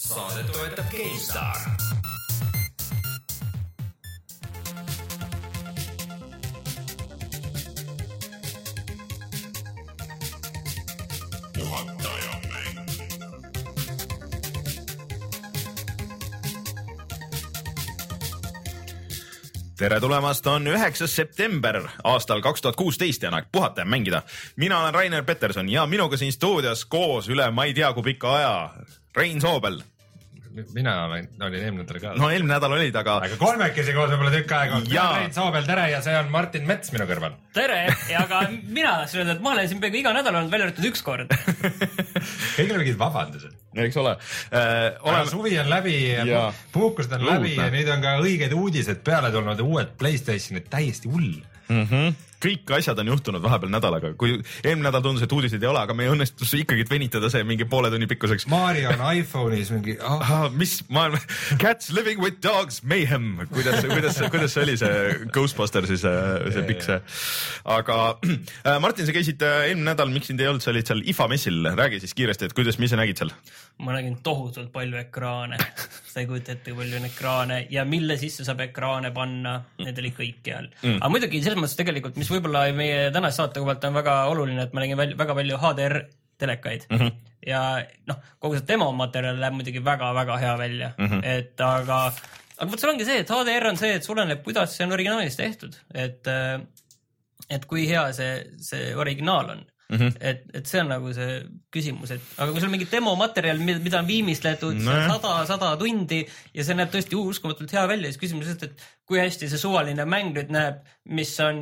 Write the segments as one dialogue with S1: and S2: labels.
S1: saadet toetab GameStar. tere tulemast, on üheksas september aastal kaks tuhat kuusteist ja on aeg puhata ja mängida. mina olen Rainer Peterson ja minuga siin stuudios koos üle ma ei tea kui pika aja Rein Soobel.
S2: mina olen, olin eelmine nädal ka.
S1: no eelmine nädal olid, aga.
S2: aga kolmekesi koos võib-olla tükk aega olnud. mina olen Rein Soobel, tere ja see on Martin Mets minu kõrval.
S3: tere ja ka mina tahtsin öelda, et ma olen siin peaaegu iga nädal olnud, välja arvatud üks kord
S2: kõigil on mingid vabandused.
S1: eks ole äh,.
S2: Oleme... suvi on läbi ja puhkused on läbi ja nüüd on ka õiged uudised peale tulnud, uued Playstationid, täiesti hull
S1: mm. -hmm kõik asjad on juhtunud vahepeal nädalaga, kui eelmine nädal tundus, et uudiseid ei ole, aga meil õnnestus ikkagi venitada see mingi poole tunni pikkuseks.
S2: Mario on iPhone'is mingi
S1: oh.. Ah, mis maailm, Cats living with dogs mayhem, kuidas, kuidas, kuidas see oli see Ghostbustersi see, see pikk see. aga äh, Martin, sa käisid äh, eelmine nädal, miks sind ei olnud, sa olid seal IFA messil, räägi siis kiiresti, et kuidas, mis sa nägid seal?
S3: ma nägin tohutult palju ekraane, sa ei kujuta ette, kui palju on ekraane ja mille sisse saab ekraane panna, need olid kõikjal mm.. aga muidugi selles mõttes tegelikult, mis võib-olla meie tänase saate kohalt on väga oluline, et ma nägin väga palju HDR telekaid mm -hmm. ja noh, kogu see demomaterjal näeb muidugi väga-väga hea välja mm, -hmm. et aga, aga vot seal ongi see, et HDR on see, et oleneb, kuidas see on originaalis tehtud, et et kui hea see, see originaal on Mm -hmm. et, et see on nagu see küsimus, et aga kui sul on mingi demomaterjal, mida on viimistletud no, sada, sada tundi ja see näeb tõesti uskumatult hea välja, siis küsimus on, et kui hästi see suvaline mäng nüüd näeb, mis on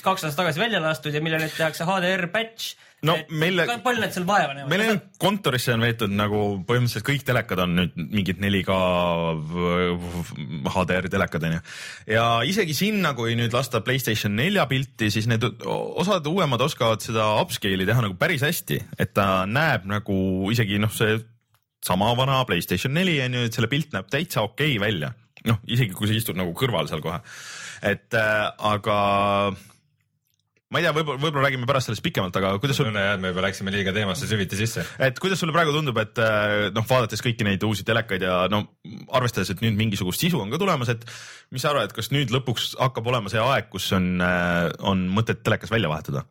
S3: kaks aastat tagasi välja lastud ja millele tehakse HDR patch
S1: no meile.
S3: palju need seal vaeva näevad?
S1: meile on kontorisse on veetud nagu põhimõtteliselt kõik telekad on nüüd mingid 4K HDR telekad onju. ja isegi sinna, kui nüüd lasta Playstation nelja pilti, siis need osad uuemad oskavad seda upscale'i teha nagu päris hästi, et ta näeb nagu isegi noh, see sama vana Playstation neli onju, et selle pilt näeb täitsa okei okay välja. noh, isegi kui sa istud nagu kõrval seal kohe. et äh, aga ma ei tea, võib-olla, võib-olla räägime pärast sellest pikemalt, aga kuidas
S2: sul. tunne jah, et me juba läksime liiga teemasse süviti sisse.
S1: et kuidas sulle praegu tundub, et äh, noh, vaadates kõiki neid uusi telekaid ja no arvestades, et nüüd mingisugust sisu on ka tulemas, et mis sa arvad, et kas nüüd lõpuks hakkab olema see aeg, kus on, äh, on mõtet telekas välja vahetada?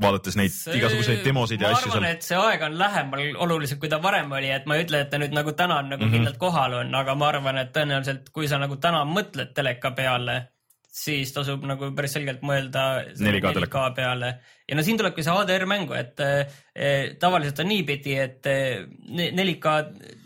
S1: Vaadates neid see, igasuguseid demosid ja asju
S3: ma arvan, et see aeg on lähemal oluliselt, kui ta varem oli, et ma ei ütle, et ta nüüd nagu täna on nagu mm -hmm. kindlalt kohal on, aga ma arvan, et tõenäoliselt, kui sa nagu täna mõtled teleka peale, siis tasub nagu päris selgelt mõelda 4K, 4K peale. ja no siin tulebki see HDR mängu, et eh, tavaliselt on niipidi, et eh, 4K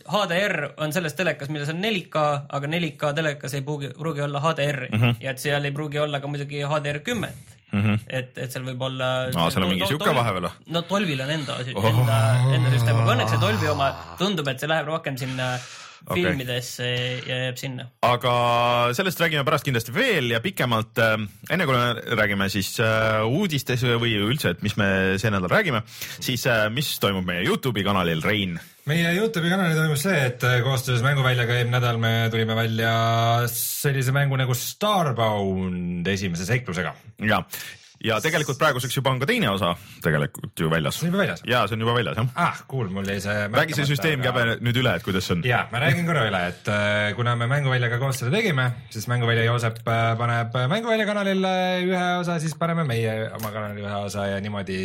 S3: HDR on selles telekas, milles on 4K, aga 4K telekas ei pruugi, pruugi olla HDR-i mm -hmm. ja et seal ei pruugi olla ka muidugi HDR kümmet Mm -hmm. et, et seal võib olla.
S1: aa, seal on mingi sihuke vahepeal või?
S3: no Dolbyl on enda, enda, enda süsteem, aga õnneks see Dolby oma tundub, et see läheb rohkem sinna okay. filmidesse ja jääb sinna.
S1: aga sellest räägime pärast kindlasti veel ja pikemalt. Äh, enne kui me räägime siis äh, uudistes või üldse, et mis me see nädal räägime, siis äh, mis toimub meie Youtube'i kanalil, Rein?
S2: Meie Youtube'i kanalil toimus see, et koostöös Mänguväljaga eelmine nädal me tulime välja sellise mängu nagu Starbound esimese seiklusega.
S1: ja, ja tegelikult praeguseks juba on ka teine osa tegelikult ju väljas.
S2: see on juba väljas?
S1: ja see on juba väljas jah.
S2: ah, cool, mul jäi see.
S1: räägi see süsteemkäbe aga... nüüd üle, et kuidas see on.
S2: ja, ma räägin korra üle, et äh, kuna me Mänguväljaga koos seda tegime, siis Mänguvälja Joosep äh, paneb Mänguvälja kanalile ühe osa, siis paneme meie oma kanalile ühe osa ja niimoodi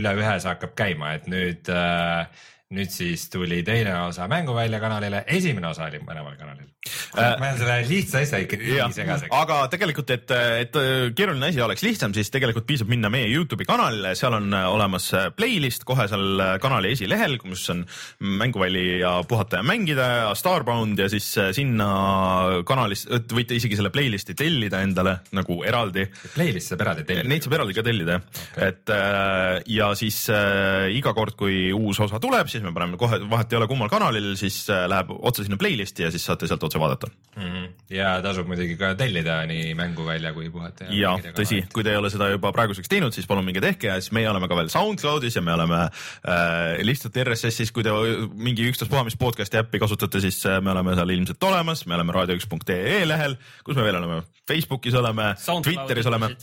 S2: üle ühe see hakkab käima, et nüüd äh, nüüd siis tuli teine osa Mänguvälja kanalile, esimene osa oli mõlemal kanalil. Ma ajan selle lihtsa asja ikka nii segaseks.
S1: aga tegelikult, et, et keeruline asi oleks lihtsam, siis tegelikult piisab minna meie Youtube'i kanalile, seal on olemas playlist kohe seal kanali esilehel, kus on Mänguväli ja puhata ja mängida ja Starbound ja siis sinna kanalis, võite isegi selle playlist'i tellida endale nagu eraldi.
S2: Playlist saab eraldi tellida?
S1: Neid saab eraldi ka tellida jah okay., et äh, ja siis äh, iga kord, kui uus osa tuleb, siis me paneme kohe, vahet ei ole, kummal kanalil, siis äh, läheb otse sinna playlist'i ja siis saate sealt otse vaadata mm.
S2: -hmm. ja tasub muidugi ka tellida nii Mänguvälja kui Puhata
S1: ja. ja tõsi, kui te ei ole seda juba praeguseks teinud, siis palun minge tehke ja siis meie oleme ka veel SoundCloudis ja me oleme äh, lihtsalt RSS-is, kui te mingi ükstaspuha mis podcast'i äppi kasutate, siis äh, me oleme seal ilmselt olemas, me oleme raadio1.ee lehel, kus me veel oleme, Facebookis oleme, Twitteris oleme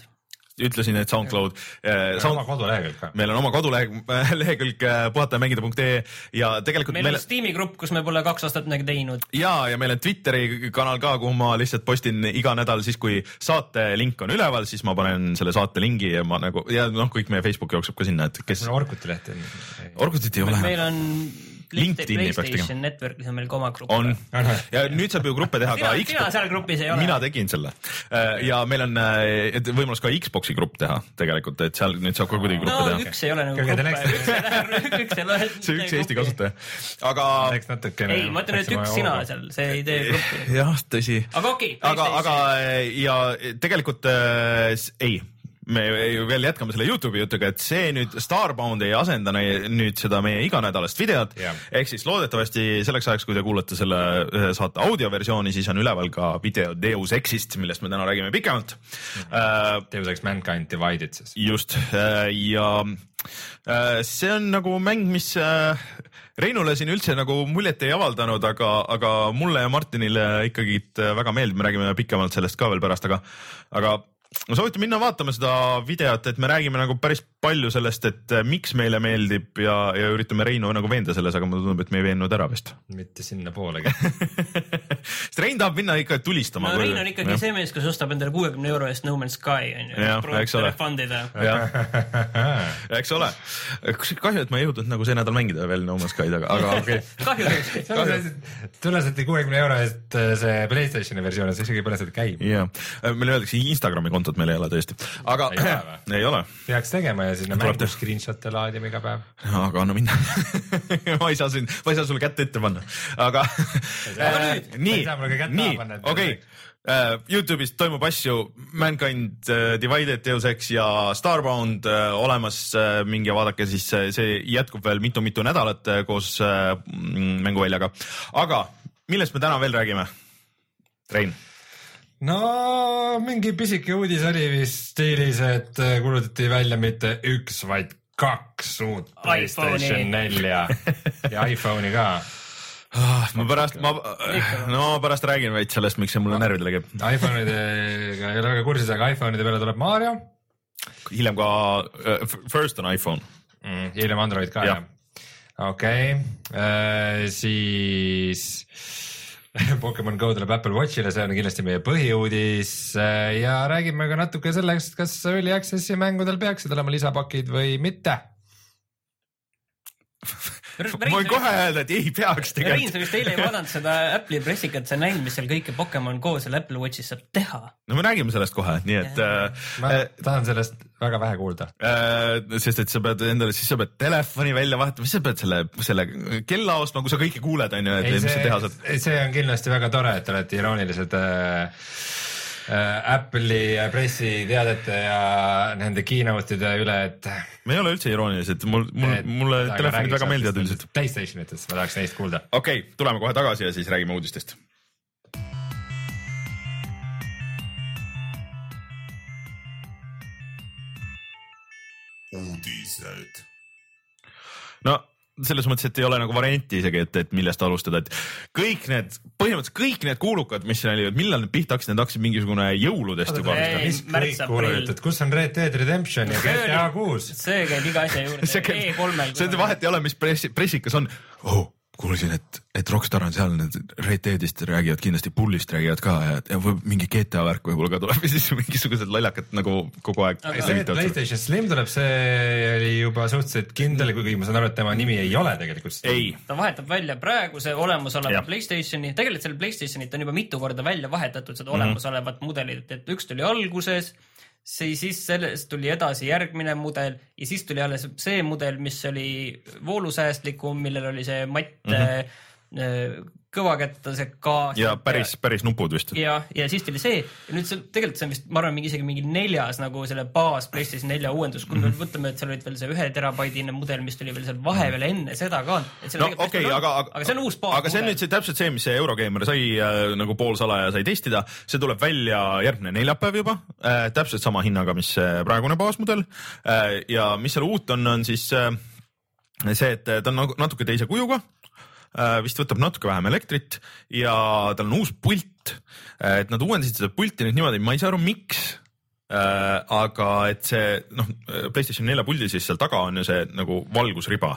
S1: ütlesin, et SoundCloud äh,
S2: oma kodulehekülg ka.
S1: meil on oma kodulehekülg lehekülg äh, puhatajamängida.ee ja tegelikult
S3: meil
S1: meil
S3: on Steam'i grupp, kus me pole kaks aastat midagi teinud.
S1: ja, ja meil on Twitteri kanal ka, kuhu ma lihtsalt postin iga nädal siis, kui saate link on üleval, siis ma panen selle saate lingi ja ma nagu ja noh, kõik meie Facebook jookseb ka sinna, et kes
S2: on Orkuti leht.
S1: Orkutit ei ole.
S3: meil on
S1: LinkedIni peaks tegema.
S3: PlayStation Networkis on meil ka oma grupp.
S1: on ja nüüd saab ju gruppe teha ka Xbox,
S3: seal grupis ei ole.
S1: mina tegin selle ja meil on äh, võimalus ka Xbox'i grupp teha tegelikult, et seal nüüd saab ka kuidagi
S3: no
S1: gruppe teha.
S3: üks ei ole nagu grupp, üks ei ei loe.
S1: see üks Eesti. kasutaja, aga
S2: eks natukene.
S3: ei, ma ütlen, et üks sina seal, see ei tee gruppi.
S1: jah, tõsi
S3: aga okei okay,,
S1: aga, aga ja tegelikult äh, ei, me ju veel jätkame selle Youtube'i jutuga, et see nüüd Starbound ei asenda nüüd seda meie iganädalast videot
S2: Jah.
S1: ehk siis loodetavasti selleks ajaks, kui te kuulate selle saate audioversiooni, siis on üleval ka video Deus Exist, millest me täna räägime pikemalt äh,.
S2: Deus Ex Mankind Divided siis.
S1: just äh, ja äh, see on nagu mäng, mis äh, Reinule siin üldse nagu muljet ei avaldanud, aga, aga mulle ja Martinile ikkagi väga meeldib, me räägime pikemalt sellest ka veel pärast, aga, aga ma soovitan minna vaatama seda videot, et me räägime nagu päris palju sellest, et äh, miks meile meeldib ja, ja üritame Reinu nagu veenda selles, aga mulle tundub, et me ei veennud ära vist.
S2: mitte sinnapoolegi.
S1: sest Rein tahab minna ikka tulistama.
S3: no Rein on ikkagi see mees, kes ostab endale kuuekümne euro eest No Man's Sky onju
S1: Jah,. eks ole.
S3: Fund ida.
S1: jah, eks ole. kahju, et ma ei jõudnud nagu see nädal mängida veel No Man's Sky'd, aga, aga okei okay..
S3: kahju.
S2: tunnustati kuuekümne euro eest äh, see Playstationi versioon, see isegi pole seda käib.
S1: ja, meile öeldakse Instagrami kontot meil ei ole tõesti, aga
S2: Ei ole
S1: ei ole,
S2: peaks tegema ja sinna mängu screenshot'e laadima iga päev.
S1: aga anna minna ma ei saa siin, ma ei saa sulle kätte ette panna, aga
S2: saa.
S1: nii
S2: kätt
S1: nii okei Uh, Youtube'is toimub asju Mankind uh, Divided, Ex ja Starbound uh, olemas uh,, minge vaadake siis, see jätkub veel mitu-mitu nädalat uh, koos uh, mänguväljaga. aga millest me täna veel räägime? Rein
S2: no mingi pisike uudis oli vist stiilis, et äh, kuulutati välja mitte üks, vaid kaks uut Playstation nelja ja iPhone'i ka.
S1: ah,. ma pärast, ma, no pärast räägin veits sellest, miks see mulle närvidele käib.
S2: iPhone'idega ei ole väga kursis, aga iPhone'ide peale tuleb Mario
S1: hiljem ka uh,, first on iPhone.
S2: mm,, hiljem Android ka
S1: Jah.
S2: jah? okei okay., siis Pokemon Go tuleb Apple Watchile, see on kindlasti meie põhiuudis ja räägime ka natuke sellest, kas Early Access'i mängudel peaksid olema lisapakid või mitte.
S1: ma võin kohe öelda, et ei peaks
S3: Rein,
S1: tegelikult.
S3: sa vist eile ei vaadanud seda Apple'i pressikat, sa ei näinud, mis seal kõike Pokemon Go seal Apple Watchis saab teha.
S1: no me räägime sellest kohe, nii et äh,
S2: ma tahan sellest väga vähe kuulda.
S1: äh, sest et sa pead endale, siis sa pead telefoni välja vahetama, siis sa pead selle, selle kella ostma, kui sa kõike kuuled, on ju, et mis sa teha saad.
S2: see on kindlasti väga tore, et te olete iroonilised äh, äh, Apple'i pressiteadete ja nende keynote'ide üle, et
S1: me ei ole üldse iroonilised, mul, mul, mulle telefonid väga meeldivad üldiselt.
S2: Playstationitest, ma tahaks neist kuulda.
S1: okei okay,, tuleme kohe tagasi ja siis räägime uudistest.
S4: uudised.
S1: no selles mõttes, et ei ole nagu varianti isegi, et, et millest alustada, et kõik need, põhimõtteliselt kõik need kuulukad, mis siin olid, millal need pihta hakkasid, need hakkasid mingisugune jõuludest juba vist.
S2: mis kõik kuulujutud, kus on Red Dead Redemption ja GTA kuus?
S3: see käib iga asja juurde
S1: see käib,
S3: E3-l.
S1: see vahet ei ole, mis pressi, pressikas on oh,. kuulsin, et, et Rockstar on seal, need Red Deadist räägivad kindlasti Bullist räägivad ka ja, ja võib mingi GTA värk võib-olla ka tuleb ja siis mingisugused lollakad nagu kogu aeg.
S2: Playstation Slim tuleb, see oli juba suhteliselt kindel, kuigi ma saan aru, et tema nimi ei ole tegelikult
S1: ei,
S3: ta vahetab välja praeguse olemasoleva. Playstationi, tegelikult selle Playstationit on juba mitu korda välja vahetatud, seda olemasolevat mudelit, et üks tuli alguses, see siis sellest tuli edasi järgmine mudel ja siis tuli alles see mudel, mis oli voolusäästlikum, millel oli see matt mm -hmm. Kõvakättased gaas.
S1: Mhm. ja päris, päris nupud vist.
S3: ja, ja siis tuli see ja nüüd see tegelikult see on vist, ma arvan, mingi isegi mingi neljas nagu selle baas PlayStation nelja uuendus, kui me
S1: Mhm.
S3: mõtleme, et seal olid veel see ühe terabaidine mudel, mis tuli veel seal vahepeal enne seda ka.
S1: no okei okay,, aga, aga,
S3: aga see on uus baas.
S1: aga see on nüüd see täpselt see, mis see Eurogeimer sai äh, nagu poolsalaja sai testida, see tuleb välja järgmine neljapäev juba äh,, täpselt sama hinnaga, mis praegune baasmudel äh, ja mis seal uut on, on siis äh, see, et ta on nagu natuke teise kujuga vist võtab natuke vähem elektrit ja tal on uus pult. et nad uuendasid seda pulti nüüd niimoodi, ma ei saa aru, miks, äh, aga et see noh, Playstation nelja puldi siis seal taga on ju see nagu valgusriba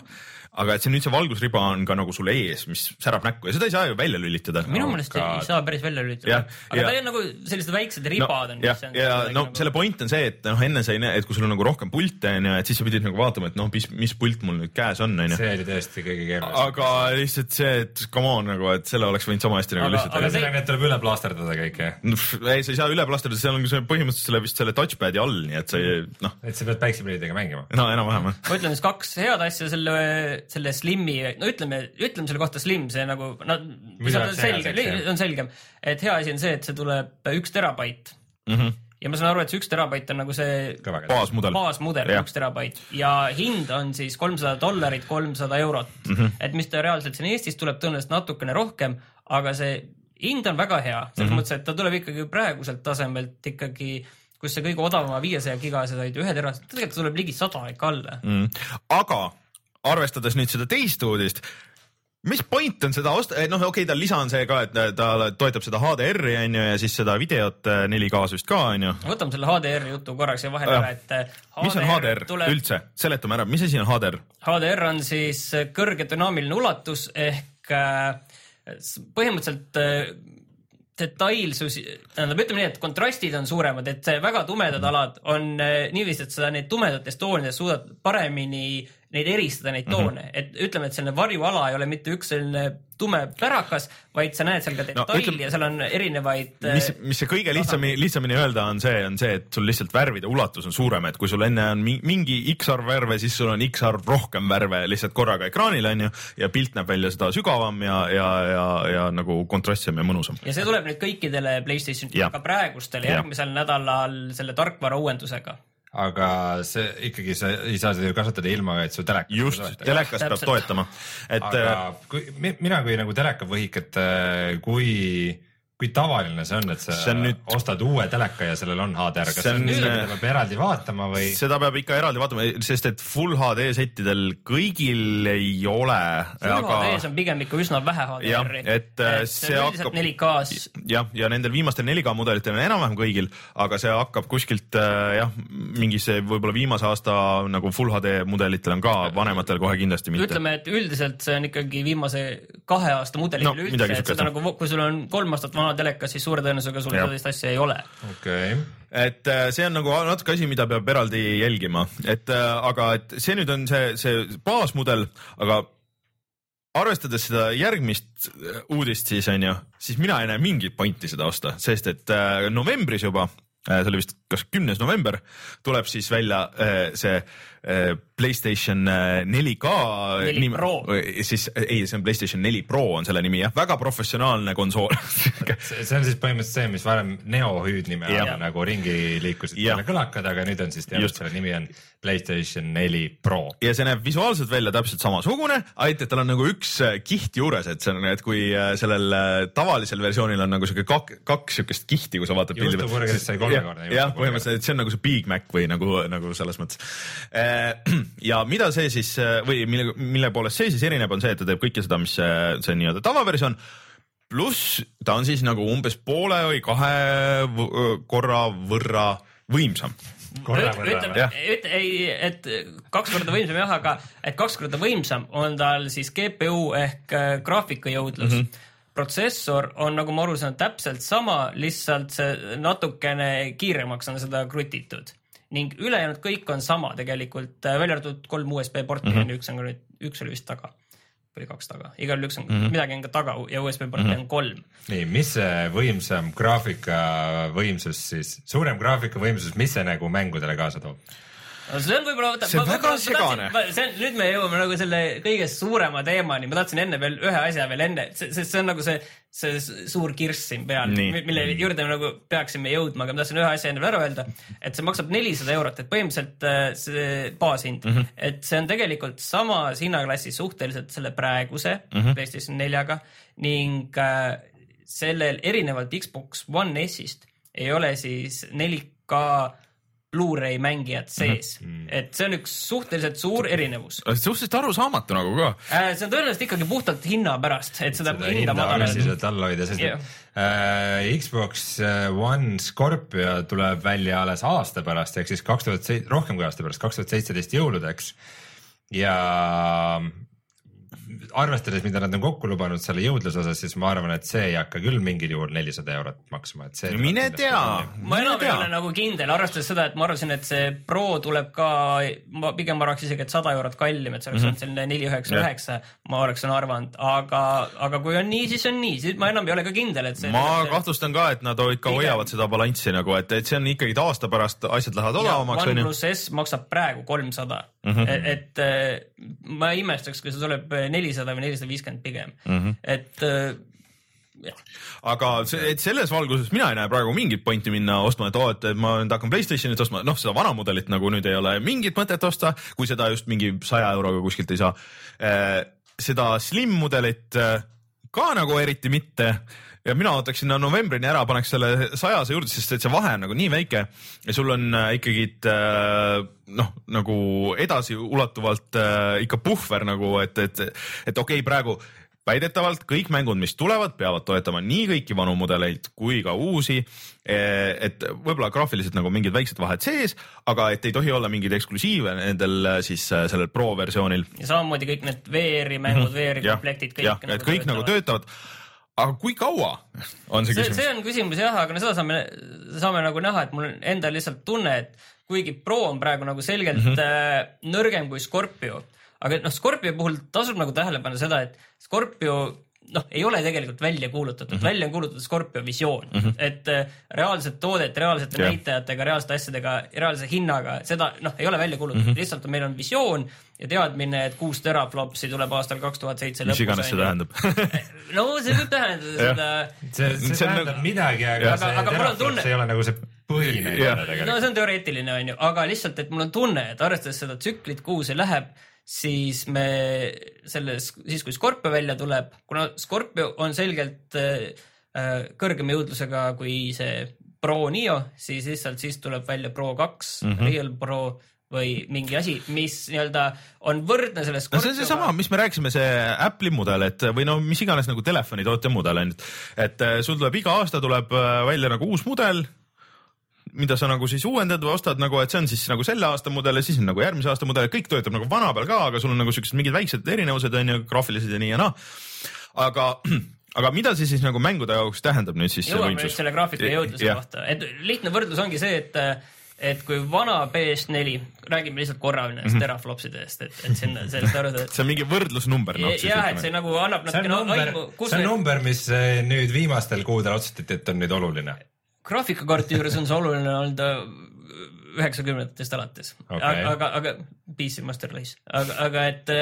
S1: aga et see nüüd see valgusriba on ka nagu sul ees, mis särab näkku ja seda ei saa ju välja lülitada.
S3: minu meelest ei saa päris välja lülitada, aga ja, ta on nagu sellised väiksed ribad
S1: no, on. ja, ja no nagu... selle point on see, et noh, enne sa ei näe, et kui sul on nagu rohkem pilte on ju, et siis sa pidid nagu vaatama, et noh, mis, mis pult mul nüüd käes on, on ju.
S2: see oli tõesti kõige keerulisem.
S1: aga lihtsalt see, et come on nagu, et selle oleks võinud sama hästi nagu lihtsalt.
S2: aga sellega, et tuleb üle plaasterdada kõike.
S1: ei, sa ei saa üle plaasterdada, seal on see põhimõtteliselt selle vist selle touchpad'i all, nii et sa ei noh.
S2: et sa pead päikseprillidega mängima.
S1: no enam-vähem jah.
S3: ma ütlen siis kaks head asja selle, selle Slimi no ütleme, ütleme selle kohta Slim, see nagu, no see on selge, on selgem, et hea asi on see, et see tuleb üks terabait. Mm. -hmm ja ma saan aru, et see üks terabait on nagu see
S1: baasmudel,
S3: baasmudel, üks terabait. Ja hind on siis kolmsada dollarit, kolmsada eurot. Mm. -hmm. et mis ta reaalselt siin Eestis tuleb tõenäoliselt natukene rohkem, aga see hind on väga hea, selles mm -hmm. mõttes, et ta tuleb ikkagi praeguselt tasemelt ikkagi kus see kõige odavama viiesaja gigase said ühe terase, tegelikult tuleb ligi sada ikka alla.
S1: Mm.. aga arvestades nüüd seda teist uudist, mis point on seda osta, noh, okei okay,, tal lisa on see ka, et ta toetab seda HDR-i on ju ja siis seda videot 4K-s vist ka on ju.
S3: võtame selle HDR-i jutu korraks siia vahele ära, et
S1: HDR mis on HDR tuleb... üldse, seletame ära, mis asi on HDR?
S3: HDR on siis kõrge dünaamiline ulatus ehk äh, põhimõtteliselt äh, detailsus, tähendab, ütleme nii, et kontrastid on suuremad, et väga tumedad alad on äh, niiviisi, et sa neid tumedatest toonidest suudad paremini neid eristada, neid mhm. toone mm, -hmm. et ütleme, et selline varjuala ei ole mitte üks selline tume pärakas, vaid sa näed seal ka detaili no, ütleme, ja seal on erinevaid.
S1: mis, äh, mis see kõige lihtsamini, lihtsamini öelda on see, on see, et sul lihtsalt värvide ulatus on suurem, et kui sul enne on mingi X arv värve, siis sul on X arv rohkem värve lihtsalt korraga ekraanil on ju ja pilt näeb välja seda sügavam ja, ja, ja, ja nagu kontrastsem ja mõnusam.
S3: ja see tuleb nüüd kõikidele Playstationitele, aga praegustele järgmisel nädalal selle tarkvara uuendusega
S2: aga see ikkagi, sa ei saa seda ju kasutada ilma, et su telekas.
S1: just, telekas peab toetama,
S2: et. aga äh, kui mina kui nagu telekavõhik, et äh, kui kui tavaline see on, et sa on nüüd... ostad uue teleka ja sellel on HDR, kas see on nii, et peab eraldi vaatama või?
S1: seda peab ikka eraldi vaatama, sest et full HD settidel kõigil ei ole.
S3: full aga... HD-s on pigem ikka üsna vähe HDR-i.
S1: et, et äh, see hakkab.
S3: 4K-s.
S1: jah, ja nendel viimastel 4K mudelitel on enam-vähem kõigil, aga see hakkab kuskilt äh, jah, mingis võib-olla viimase aasta nagu full HD mudelitel on ka, vanematel kohe kindlasti mitte.
S3: ütleme, et üldiselt see on ikkagi viimase kahe aasta mudel no, üleüldse, et seda nagu, kui sul on kolm aastat vana telekas, siis suure tõenäosusega sul sellist asja ei ole.
S2: okei. Okay
S1: et äh, see on nagu natuke asi, mida peab eraldi jälgima, et äh, aga et see nüüd on see, see baasmudel, aga arvestades seda järgmist äh, uudist siis on ju, siis mina ei näe mingit pointi seda osta, sest et novembris juba, see oli vist kas kümnes november, tuleb siis välja see Playstation 4K
S3: äh, 4 nimi, Pro.
S1: siis ei, see on Playstation 4 Pro on selle nimi jah, väga professionaalne konsool
S2: see on siis põhimõtteliselt see, mis varem Neo hüüdnime all nagu ringi liikusid selle kõlakad, aga nüüd on siis teada, et selle nimi on Playstation 4 Pro.
S1: ja see näeb visuaalselt välja täpselt samasugune, ainult et tal on nagu üks äh, kiht juures, et see on, et kui sellel tavalisel versioonil on nagu siuke kak, kaks siukest kihti, kui sa vaatad
S2: pildi peal. juhtupurgis sai kolmekordne.
S1: jah, põhimõtteliselt, see on nagu see Big Mac või nagu, nagu selles mõttes ja mida see siis või mille, mille poolest see siis erineb, on see, et ta teeb kõike seda, mis see, see nii-öelda tavaversioon pluss ta on siis nagu umbes poole või kahe korra võrra võimsam.
S3: ütleme, et ei, et kaks korda võimsam jah, aga et kaks korda võimsam on tal siis GPU ehk äh, graafikajõudlus mm. -hmm protsessor on, nagu ma aru saan, täpselt sama, lihtsalt see natukene kiiremaks on seda krutitud ning ülejäänud kõik on sama tegelikult, äh, välja arvatud kolm USB porti mm, -hmm. üks on ka nüüd, üks oli vist taga või kaks taga, igal juhul üks on mm, -hmm. midagi on ka taga ja USB porti mm -hmm. on kolm.
S2: nii, mis see võimsam graafika võimsus siis, suurem graafika võimsus, mis see nagu mängudele kaasa toob?
S3: See on võib-olla.
S1: see on väga segane.
S3: see on, nüüd me jõuame nagu selle kõige suurema teemani, ma tahtsin enne veel ühe asja veel enne, sest see on nagu see, see suur kirss siin peal, mille juurde me nagu peaksime jõudma, aga ma tahtsin ühe asja enne veel ära öelda. et see maksab nelisada eurot, et põhimõtteliselt äh, see baashind mm, -hmm. et see on tegelikult samas hinnaklassis suhteliselt selle praeguse mm -hmm. PlayStation neljaga ning äh, sellel erinevalt Xbox One S-ist ei ole siis 4K Blu-ray mängijad sees mm,
S2: Mhm.
S3: -hmm. et see on üks suhteliselt suur erinevus
S1: suhteliselt arusaamatu nagu ka.
S3: äh,. see on tõenäoliselt ikkagi puhtalt hinna pärast, et seda,
S2: seda
S3: hinda
S2: agressiivselt all hoida, sest et äh, Xbox One Scorpio tuleb välja alles aasta pärast ehk siis kaks tuhat seitse, rohkem kui aasta pärast, kaks tuhat seitseteist jõuludeks ja arvestades, mida nad on kokku lubanud selle jõudluse osas, siis ma arvan, et see ei hakka küll mingil juhul nelisada eurot maksma, et see.
S1: mine tea,
S3: ma enam ei ole
S1: tea.
S3: nagu kindel, arvestades seda, et ma arvasin, et see Pro tuleb ka, ma pigem arvaks isegi, et sada eurot kallim, et see oleks
S1: Mhm.
S3: olnud selline neli üheksa üheksa, ma oleksin arvanud, aga, aga kui on nii, siis on nii, siis ma enam ei ole ka kindel, et see.
S1: ma kahtlustan ka, et nad ikka
S3: Pigem-
S1: hoiavad seda balanssi nagu, et, et see on ikkagi aasta pärast asjad lähevad odavamaks.
S3: OnePlus S maksab praegu kolmsada,
S1: Mhm.
S3: et äh, ma ei imestaks, kui see tuleb nelisada või nelisada viiskümmend pigem,
S1: Mhm.
S3: et äh, jah.
S1: aga see, et selles valguses mina ei näe praegu mingit pointi minna ostma, et oo, et ma nüüd hakkan Playstationit ostma, noh, seda vana mudelit nagu nüüd ei ole mingit mõtet osta, kui seda just mingi saja euroga kuskilt ei saa. seda Slim mudelit äh, ka nagu eriti mitte ja mina ootaks sinna novembrini ära, paneks selle sajase juurde, sest et see vahe on nagu nii väike ja sul on äh, ikkagi äh, noh, nagu edasiulatuvalt äh, ikka puhver nagu, et, et, et okei okay,, praegu väidetavalt kõik mängud, mis tulevad, peavad toetama nii kõiki vanu mudeleid kui ka uusi. et võib-olla graafiliselt nagu mingid väiksed vahed sees, aga et ei tohi olla mingeid eksklusiive nendel siis sellel pro versioonil.
S3: ja samamoodi kõik need VR-i mängud, VR-i
S1: Mhm. jah,
S3: komplektid,
S1: jah,
S3: kõik.
S1: et kõik nagu töötavad. Aga kui kaua on see küsimus
S3: see? on küsimus jah, aga no seda saame, saame nagu näha, et mul on endal lihtsalt tunne, et kuigi Pro on praegu nagu selgelt mm -hmm. nõrgem kui Scorpio, aga noh, Scorpio puhul tasub nagu tähele panna seda, et Scorpio noh, ei ole tegelikult välja kuulutatud mm. -hmm. välja on kuulutatud Scorpio visioon mm, -hmm. et äh, reaalset toodet reaalsete yeah. näitajatega, reaalsete asjadega, reaalse hinnaga, seda noh, ei ole välja kuulutatud mm. -hmm. lihtsalt meil on visioon ja teadmine, et kuus teraflopsi tuleb aastal kaks tuhat seitse
S1: mis iganes see tähendab
S3: no see võib tähendada seda
S2: see, see
S1: See on
S2: tähendab
S1: nagu-
S2: midagi, aga
S1: Jah.
S2: see
S3: Aga- aga mul on tunne-
S2: teraflops ei ole nagu see põhiline tunne
S3: no
S2: tegelikult.
S3: see on teoreetiline, onju, aga lihtsalt, et mul on tunne, et arvestades seda tsüklit, kuhu see läheb, siis me selles, siis kui Scorpio välja tuleb, kuna Scorpio on selgelt äh, kõrgema jõudlusega kui see Pro Neo, siis lihtsalt siis tuleb välja Pro kaks mm. -hmm. Real Pro või mingi asi, mis nii-öelda on võrdne selle
S1: no see on seesama, mis me rääkisime, see Apple'i mudel, et või no mis iganes nagu telefonitootja mudel on ju, et äh, sul tuleb iga aasta tuleb äh, välja nagu uus mudel mida sa nagu siis uuendad või ostad nagu, et see on siis nagu selle aasta mudel ja siis on nagu järgmise aasta mudel, kõik töötab nagu vana peal ka, aga sul on nagu siuksed mingid väiksed erinevused on ju, graafilised ja nii ja naa. aga, aga mida see siis nagu mängude jaoks tähendab nüüd siis
S3: jõuame nüüd selle graafika jõudluse kohta, et lihtne võrdlus ongi see, et et kui vana PS4, räägime lihtsalt korra nendest mm -hmm. teraflopsidest, et, et sinna sellest aru saada.
S1: see on mingi võrdlusnumber noh.
S3: jah, et see nagu annab natukene
S2: number
S3: aimu,, kus
S2: see on number, mis eh, nüüd viimastel kuudel otsustati, et on nüüd oluline.
S3: graafikakaarti juures on see oluline olnud äh, üheksakümnendatest alates okay., aga, aga PC Master Race, aga, aga et,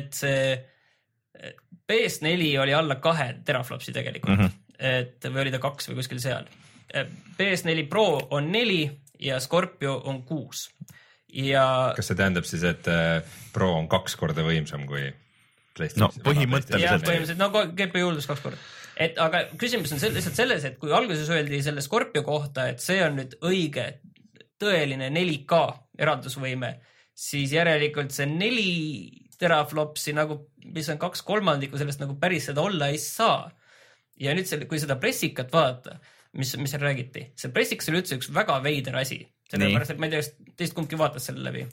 S3: et see PS4 oli alla kahe teraflopsi tegelikult mm, -hmm. et või oli ta kaks või kuskil seal. PS4 Pro on neli ja Scorpio on kuus ja
S2: kas see tähendab siis, et eh, Pro on kaks korda võimsam kui PlayStation?
S1: No põhimõtteliselt.
S3: jah, põhimõtteliselt no GPU juurdlus kaks korda. et aga küsimus on sel- lihtsalt selles, et kui alguses öeldi selle Scorpio kohta, et see on nüüd õige tõeline 4K eraldusvõime, siis järelikult see neli teraflopsi nagu, mis on kaks kolmandikku sellest nagu päris seda olla ei saa. ja nüüd selle, kui seda pressikat vaadata, mis, mis seal räägiti, see pressikas oli üldse üks väga veider asi, sellepärast et ma ei tea, kas teist kumbki vaatas selle läbi.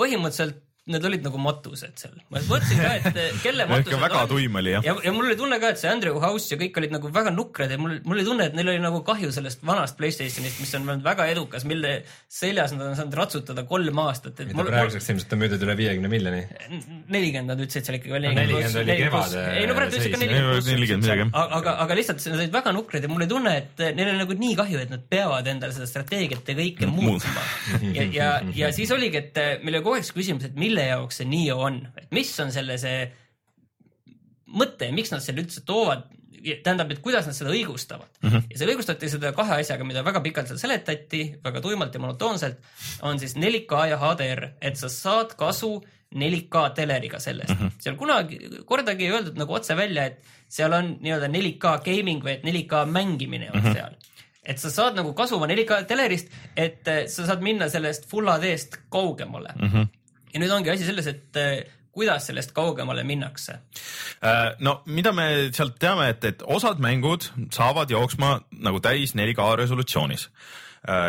S3: põhimõtteliselt need olid nagu matused seal, ma mõtlesin ka, et kelle matused
S1: ikka väga tuim oli jah.
S3: ja, ja mul oli tunne ka, et see Andrew House ja kõik olid nagu väga nukrad ja mul, mul oli tunne, et neil oli nagu kahju sellest vanast Playstationist, mis on olnud väga edukas, mille seljas nad on saanud ratsutada kolm aastat, et
S2: mida
S3: mul,
S2: praeguseks ilmselt on müüdud üle viiekümne miljoni.
S3: nelikümmend nad ütlesid seal ikka veel.
S2: 40 oli kevade
S3: ei no praegu ütlesid ka nelikümmend
S1: nelikümmend midagi
S3: aga, aga lihtsalt nad olid väga nukrad ja mul oli tunne, et neil on nagu nii kahju, et nad peavad endale seda strateegiat ja kõike muutma. ja, ja, ja siis oligi, et meil oli kogu aeg see küsimus, et mille jaoks see nii on, et mis on selle see mõte, miks nad selle üldse toovad, tähendab, et kuidas nad seda õigustavad mm. -hmm. ja seal õigustati seda kahe asjaga, mida väga pikalt seal seletati, väga tuimalt ja monotoonselt, on siis 4K ja HDR, et sa saad kasu 4K teleriga sellest mm. -hmm. seal kunagi, kordagi ei öeldud nagu otse välja, et seal on nii-öelda 4K gaming või et 4K mängimine on mm -hmm. seal. et sa saad nagu kasu oma 4K telerist, et sa saad minna sellest full HD-st kaugemale mm. -hmm. Ja nüüd ongi asi selles, et eh, kuidas sellest kaugemale minnakse.
S1: Äh, no mida me sealt teame, et, et osad mängud saavad jooksma nagu täis 4K resolutsioonis.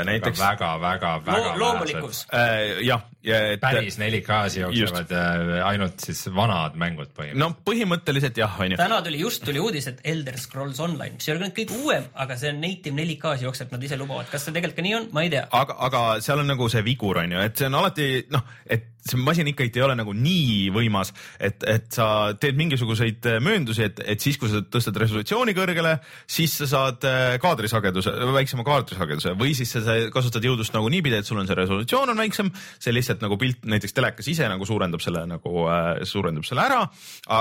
S1: näiteks
S2: väga, väga, väga
S3: loomulikkus.
S1: äh, jah, ja et
S2: päris 4K-s jooksevad äh, ainult siis vanad mängud põhimõtteliselt.
S1: no põhimõtteliselt jah, onju.
S3: täna tuli, just tuli uudis, et Elder Scrolls Online, mis ei ole küll kõige uuem, aga see on native 4K-s jookseb, nad ise lubavad. kas see tegelikult ka nii on, ma ei tea.
S1: aga, aga seal on nagu see vigur on ju, et see on alati noh, et see masin ikkagi ei ole nagu nii võimas, et, et sa teed mingisuguseid äh, mööndusi, et, et siis, kui sa tõstad resolutsiooni kõrgele, siis sa saad äh, kaadrisageduse, väiksema kaadrisageduse või siis sa kasutad jõudlust nagu niipidi, et sul on see resolutsioon on väiksem, see lihtsalt nagu pilt näiteks telekas ise nagu suurendab selle nagu äh, suurendab selle ära,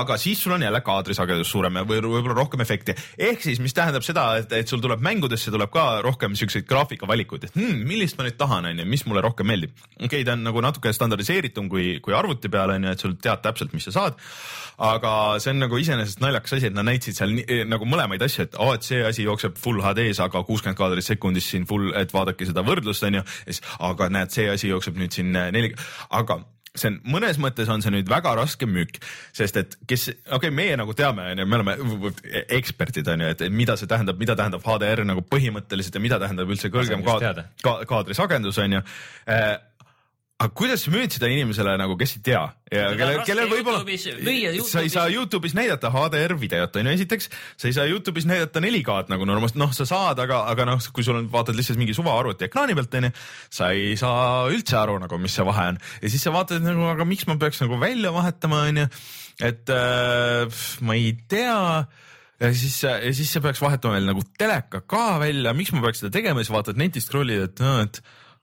S1: aga siis sul on jälle kaadrisagedus suurem ja või võib-olla rohkem efekti. ehk siis, mis tähendab seda, et, et sul tuleb mängudesse tuleb ka rohkem siukseid graafikavalikuid, et hmm, millist ma nüüd tahan, onju, mis mulle rohkem meeldib. okei okay,, ta on nagu natuke standardiseeritum kui, kui arvuti peal onju, et sul tead täpselt, mis sa saad. aga see on nagu iseenesest naljakas asi, et nad näitasid seal nii, nagu mõlemaid asju, et aa, et see asi jookseb full HD-s, aga kuuskümmend kaadrit sekundis siin full, et vaadake seda võrdlust onju. aga näed, see asi jookseb nüüd siin neli, aga see on mõnes mõttes on see nüüd väga raske müük, sest et kes, okei okay,, meie nagu teame, onju, me oleme eksperdid onju, et mida see tähendab, mida tähendab HDR nagu põhimõtteliselt ja mida tähendab üldse kõrgem kaad- ka, kaadrisagedus onju äh, aga kuidas sa müüd seda inimesele nagu, kes ei tea? Ja
S3: on
S1: kellel, kellel võib-olla sa ei saa Youtube'is. Näidata HDR videot on ju, esiteks. Sa ei saa Youtube'is näidata 4K-d nagu normaalselt, noh, sa saad, aga, aga noh, kui sul on, vaatad lihtsalt mingi suvaarvuti ekraani pealt onju, sa ei saa üldse aru nagu, mis see vahe on. Ja siis sa vaatad nagu, aga miks ma peaks nagu välja vahetama onju, et äh, ma ei tea. Ja siis, ja siis sa peaks vahetama veel nagu teleka ka välja, miks ma peaks seda tegema, siis vaatad netist scroll'id, et noh, et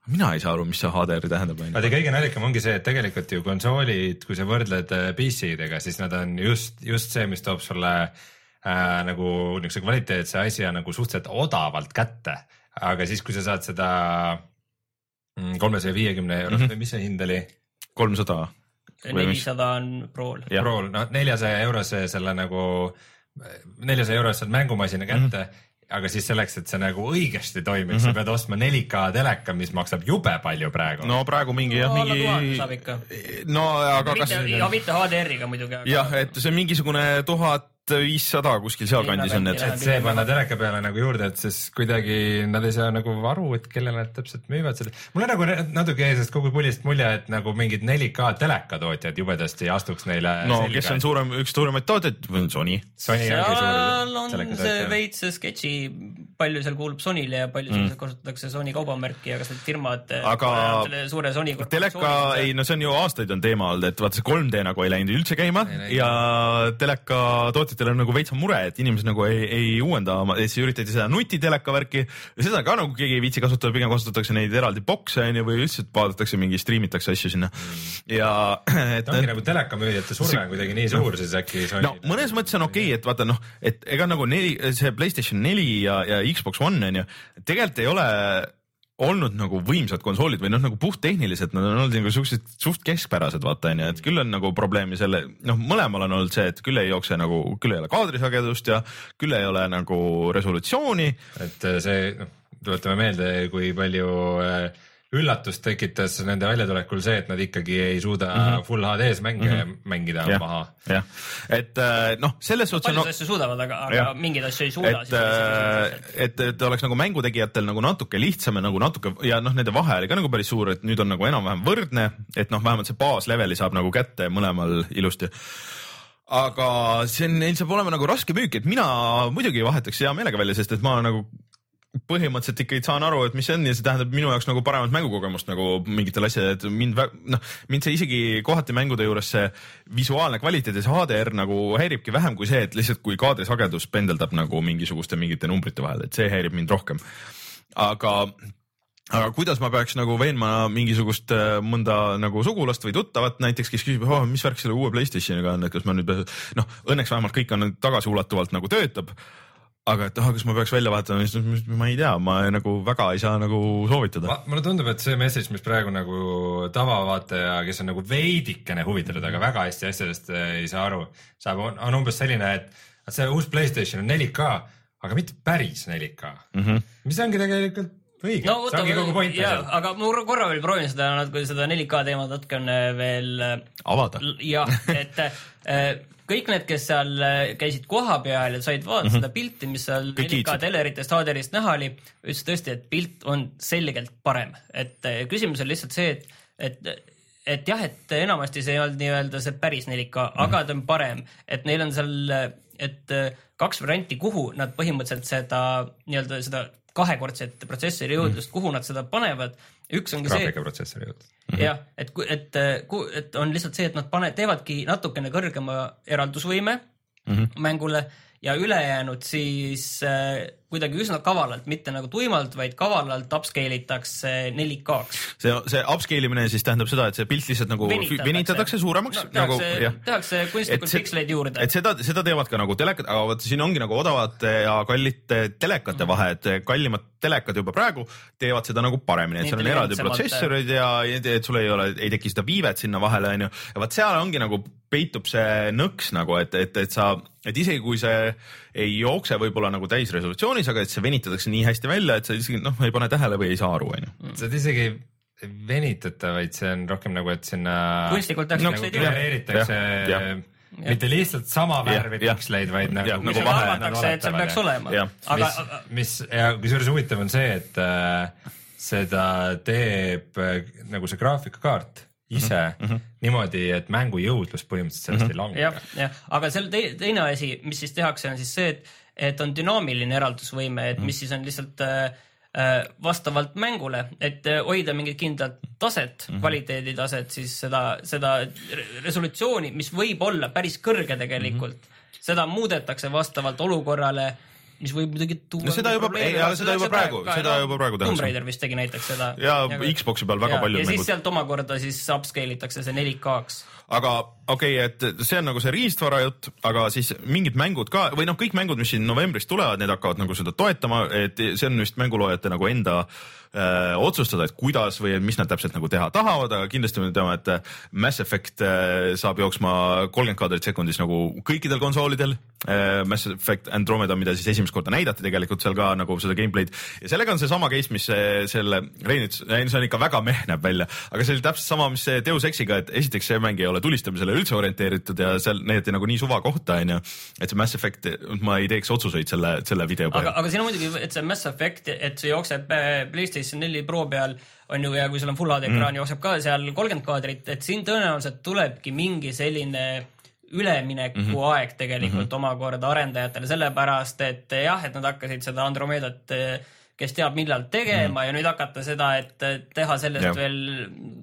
S1: mina ei saa aru, mis see HDR tähendab
S2: vaata kõige naljakam ongi see, et tegelikult ju konsoolid, kui sa võrdled äh, PC-dega, siis nad on just, just see, mis toob sulle äh, nagu niisuguse kvaliteetse asja nagu suhteliselt odavalt kätte. aga siis, kui sa saad seda kolmesaja viiekümne eurost
S1: Mhm.
S2: või mis see hind oli?
S1: kolmsada.
S3: nelisada on Prol.
S2: Prol, no neljasaja eurose selle nagu, neljasaja eurost saad mängumasina kätte mm. -hmm aga siis selleks, et see nagu õigesti toimiks mm, -hmm. sa pead ostma 4K teleka, mis maksab jube palju praegu
S1: no praegu mingi jah,
S3: No,
S1: mingi no aga kas
S3: mitte, ja mitte HDR-iga muidugi.
S1: jah, et see on mingisugune tuhat viissada kuskil sealkandis on need.
S2: et see panna teleka peale nagu juurde, et siis kuidagi nad ei saa nagu aru, et kellele nad täpselt müüvad seda. mul on nagu natuke jäi sellest kogu pullist mulje, et nagu mingid 4K telekatootjad jubedasti astuks neile.
S1: no kes on suurem, üks suuremaid tootjaid, Sony.
S2: Sony
S3: seal on see veits sketši, palju seal kuulub Sonyle ja palju mm. kasutatakse Sony kaubamärki ja kas need firmad.
S1: Aga
S3: selle suure Sony.
S1: teleka, ei no see on ju aastaid on teema olnud, et vaata see 3D nagu ei läinud üldse käima
S2: Ei
S1: ja teleka tootjatel on nagu veits mure, et inimesed nagu ei, ei uuenda oma, siis üritati seda nutiteleka värki ja seda ka nagu keegi ei viitsi kasutada, pigem kasutatakse neid eraldi bokse onju või lihtsalt vaadatakse mingi striimitakse asju sinna. Ja et
S2: ta ongi nagu telekamüüjate surve on kuidagi nii suur siis äkki
S1: no mõnes mõttes on okei okay,, et vaata noh, et ega nagu neli, see Playstation neli ja, ja Xbox One on ju, tegelikult ei ole olnud nagu võimsad konsoolid või noh, nagu puhttehniliselt nad on olnud nagu siuksed suht keskpärased, vaata onju, et küll on nagu probleemi selle, noh, mõlemal on olnud see, et küll ei jookse nagu, küll ei ole kaadrisagedust ja küll ei ole nagu resolutsiooni.
S2: Et äh, see, noh, tuletame meelde, kui palju äh, üllatust tekitas nende väljatulekul see, et nad ikkagi ei suuda mm -hmm. full HD-s mänge mm -hmm. mängida
S1: jah
S2: maha.,
S1: jah, et äh, noh, selles suhtes
S3: paljusid
S1: on
S3: asju suudavad, aga, aga mingeid asju ei suuda.
S1: et, et, et oleks nagu mängutegijatel nagu natuke lihtsam ja nagu natuke ja noh, nende vahe oli ka nagu päris suur, et nüüd on nagu enam-vähem võrdne, et noh, vähemalt see baasleveli saab nagu kätte mõlemal ilusti aga see on, neil saab olema nagu raske müük, et mina muidugi vahetaks hea meelega välja, sest et ma nagu põhimõtteliselt ikkagi saan aru, et mis see on ja see tähendab minu jaoks nagu paremat mängukogemust nagu mingitel asjadel, et mind noh, mind see isegi kohati mängude juures see visuaalne kvaliteet ja see HDR nagu häiribki vähem kui see, et lihtsalt kui kaadrisagedus pendeldab nagu mingisuguste mingite numbrite vahel, et see häirib mind rohkem. aga aga kuidas ma peaks nagu veenma mingisugust äh, mõnda nagu sugulast või tuttavat näiteks, kes küsib oh,, mis värk selle uue Playstationiga on, et kas ma nüüd, noh, õnneks vähemalt kõik on tagasiulatuvalt nagu töötab aga et ah, kas ma peaks välja vahetama, siis ma ei tea, ma nagu väga ei saa nagu soovitada.
S2: mulle tundub, et see message, mis praegu nagu tavavaataja, kes on nagu veidikene huvitatud, aga väga hästi asjadest äh, ei saa aru, saab, on umbes selline, et et see uus Playstation on 4K, aga mitte päris 4K
S1: mm. -hmm.
S2: mis ongi tegelikult õige
S3: no
S2: see ongi kogu point asjal.
S3: aga ma korra veel proovin seda natuke seda 4K teemat natukene veel äh,
S1: avada.
S3: jah, et äh, kõik need, kes seal äh, käisid kohapeal ja said vaadata mm -hmm. seda pilti, mis seal
S1: Mhm. Kõik
S3: 4K
S1: kiitsid.
S3: teleritest, HDR-ist näha oli, ütlesid tõesti, et pilt on selgelt parem, et äh, küsimus on lihtsalt see, et, et et jah, et enamasti see ei olnud nii-öelda see päris 4K mm, -hmm. aga ta on parem, et neil on seal, et äh, kaks varianti, kuhu nad põhimõtteliselt seda nii-öelda seda kahekordset protsessori jõudlust mm, -hmm. kuhu nad seda panevad. üks ongi see,
S2: graafikaprotsessori juurde.
S3: jah, et, et, et on lihtsalt see, et nad pane-, teevadki natukene kõrgema eraldusvõime mm. -hmm. mängule ja ülejäänud siis äh, kuidagi üsna kavalalt, mitte nagu tuimalt, vaid kavalalt upscale itakse 4K-ks.
S1: see, see upscale imine siis tähendab seda, et see pilt lihtsalt nagu venitatakse, venitatakse suuremaks
S3: no,.
S1: nagu
S3: tehakse
S1: jah,
S3: tehakse kunstlikult piksleid juurde
S1: et. seda, seda teevad ka nagu telekad, aga vot siin ongi nagu odavate ja kallite telekate
S3: Mhm.
S1: vahe, et kallimad telekad juba praegu teevad seda nagu paremini, et seal on eraldi
S3: Intelligentsemalt.
S1: protsessorid ja et sul ei ole, ei teki seda viivet sinna vahele, onju. ja vot seal ongi nagu peitub see nõks nagu, et, et, et sa, et isegi kui see ei jookse võib-olla nagu täisresolutsioonis, aga et see venitatakse nii hästi välja, et sa isegi noh, ei pane tähele või ei saa aru, onju.
S2: seda isegi ei venitata, vaid see on rohkem nagu, et sinna
S3: kunstlikult tehakse
S2: nagu genereeritakse
S1: jah.
S2: mitte lihtsalt sama värvi piksleid, vaid nagu,
S1: Jah, nagu vahe-
S3: arvatakse, et seal peaks olema. Aga
S2: mis, mis ja kusjuures huvitav on see, et äh, seda teeb äh, nagu see graafikakaart ise mm -hmm. niimoodi, et mängu jõudlus põhimõtteliselt sellest mm -hmm. ei lange
S3: jah, jah, aga seal te, teine asi, mis siis tehakse, on siis see, et, et on dünaamiline eraldusvõime, et mis siis on lihtsalt äh, äh, vastavalt mängule, et äh, hoida mingit kindlat taset mm, -hmm. kvaliteeditaset, siis seda, seda re- resolutsiooni, mis võib olla päris kõrge tegelikult mm, -hmm. seda muudetakse vastavalt olukorrale mis võib muidugi tuua
S1: No seda juba-
S3: probleeme,
S1: ei, aga seda juba praegu- seda juba praegu tehakse.
S3: Tomb Raider vist tegi näiteks seda.
S1: ja Xbox'i peal väga paljud
S3: ja siis sealt omakorda siis upscale itakse see 4K-ks
S1: aga okei okay,, et see on nagu see riistvara jutt, aga siis mingid mängud ka või noh, kõik mängud, mis siin novembris tulevad, need hakkavad nagu seda toetama, et see on vist mänguloojate nagu enda äh, otsustada, et kuidas või mis nad täpselt nagu teha tahavad, aga kindlasti me teame, et Mass Effect äh, saab jooksma kolmkümmend kaadrit sekundis nagu kõikidel konsoolidel äh,. Mass Effect Andromeda, mida siis esimest korda näidati tegelikult seal ka nagu seda gameplay'd ja sellega on seesama case, mis see, selle Rein ütles, see on ikka väga meh näeb välja, aga see oli täpselt sama, mis see Deus Exiga, et esiteks see mäng ei ole tulistamisele üldse orienteeritud ja seal näidati nagu nii suva kohta onju, et see Mass Effect, ma ei teeks otsuseid selle, selle video
S3: aga,
S1: peale.
S3: aga siin on muidugi, et see Mass Effect, et see jookseb äh, PlayStation 4 Pro peal on ju ja kui sul on full HD ekraan mm., jookseb ka seal kolmkümmend kaadrit, et siin tõenäoliselt tulebki mingi selline ülemineku mm -hmm. aeg tegelikult mm -hmm. omakorda arendajatele, sellepärast et jah, et nad hakkasid seda Andromedat eh, kes teab, millal tegema mm. ja nüüd hakata seda, et teha sellest ja. veel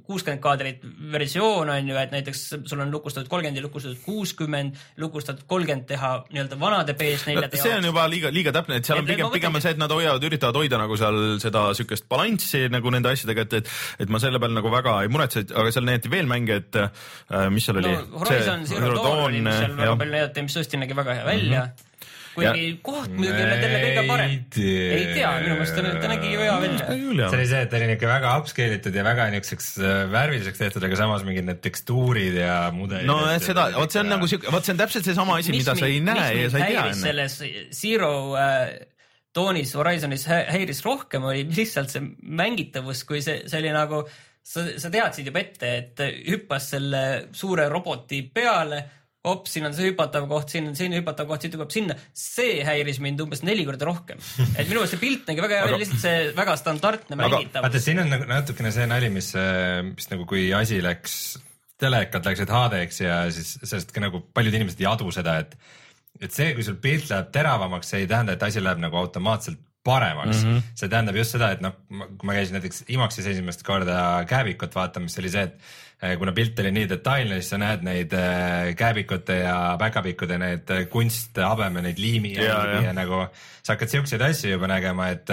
S3: kuuskümmend kaadrit versioon on ju, et näiteks sul on lukustatud kolmkümmend ja lukustatud kuuskümmend, lukustatud kolmkümmend teha nii-öelda vanade PS4-de
S1: see on juba liiga, liiga täpne, et seal on
S3: Et- et
S1: pigem pigem on see, et nad hoiavad, üritavad hoida nagu seal seda siukest balanssi nagu nende asjadega, et, et, et ma selle peal nagu väga ei muretse, aga seal näidati veel mänge, et äh, mis seal oli
S3: no Horizon Zero Dawn oli, mis seal väga palju näidati, mis tõesti nägi väga hea välja mm. -hmm. Kuigi koht muidugi ei ole talle kõige parem.
S2: tea.
S3: ei tea, minu meelest ta, ta nägi ju hea välja.
S2: See oli see, et ta oli niuke väga upscale itud ja väga niukseks äh, värviliseks tehtud, aga samas mingid need tekstuurid ja mudelid.
S1: no et seda, vot see on nagu siuke, vot see on täpselt seesama asi, mida sa ei näe ja sa ei tea enne.
S3: selles Zero äh, toonis Horizonis hä- häiris rohkem, oli lihtsalt see mängitavus, kui see, see oli nagu, sa, sa teadsid juba ette, et hüppas selle suure roboti peale, hops, siin on see hüpatav koht, siin on selline hüpatav koht, siit hüppab sinna. see häiris mind umbes neli korda rohkem. et minu meelest see pilt nägi väga hea välja, lihtsalt see väga standardne mängitavus
S2: vaata, siin on nagu natukene see nali, mis, mis nagu kui asi läks, telekad läksid HD-ks ja siis sellest ka nagu paljud inimesed ei adu seda, et et see, kui sul pilt läheb teravamaks, see ei tähenda, et asi läheb nagu automaatselt paremaks mm. -hmm. see tähendab just seda, et noh, kui ma käisin näiteks IMAX-is esimest korda kääbikut vaatamas, see oli see, et kuna pilt oli nii detailne, siis sa näed neid eh, kääbikute ja päkapikkude need eh, kunsthabeme, neid liimi ja,
S1: Ja,
S2: ja,
S1: ja.
S2: nagu sa hakkad siukseid asju juba nägema, et,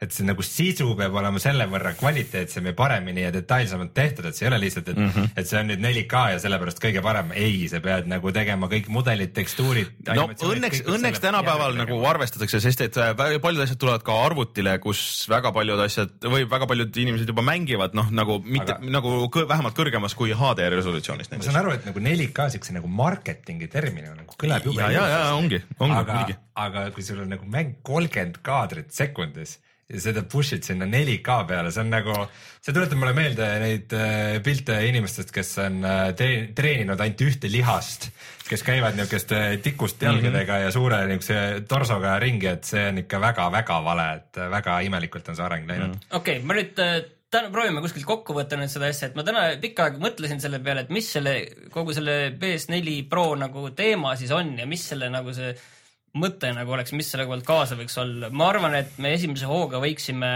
S2: et see nagu sisu peab olema selle võrra kvaliteetsem ja paremini ja detailsemalt tehtud, et see ei ole lihtsalt, et mm, -hmm. et see on nüüd 4K ja sellepärast kõige parem. ei, sa pead nagu tegema kõik mudelid, tekstuurid.
S1: no õnneks, õnneks tänapäeval nagu arvestatakse, sest et paljud asjad tulevad ka arvutile, kus väga paljud asjad või väga paljud inimesed juba mängivad, noh nagu mitte
S2: Aga-
S1: nagu kõ, vähemalt kõrgel kõrgemas kui HD resolutsioonist
S2: ma saan aru, et nagu 4K siukse nagu marketingi terminina nagu kõlab jube
S1: ja, ja, ja ongi, ongi
S2: aga
S1: muidugi.,
S2: aga kui sul on nagu mäng kolmkümmend kaadrit sekundis ja seda push'id sinna 4K peale, see on nagu, see tuletab mulle meelde neid äh, pilte inimestest, kes on äh, tre- treeninud ainult ühte lihast, kes käivad niisuguste tikust jalgadega mm -hmm. ja suure niisuguse torsoga ringi, et see on ikka väga-väga vale, et väga imelikult on see areng läinud mm. -hmm.
S3: okei okay,, ma nüüd äh, täna proovime kuskilt kokku võtta nüüd seda asja, et ma täna pikka aega mõtlesin selle peale, et mis selle kogu selle PS4 Pro nagu teema siis on ja mis selle nagu see mõte nagu oleks, mis selle pealt kaasa võiks olla. ma arvan, et me esimese hooga võiksime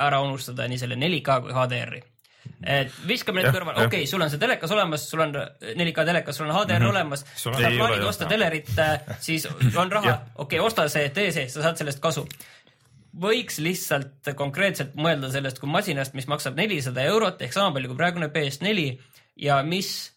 S3: ära unustada nii selle 4K kui HDR-i. et viskame need kõrvale, okei okay,, sul on see telekas olemas, sul on 4K telekas, sul on HDR mm -hmm. olemas, sa plaanid osta telerit, siis on raha. Okei okay,, osta see, tee see, sa saad sellest kasu võiks lihtsalt konkreetselt mõelda sellest kui masinast, mis maksab nelisada eurot ehk sama palju kui praegune PS4 ja mis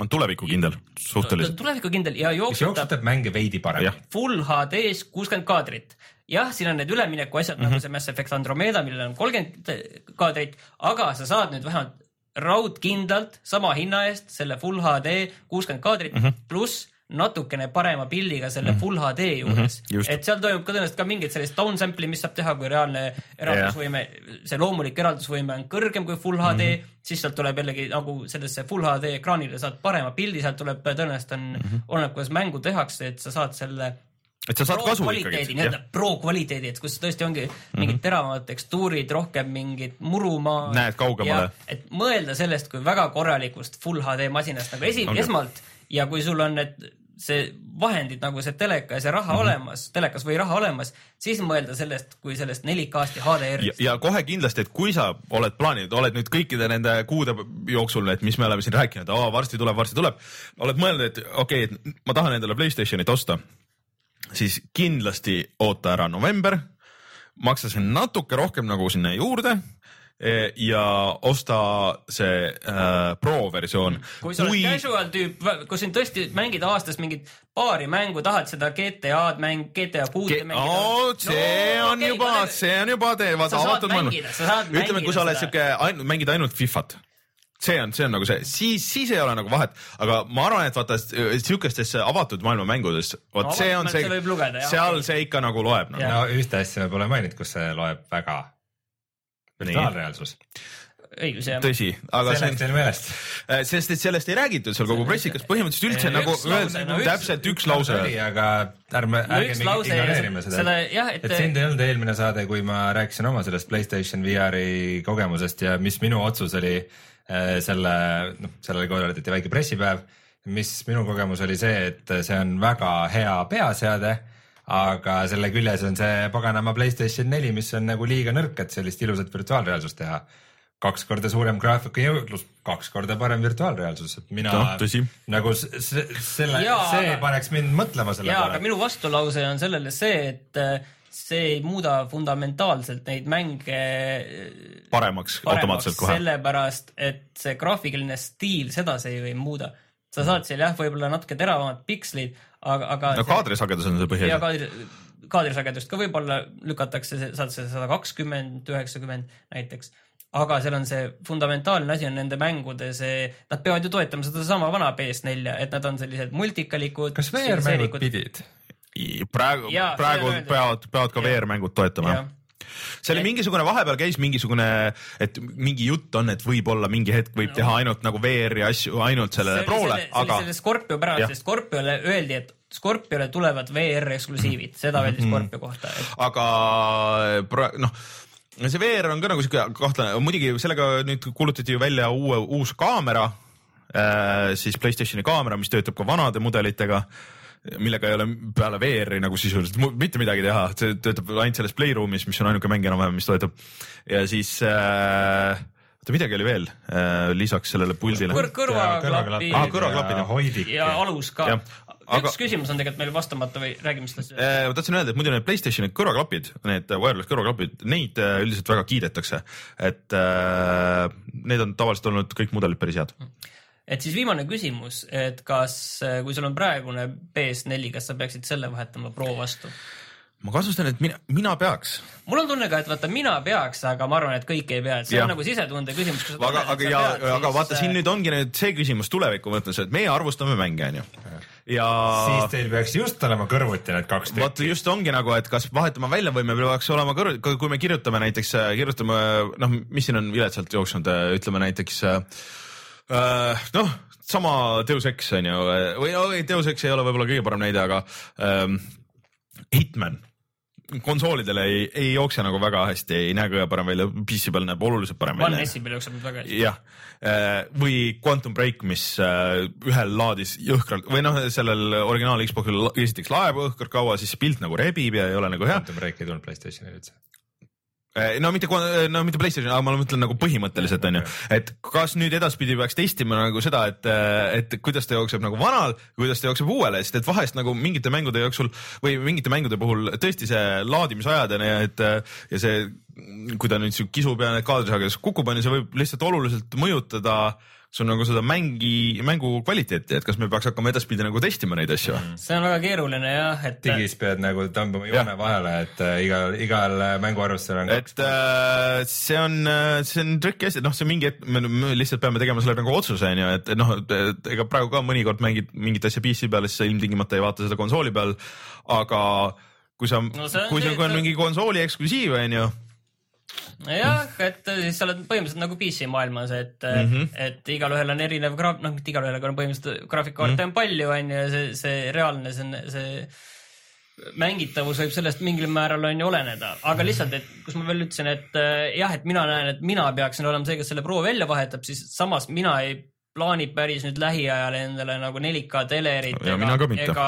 S1: on tulevikukindel suhteliselt.
S3: tulevikukindel ja jooksutab
S2: jooksutab mänge veidi paremini
S3: full HD-s kuuskümmend kaadrit. jah, siin on need ülemineku asjad mm -hmm.
S1: Mhm.
S3: nagu see Mass Effect Andromeda, millel on kolmkümmend kaadrit, aga sa saad nüüd vähemalt raudkindlalt sama hinna eest selle full HD kuuskümmend kaadrit mm
S1: Mhm.
S3: -hmm. pluss natukene parema pildiga selle mm -hmm. full HD juures mm. -hmm. et seal toimub ka tõenäoliselt ka mingit sellist downsample'i, mis saab teha, kui reaalne eraldusvõime, see loomulik eraldusvõime on kõrgem kui full HD mm, -hmm. siis sealt tuleb jällegi nagu sellesse full HD ekraanile saad parema pildi, sealt tuleb tõenäoliselt on mm, -hmm. oleneb, kuidas mängu tehakse, et sa saad selle
S1: et sa saad kasu
S3: kvaliteedi,
S1: ikkagi.
S3: nii-öelda pro kvaliteedi, et kus tõesti ongi mingid teravamad tekstuurid, rohkem mingit murumaa.
S1: Näed kaugemale..
S3: et mõelda sellest kui väga korralikust full HD masinast nagu esi-
S1: Ongi.,
S3: esmalt ja kui sul on need, see vahendid nagu see teleka ja see raha mm -hmm. olemas, telekas või raha olemas, siis mõelda sellest kui sellest 4K-st ja
S1: ja,
S3: HDR-ist.
S1: ja kohe kindlasti, et kui sa oled plaaninud, oled nüüd kõikide nende kuude jooksul, et mis me oleme siin rääkinud, varsti tuleb, varsti tuleb, oled mõelnud, et okei okay,, et ma tahan endale Playstationit osta, siis kindlasti oota ära november, maksa see natuke rohkem nagu sinna juurde ja osta see äh, pro versioon.
S3: kui sa oled casual tüüp, kui sind tõesti mängid aastas mingit paari mängu, tahad seda GTA-d mäng, GTA kuute
S1: Ke-
S3: mängida
S1: oo, see on
S3: okei,
S1: juba
S3: paneme-,
S1: see on juba tee, vaata avatud maailm. ütleme, kui sa oled siuke mängid ainult Fifat, see on, see on nagu see, siis, siis ei ole nagu vahet, aga ma arvan, et vaata siukestesse avatud maailma mängudes, vot
S3: No
S1: see on see seal see ikka nagu loeb
S2: no ühte asja pole maininud, kus see loeb väga. virtuaalreaalsus,
S3: õigus jah.
S1: tõsi, aga
S2: see
S1: on
S2: läks teil meelest.
S1: Äh, sest et sellest ei räägitud seal kogu pressikas, põhimõtteliselt üldse
S3: Üks
S1: nagu
S3: lause,
S1: öeldi
S3: no üks-
S1: täpselt üks lause.
S2: oli, aga ärme,
S3: No
S2: ärge
S3: ja
S2: ignoreerime seda,
S3: seda- jah, et-
S2: et sind ei olnud eelmine saade, kui ma rääkisin oma sellest Playstation VR-i kogemusest ja mis minu otsus oli äh, selle, noh, sellel korraldati väike pressipäev, mis minu kogemus oli see, et see on väga hea peaseade, aga selle küljes on see paganama Playstation neli, mis on nagu liiga nõrk, et sellist ilusat virtuaalreaalsust teha kaks korda suurem graafiku jõudlus, kaks korda parem virtuaalreaalsus, et mina
S1: tõsi.
S2: nagu selle, see
S3: aga-
S2: paneks mind mõtlema selle
S3: ja, aga
S2: peale.
S3: minu vastulause on sellele see, et äh, see ei muuda fundamentaalselt neid mänge äh,
S1: paremaks automaatselt kohe.
S3: sellepärast, et see graafiline stiil, seda see ju ei muuda. sa saad seal jah, võib-olla natuke teravamad pikslid, aga, aga
S1: no kaadrisagedus on see
S3: ja
S1: põhiasi.
S3: kaadri, kaadrisagedust ka võib-olla lükatakse, saad see sada kakskümmend, üheksakümmend näiteks. aga seal on see fundamentaalne asi on nende mängude see, nad peavad ju toetama sedasama vana PS4-a, et nad on sellised multikalikud.
S2: kas VR-mängud pidid?
S1: praegu praegu peavad, peavad ka. VR-mängud toetama
S3: jah,
S1: see oli mingisugune, vahepeal käis mingisugune, et mingi jutt on, et võib-olla mingi hetk võib teha ainult nagu VR-i asju ainult sellele Prole, aga
S3: selle Scorpio pärast, sest Scorpiole öeldi, et Scorpiole tulevad VR eksklusiivid, seda öeldi
S1: Mhm.
S3: Scorpio kohta, et
S1: aga pra- noh, see VR on ka nagu siuke kahtlane, muidugi sellega nüüd kuulutati ju välja uue, uus kaamera äh,, siis Playstationi kaamera, mis töötab ka vanade mudelitega millega ei ole peale VR-i nagu sisuliselt mitte midagi teha, see töötab ainult selles Playroom'is, mis on ainuke mäng enam-vähem, mis töötab. ja siis äh,, oota midagi oli veel äh, lisaks sellele puldile
S3: kõr-, kõrvaklapid
S1: Aa, kõrvaklapid, jah.
S2: hoidik
S3: ja alus ka.
S1: Aga-
S3: üks küsimus on tegelikult meil vastamata või räägime sellest.
S1: Äh, ma tahtsin öelda, et muidu need Playstationi kõrvaklapid, need wireless kõrvaklapid, neid äh, üldiselt väga kiidetakse, et äh, need on tavaliselt olnud kõik mudelid päris head.
S3: Et siis viimane küsimus, et kas, kui sul on praegune PS4, kas sa peaksid selle vahetama Pro vastu?
S1: ma kahtlustan, et mina, mina peaks.
S3: mul on tunne ka, et vaata, mina peaks, aga ma arvan, et kõik ei pea, et see
S1: Jah.
S3: on nagu sisetunde küsimus.
S1: aga, aga ja, aga vaata siin
S3: äh,
S1: nüüd ongi nüüd see küsimus tuleviku mõttes, et meie arvustame mänge, onju. ja
S2: siis teil peaks just olema kõrvuti need kaks
S1: vot
S2: tükki.
S1: just ongi nagu, et kas vahetama välja või me peaks olema kõrv, kui me kirjutame näiteks, kirjutame noh, mis siin on viletsalt jooksnud, ütleme näiteks äh, noh, sama Deus Ex on ju, või no, ei, Deus Ex ei ole võib-olla kõige parem näide, aga ähm, Hitman konsoolidele ei, ei jookse nagu väga hästi, ei näe kõige parem välja, PC peal näeb oluliselt parem
S3: One
S1: välja.
S3: S-i peal jookseb nüüd väga hästi.
S1: jah, või Quantum Break, mis äh, ühel laadis jõhkralt või noh, sellel originaal Xbox'il esiteks laeb jõhkralt kaua, siis pilt nagu rebib ja ei ole nagu hea.
S2: Quantum Break ei tulnud Playstationile üldse.
S1: No mitte, no mitte Playstation, aga ma mõtlen nagu põhimõtteliselt onju, et kas nüüd edaspidi peaks testima nagu seda, et, et kuidas ta jookseb nagu vanal, kuidas ta jookseb uuele, sest et vahest nagu mingite mängude jooksul või mingite mängude puhul tõesti see laadimisajad on ju, et ja see, kui ta nüüd siuke kisub ja need kaadrisagedus kukub, on ju, see võib lihtsalt oluliselt mõjutada sul nagu seda mängi, mängu kvaliteeti, et kas me peaks hakkama edaspidi nagu testima neid asju mm.?
S3: see on väga keeruline jah, et
S2: digis pead nagu tõmbama joone vahele, et äh, igal, igal äh, mänguarvustusel on kaks
S1: et äh, see on, see on triki asi, noh, see mingi hetk me, lihtsalt peame tegema selle nagu otsuse onju, et noh, et ega praegu ka mõnikord mängid mingit asja PC peal, siis sa ilmtingimata ei vaata seda konsooli peal. aga kui sa
S3: No see on
S1: kui
S3: see,
S1: see on
S3: et-
S1: mingi konsooli eksklusiiv onju,
S3: jah, et siis sa oled põhimõtteliselt nagu PC maailmas, et mm. -hmm. et igalühel on erinev graaf-, noh, mitte igalühel, aga on põhimõtteliselt graafikukaarte
S1: Mhm.
S3: mm -hmm. on palju, onju, ja see, see reaalne, see, see mängitavus võib sellest mingil määral on ju oleneda, aga lihtsalt, et kus ma veel ütlesin, et äh, jah, et mina näen, et mina peaksin olema see, kes selle Pro välja vahetab, siis samas mina ei plaani päris nüüd lähiajal endale nagu 4K telerit
S1: Ja mitte.
S3: ega,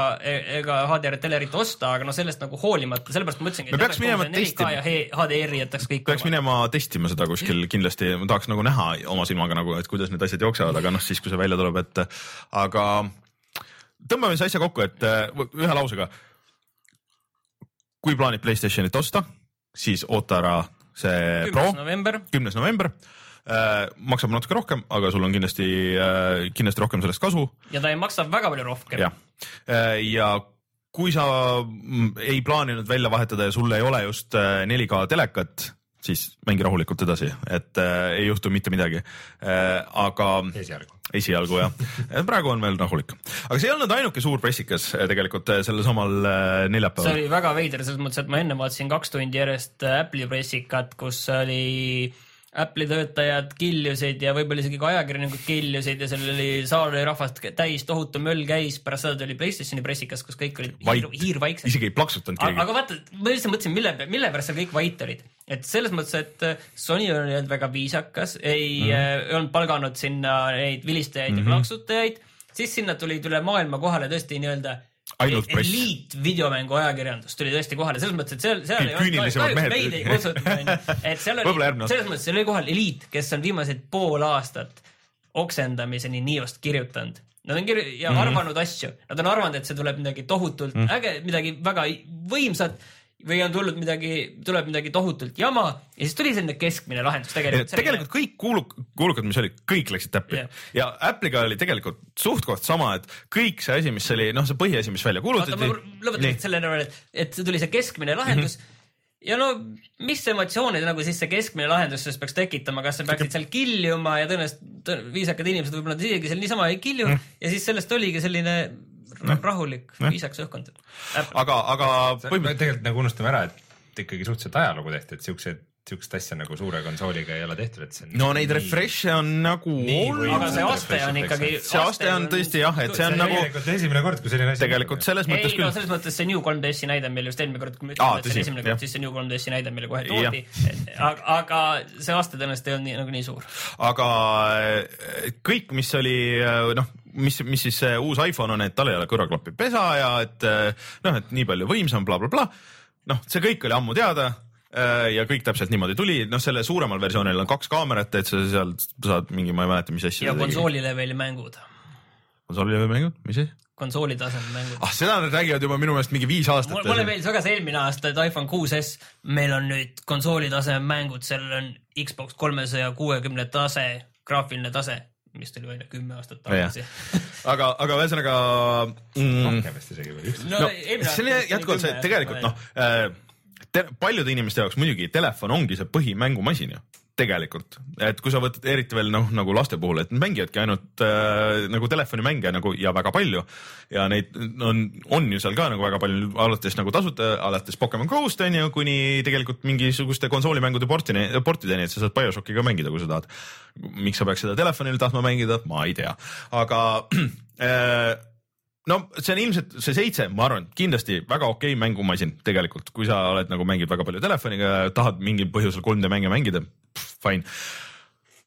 S3: ega HDR telerit osta, aga noh, sellest nagu hoolimata, sellepärast ma mõtlesingi,
S1: Me peaks minema
S3: 4K
S1: testima.
S3: HDR-i jätaks kõik
S1: peaks minema testima seda kuskil kindlasti, ma tahaks nagu näha oma silmaga nagu, et kuidas need asjad jooksevad, aga noh, siis kui see välja tuleb, et aga tõmbame siis asja kokku, et ühe lausega. kui plaanid Playstationit osta, siis oota ära see Pro
S3: kümnes november.
S1: Maksab natuke rohkem, aga sul on kindlasti äh,, kindlasti rohkem sellest kasu
S3: ja ta ei maksa väga palju rohkem.
S1: jah äh,. ja kui sa mm, ei plaaninud välja vahetada ja sul ei ole just äh, 4K telekat, siis mängi rahulikult edasi, et äh, ei juhtu mitte midagi äh,. aga
S2: esialgu.
S1: esialgu jah, praegu on veel rahulik, aga see ei olnud ainuke suur pressikas äh, tegelikult äh, sellel samal äh,
S3: see
S1: neljapäeval.
S3: oli väga veider selles mõttes, et ma enne vaatasin kaks tundi järjest äh, Apple'i pressikat, kus oli Apple'i töötajad killusid ja võib-olla isegi ka ajakirjanikud killusid ja seal oli, saal oli rahvast täis, tohutu möll käis, pärast seda tuli Playstationi pressikas, kus kõik olid hiir, hiirvaiksed.
S1: isegi ei plaksutanud
S3: aga,
S1: keegi.
S3: aga vaata, ma lihtsalt mõtlesin, mille, mille pärast seal kõik vait olid. et selles mõttes, et äh, Sony oli olnud väga viisakas, ei
S1: Mhm.
S3: mm -hmm. äh, olnud palganud sinna neid vilistajaid mm -hmm. ja plaksutajaid, siis sinna tulid üle maailma kohale tõesti nii-öelda
S1: Ainult press.
S3: eliit videomängu ajakirjandus tuli tõesti kohale, selles mõttes, et seal, seal
S1: Kõik küünilisemad mehed
S3: meid ei kutsutud, et seal oli selles mõttes seal oli kohal eliit, kes on viimased pool aastat oksendamiseni niivast kirjutanud. Nad on kirju- ja mm -hmm. arvanud asju, nad on arvanud, et see tuleb midagi tohutult mm -hmm. äge, midagi väga võimsat või on tulnud midagi, tuleb midagi tohutult jama ja siis tuli selline keskmine lahendus tegelikult.
S1: tegelikult kõik kuuluk-, kuulukad, mis olid, kõik läksid täppi
S3: Jah.
S1: ja Apple'iga oli tegelikult suht-koht sama, et kõik see asi, mis oli noh, see põhiasi, mis välja kuulutati.
S3: lõpetan selle ära, et, et see tuli see keskmine lahendus mm. -hmm. ja no mis emotsioonid nagu siis see keskmine lahendus siis peaks tekitama, kas sa peaksid seal kiljuma ja tõenäoliselt tõ- viisakad inimesed võib-olla isegi seal niisama ei kilju mm ja siis sellest oligi selline rahulik, viisakas õhkkond.
S1: aga, aga põhimõtteliselt
S2: tegelikult nagu unustame ära, et ikkagi suhteliselt ajalugu tehti, et siukseid, siukest asja nagu suure konsooliga ei ole tehtud, et see on.
S1: no neid. refresh'e on nagu olnud.
S3: aga see aste on ikkagi.
S1: see aste on tõesti jah, et see on nagu
S2: esimene kord, kui selline asi.
S1: tegelikult selles mõttes
S3: ei no
S1: küll.
S3: selles mõttes see New 3DS-i näide, mille just eelmine kord, kui me ütlesime, et see on esimene kord, siis see New 3DS-i näide, mille kohe toodi. aga, aga see aste tõenäoliselt ei olnud nii, nagu nii suur.
S1: aga äh, kõik, mis oli äh, noh, mis, mis siis see uus iPhone on, et tal ei ole kõrvaklapi pesa ja et äh, noh, et nii palju võimsam bla,, blablabla. noh, see kõik oli ammu teada äh, ja kõik täpselt niimoodi tuli, noh, selle suuremal versioonil on kaks kaamerat, et sa seal saad mingi, ma ei mäleta, mis asja.
S3: ja konsooli leveli mängud,
S1: konsooli mängud, mis asi?
S3: konsooli tasemel mängud.
S1: ah, seda nad räägivad juba minu meelest mingi viis aastat.
S3: mulle mulle meeldis väga see eelmine aasta, et iPhone 6S, meil on nüüd konsooli tasemel mängud, sellel on Xbox kolmesaja kuuekümne tase, graafiline tase. Mis tuli välja kümme aastat tagasi.
S1: aga, aga ühesõnaga mm,.
S2: rohkem vist isegi või üks.
S3: no,
S1: no see on jätkuvalt see, tegelikult noh äh,, te, paljude inimeste jaoks muidugi telefon ongi see põhimängumasin ju tegelikult, et kui sa võtad eriti veel noh, nagu laste puhul, et mängivadki ainult äh, nagu telefonimänge nagu ja väga palju. Ja neid on, on ju seal ka nagu väga palju alates nagu tasuta, alates Pokemon Go'st on ju, kuni tegelikult mingisuguste konsoolimängude portini, portideni, et sa saad BioShocki ka mängida, kui sa tahad. miks sa peaks seda telefonil tahtma mängida, ma ei tea, aga äh, no see on ilmselt see seitse, ma arvan, kindlasti väga okei mängumasin tegelikult, kui sa oled nagu mängid väga palju telefoniga tahad mingil põhjusel 3D mänge mängida, fine.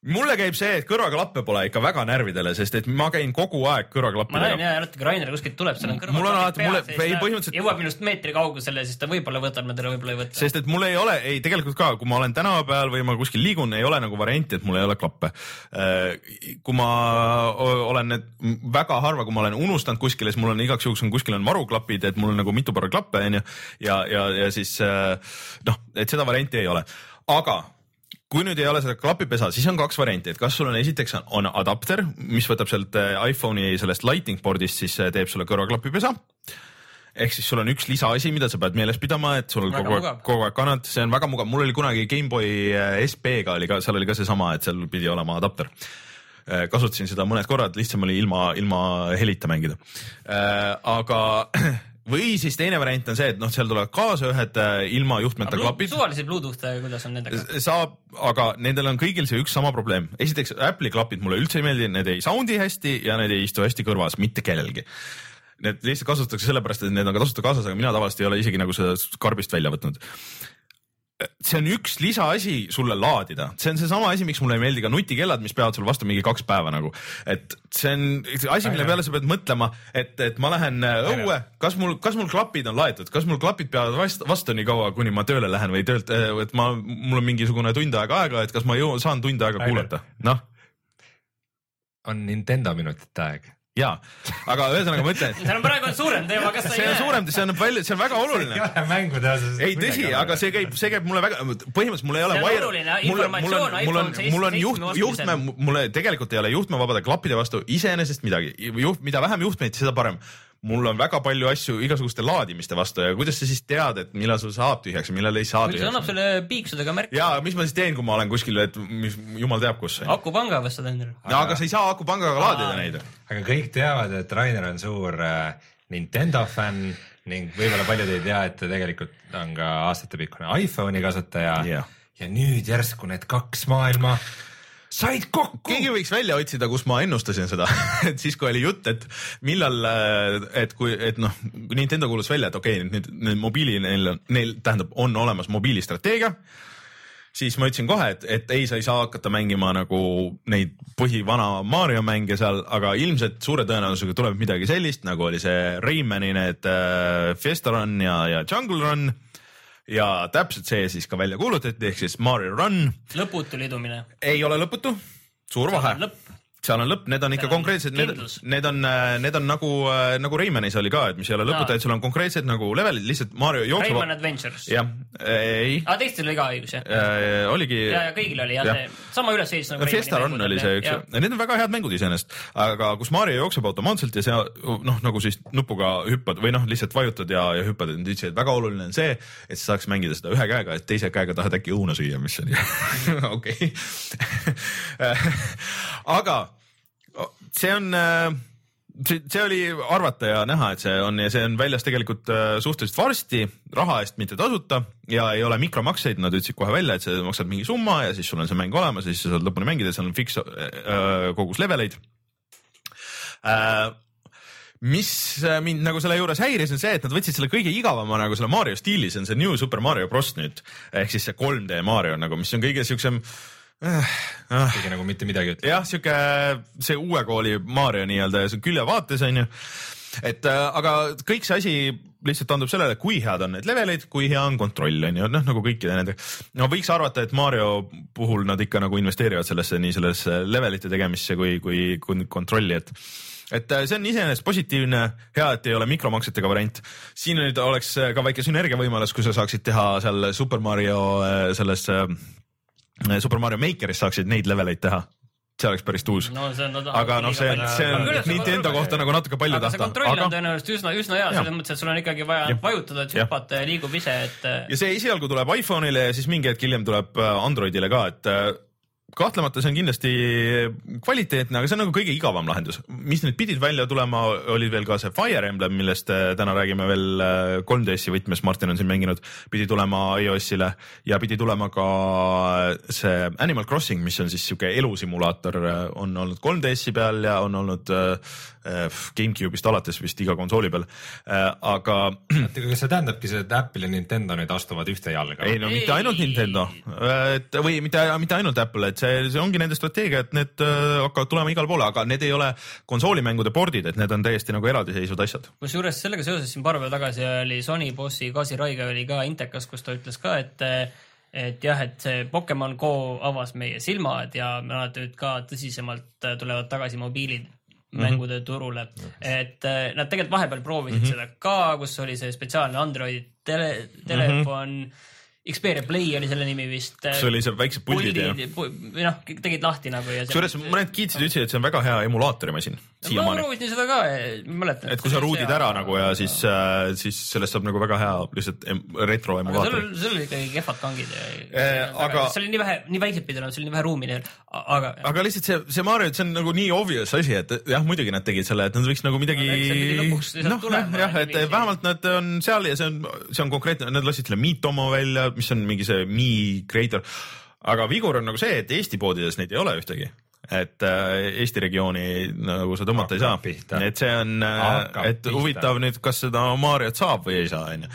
S1: Mulle käib see, et kõrvaklappe pole ikka väga närvidele, sest et ma käin kogu aeg
S3: ma näen
S1: kõrvaklappidega.
S3: ja kui Rainer kuskilt tuleb, seal on kõrval.
S1: Mul on alati- mulle- ei, põhimõtteliselt-
S3: jõuab minust meetri kaugusele, siis ta võib-olla võtab nad ära, võib-olla ei võta.
S1: sest et mul ei ole, ei tegelikult ka, kui ma olen tänava peal või ma kuskil liigun, ei ole nagu varianti, et mul ei ole klappe. kui ma olen need väga harva, kui ma olen unustanud kuskile, siis mul on igaks juhuks on kuskil on varuklapid, et mul on nagu mitu paari klappe onju ja, ja, ja siis äh, noh, et seda varianti ei ole, aga kui nüüd ei ole seda klapipesa, siis on kaks varianti, et kas sul on esiteks on, on adapter, mis võtab sealt äh, iPhone'i sellest lightning board'ist, siis äh, teeb sulle kõrvaklapipesa ehk siis sul on üks lisaasi, mida sa pead meeles pidama, et sul
S3: Väga
S1: kogu aeg kogu aeg kannad, see on väga mugav, mul oli kunagi GameBoy äh, SP-ga oli ka, seal oli ka seesama, et seal pidi olema adapter. kasutasin seda mõned korrad, lihtsam oli ilma, ilma helita mängida. aga või siis teine variant on see, et noh, seal tulevad kaasa ühed äh, ilma juhtmeta klapid
S3: suvalisi Bluetooth'e, kuidas on nendega?
S1: saab, aga nendel on kõigil see üks sama probleem. esiteks Apple'i klapid mulle üldse ei meeldi, need ei sound'i hästi ja need ei istu hästi kõrvas mitte kellelgi. Need lihtsalt kasutatakse sellepärast, et need on ka tasuta kaasas, aga mina tavaliselt ei ole isegi nagu seda karbist välja võtnud. See on üks lisaasi sulle laadida, see on seesama asi, miks mulle ei meeldi ka nutikellad, mis peavad sul vastu mingi kaks päeva nagu. et see on asi, mille peale sa pead mõtlema, et, et ma lähen äh, õue, kas mul, kas mul klapid on laetud, kas mul klapid peavad vastu, vastu nii kaua, kuni ma tööle lähen või töölt, et ma, mul on mingisugune tund aega aega, et kas ma jõuan, saan tund aega kuulata, noh.
S2: On Nintendo minutite aeg.
S1: ja, aga ühesõnaga ma ütlen,
S3: seal on praegu on suurem teema, kas sa
S1: see
S3: ei
S1: on
S3: näe?
S1: suurem, see on palju, see on väga
S2: ei
S1: oluline
S2: ole mängude osas.
S1: ei tõsi, aga see käib, see käib mulle väga, põhimõtteliselt mul ei ole
S3: See on
S1: wire-
S3: oluline
S1: mul on- mul on,
S3: informatsioon
S1: mul on mul on
S3: 7
S1: juht, juhtme, mulle tegelikult ei ole juhtmevabade klappide vastu iseenesest midagi, juht, mida vähem juhtmeid, seda parem. Mul on väga palju asju igasuguste laadimiste vastu ja kuidas sa siis tead, et millal sul saab tühjaks ja millal ei saa
S3: see annab
S1: tühjaks?
S3: sulle piiksudega märku.
S1: ja mis ma siis teen, kui ma olen kuskil, et mis jumal teab kus. no
S3: akupanga vastad endale.
S1: aga sa ei saa akupangaga laadida neid.
S2: aga kõik teavad, et Rainer on suur äh, Nintendo fänn ning võib-olla paljud ei tea, et ta tegelikult on ka aastatepikkune iPhone'i kasutaja
S1: Jah.
S2: ja nüüd järsku need kaks maailma said kokku.
S1: keegi võiks välja otsida, kus ma ennustasin seda, et siis, kui oli jutt, et millal, et kui, et noh, Nintendo kuulus välja, et okei okay,, nüüd, nüüd mobiili neil neil tähendab, on olemas mobiilistrateegia. Siis ma ütlesin kohe, et, et ei, sa ei saa hakata mängima nagu neid põhivana Mario mänge seal, aga ilmselt suure tõenäosusega tuleb midagi sellist, nagu oli see Raymani need äh, Fiesta Run ja, ja Jungle Run ja täpselt see siis ka välja kuulutati, ehk siis Mario Run
S3: lõputu lidumine.
S1: ei ole lõputu, suur vahe,
S3: lõpp.
S1: Seal on lõpp, need on ikka
S3: on
S1: konkreetsed, need need on, need on nagu, nagu Raymanis oli ka, et mis ei ole lõputu,
S3: Aa.
S1: et sul on konkreetsed nagu levelid, lihtsalt Mario jookseb
S3: Rayman. Adventures.
S1: jah, ei
S3: aa, teistel oli ka õigus jah?
S1: äh,, oligi.
S3: ja, ja kõigil oli jah see sama ülesehitus nagu.
S1: Fiesta Run oli see üks, need on väga head mängud iseenesest, aga kus Mario jookseb automaatselt ja see noh, nagu siis nupuga hüppad või noh, lihtsalt vajutad ja, ja hüppad, et nad ütlesid, et väga oluline on see, et sa saaks mängida seda ühe käega, et teise käega tahad äkki õuna süüa, mis oli okei. aga see on äh, see, see oli arvata ja näha, et see on ja see on väljas tegelikult äh, suhteliselt varsti, raha eest mitte tasuta ja ei ole mikromakseid, nad ütlesid kohe välja, et sa maksad mingi summa ja siis sul on see mäng olemas ja siis sa saad lõpuni mängida, seal on fiks äh, kogus leveleid. Mis mind nagu selle juures häiris, on see, et nad võtsid selle kõige igavama nagu selle Mario stiili, see on see New Super Mario Bros nüüd. Ehk siis see 3D Mario nagu, mis on kõige siuksem äh,
S2: keegi nagu mitte midagi ütleb.
S1: jah, sihuke see uue kooli Mario nii-öelda ja see on küljevaates onju. et äh, aga kõik see asi lihtsalt tundub sellele, kui head on need levelid, kui hea on kontroll onju, noh nagu kõikide nende. no võiks arvata, et Mario puhul nad ikka nagu investeerivad sellesse nii sellesse levelite tegemisse kui, kui, kui kontrolli, et et äh, see on iseenesest positiivne, hea, et ei ole mikromaksetega variant. siin nüüd oleks äh, ka väike sünergiavõimalus, kui sa saaksid teha seal Super Mario äh, selles äh, Super Mario Makeris saaksid neid leveleid teha. See oleks päris tuus.
S3: No see no,
S1: aga noh, see on, see on Nintendo kohta nagu natuke palju
S3: aga see
S1: tahta,
S3: kontroll on tõenäoliselt üsna, üsna hea selles mõttes, et sul on ikkagi vaja
S1: Jah.
S3: vajutada, et
S1: Jah.
S3: hüpata ja liigub ise, et
S1: ja see esialgu tuleb iPhone'ile ja siis mingi hetk hiljem tuleb äh, Androidile ka, et äh, kahtlemata see on kindlasti kvaliteetne, aga see on nagu kõige igavam lahendus. mis nüüd pidid välja tulema, oli veel ka see Fire Emblem, millest äh, täna räägime veel äh, 3DS-i võtmes, Martin on siin mänginud, pidi tulema iOS-ile ja pidi tulema ka see Animal Crossing, mis on siis sihuke elusimulaator, on olnud 3DS-i peal ja on olnud äh, äh, GameCube'ist alates vist iga konsooli peal. Äh,, aga
S2: et kas see tähendabki seda, et Apple ja Nintendo nüüd astuvad ühte jalga?
S1: ei no mitte ainult Nintendo, et või mitte, mitte ainult Apple, et see, see ongi nende strateegia, et need äh, hakkavad tulema igale poole, aga need ei ole konsoolimängude pordid, et need on täiesti nagu eraldiseisvad asjad.
S3: kusjuures sellega seoses siin paar päeva tagasi oli Sony bossi Kaasi Raiga oli ka intekas, kus ta ütles ka, et et jah, et see Pokemon Go avas meie silmad ja nad nüüd ka tõsisemalt tulevad tagasi mobiilid mängude turule, et eh, nad tegelikult vahepeal proovisid mm -hmm. seda ka, kus oli see spetsiaalne Androidi tele, telefon mm, -hmm. Xperia Play oli selle nimi vist.
S1: see oli seal väiksed puldid ja
S3: või noh, tegid lahti nagu ja.
S1: kusjuures mõned kiitsid, ütlesid, et see on väga hea emulaatorimasin
S3: ma
S1: siiamaani.
S3: proovisin seda ka, mäletan.
S1: et kui sa ruudid ära nagu ja siis, siis sellest saab nagu väga hea lihtsalt retro emulaator.
S3: sul oli ikkagi kehvad kangid ja
S1: Eh, aga-
S3: see oli nii vähe, nii väiksed pidid olema, sul oli nii vähe ruumi neil, aga
S1: aga lihtsalt see, see Mario, see on nagu nii obvious asi, et jah, muidugi nad tegid selle, et nad võiks nagu midagi
S3: see
S1: noh, jah, et vähemalt nad on seal ja see on, see on konkreetne, nad lasid selle Miitomo välja, mis on mingi see Mi Creator. aga vigur on nagu see, et Eesti poodides neid ei ole ühtegi et äh, Eesti regiooni nagu sa tõmmata ei saa. Et see on,
S2: Hakkab
S1: et huvitav nüüd, kas seda Mariot saab või ei saa, onju.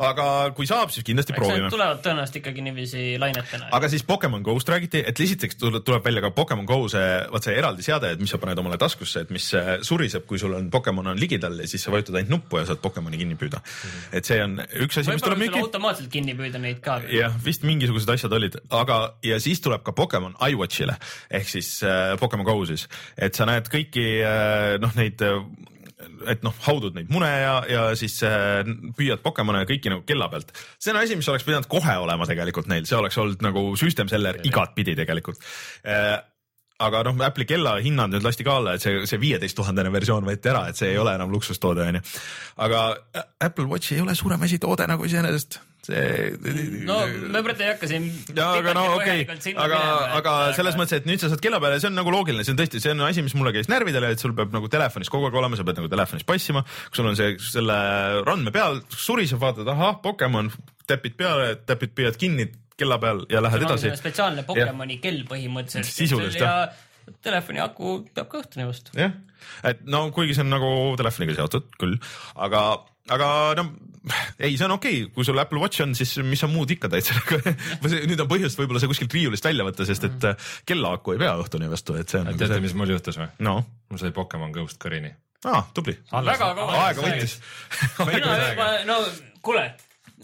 S1: Aga kui saab, siis kindlasti
S3: eks
S1: proovime
S3: tulevad tõenäoliselt ikkagi niiviisi lainetena.
S1: aga siis Pokemon Go'st räägiti, et esiteks tuleb välja ka Pokemon Go see, vot see eraldi seade, et mis sa paned omale taskusse, et mis suriseb, kui sul on Pokemon on ligidal ja siis sa vajutad ainult nuppu ja saad Pokemoni kinni püüda. et see on üks asi, mis tuleb müüki.
S3: automaatselt kinni püüda neid ka.
S1: jah, vist mingisugused asjad olid, aga, ja siis tuleb ka Pokemon iWatchile ehk siis äh, Pokemon Go siis, et sa näed kõiki äh, noh, neid äh, et noh, haudud neid mune ja, ja siis äh, püüad Pokemone kõiki nagu kella pealt. see on asi, mis oleks pidanud kohe olema tegelikult neil, see oleks olnud nagu system seller igatpidi tegelikult äh, aga noh, Apple'i kella hinnad nüüd lasti ka alla, et see, see viieteist tuhandene versioon võeti ära, et see ei ole enam luksustoode, onju. aga Apple Watch ei ole suurem asi toode nagu iseenesest, see.
S3: no me praegu ei hakka siin.
S1: ja aga no okei okay., aga, aga selles mõttes, et nüüd sa saad kella peale, see on nagu loogiline, see on tõesti, see on asi, mis mulle käis närvidele, et sul peab nagu telefonis kogu aeg olema, sa pead nagu telefonis passima. kui sul on see, selle randme peal suriseb, vaatad, ahah, Pokemon, täpid peale, täpid, püüad kinni kella peal ja lähed edasi.
S3: spetsiaalne Pokemoni kell põhimõtteliselt.
S1: Sisuliselt, jah.
S3: ja telefoni aku peab ka õhtuni vastu.
S1: jah, et no kuigi see on nagu telefoniga seotud küll, aga, aga no ei, see on okei okay., kui sul Apple Watch on, siis mis sa muud ikka teed sellega või see nüüd on põhjust võib-olla see kuskilt riiulist välja võtta, sest et äh, kella aku ei pea õhtuni vastu, et see on nagu
S2: teate,
S1: see.
S2: mis mul juhtus või?
S1: no,
S2: mul sai Pokemon Ghost kõrini.
S1: aa, tubli.
S3: Väga kaua
S1: aega võttis.
S3: mina juba, no kuule,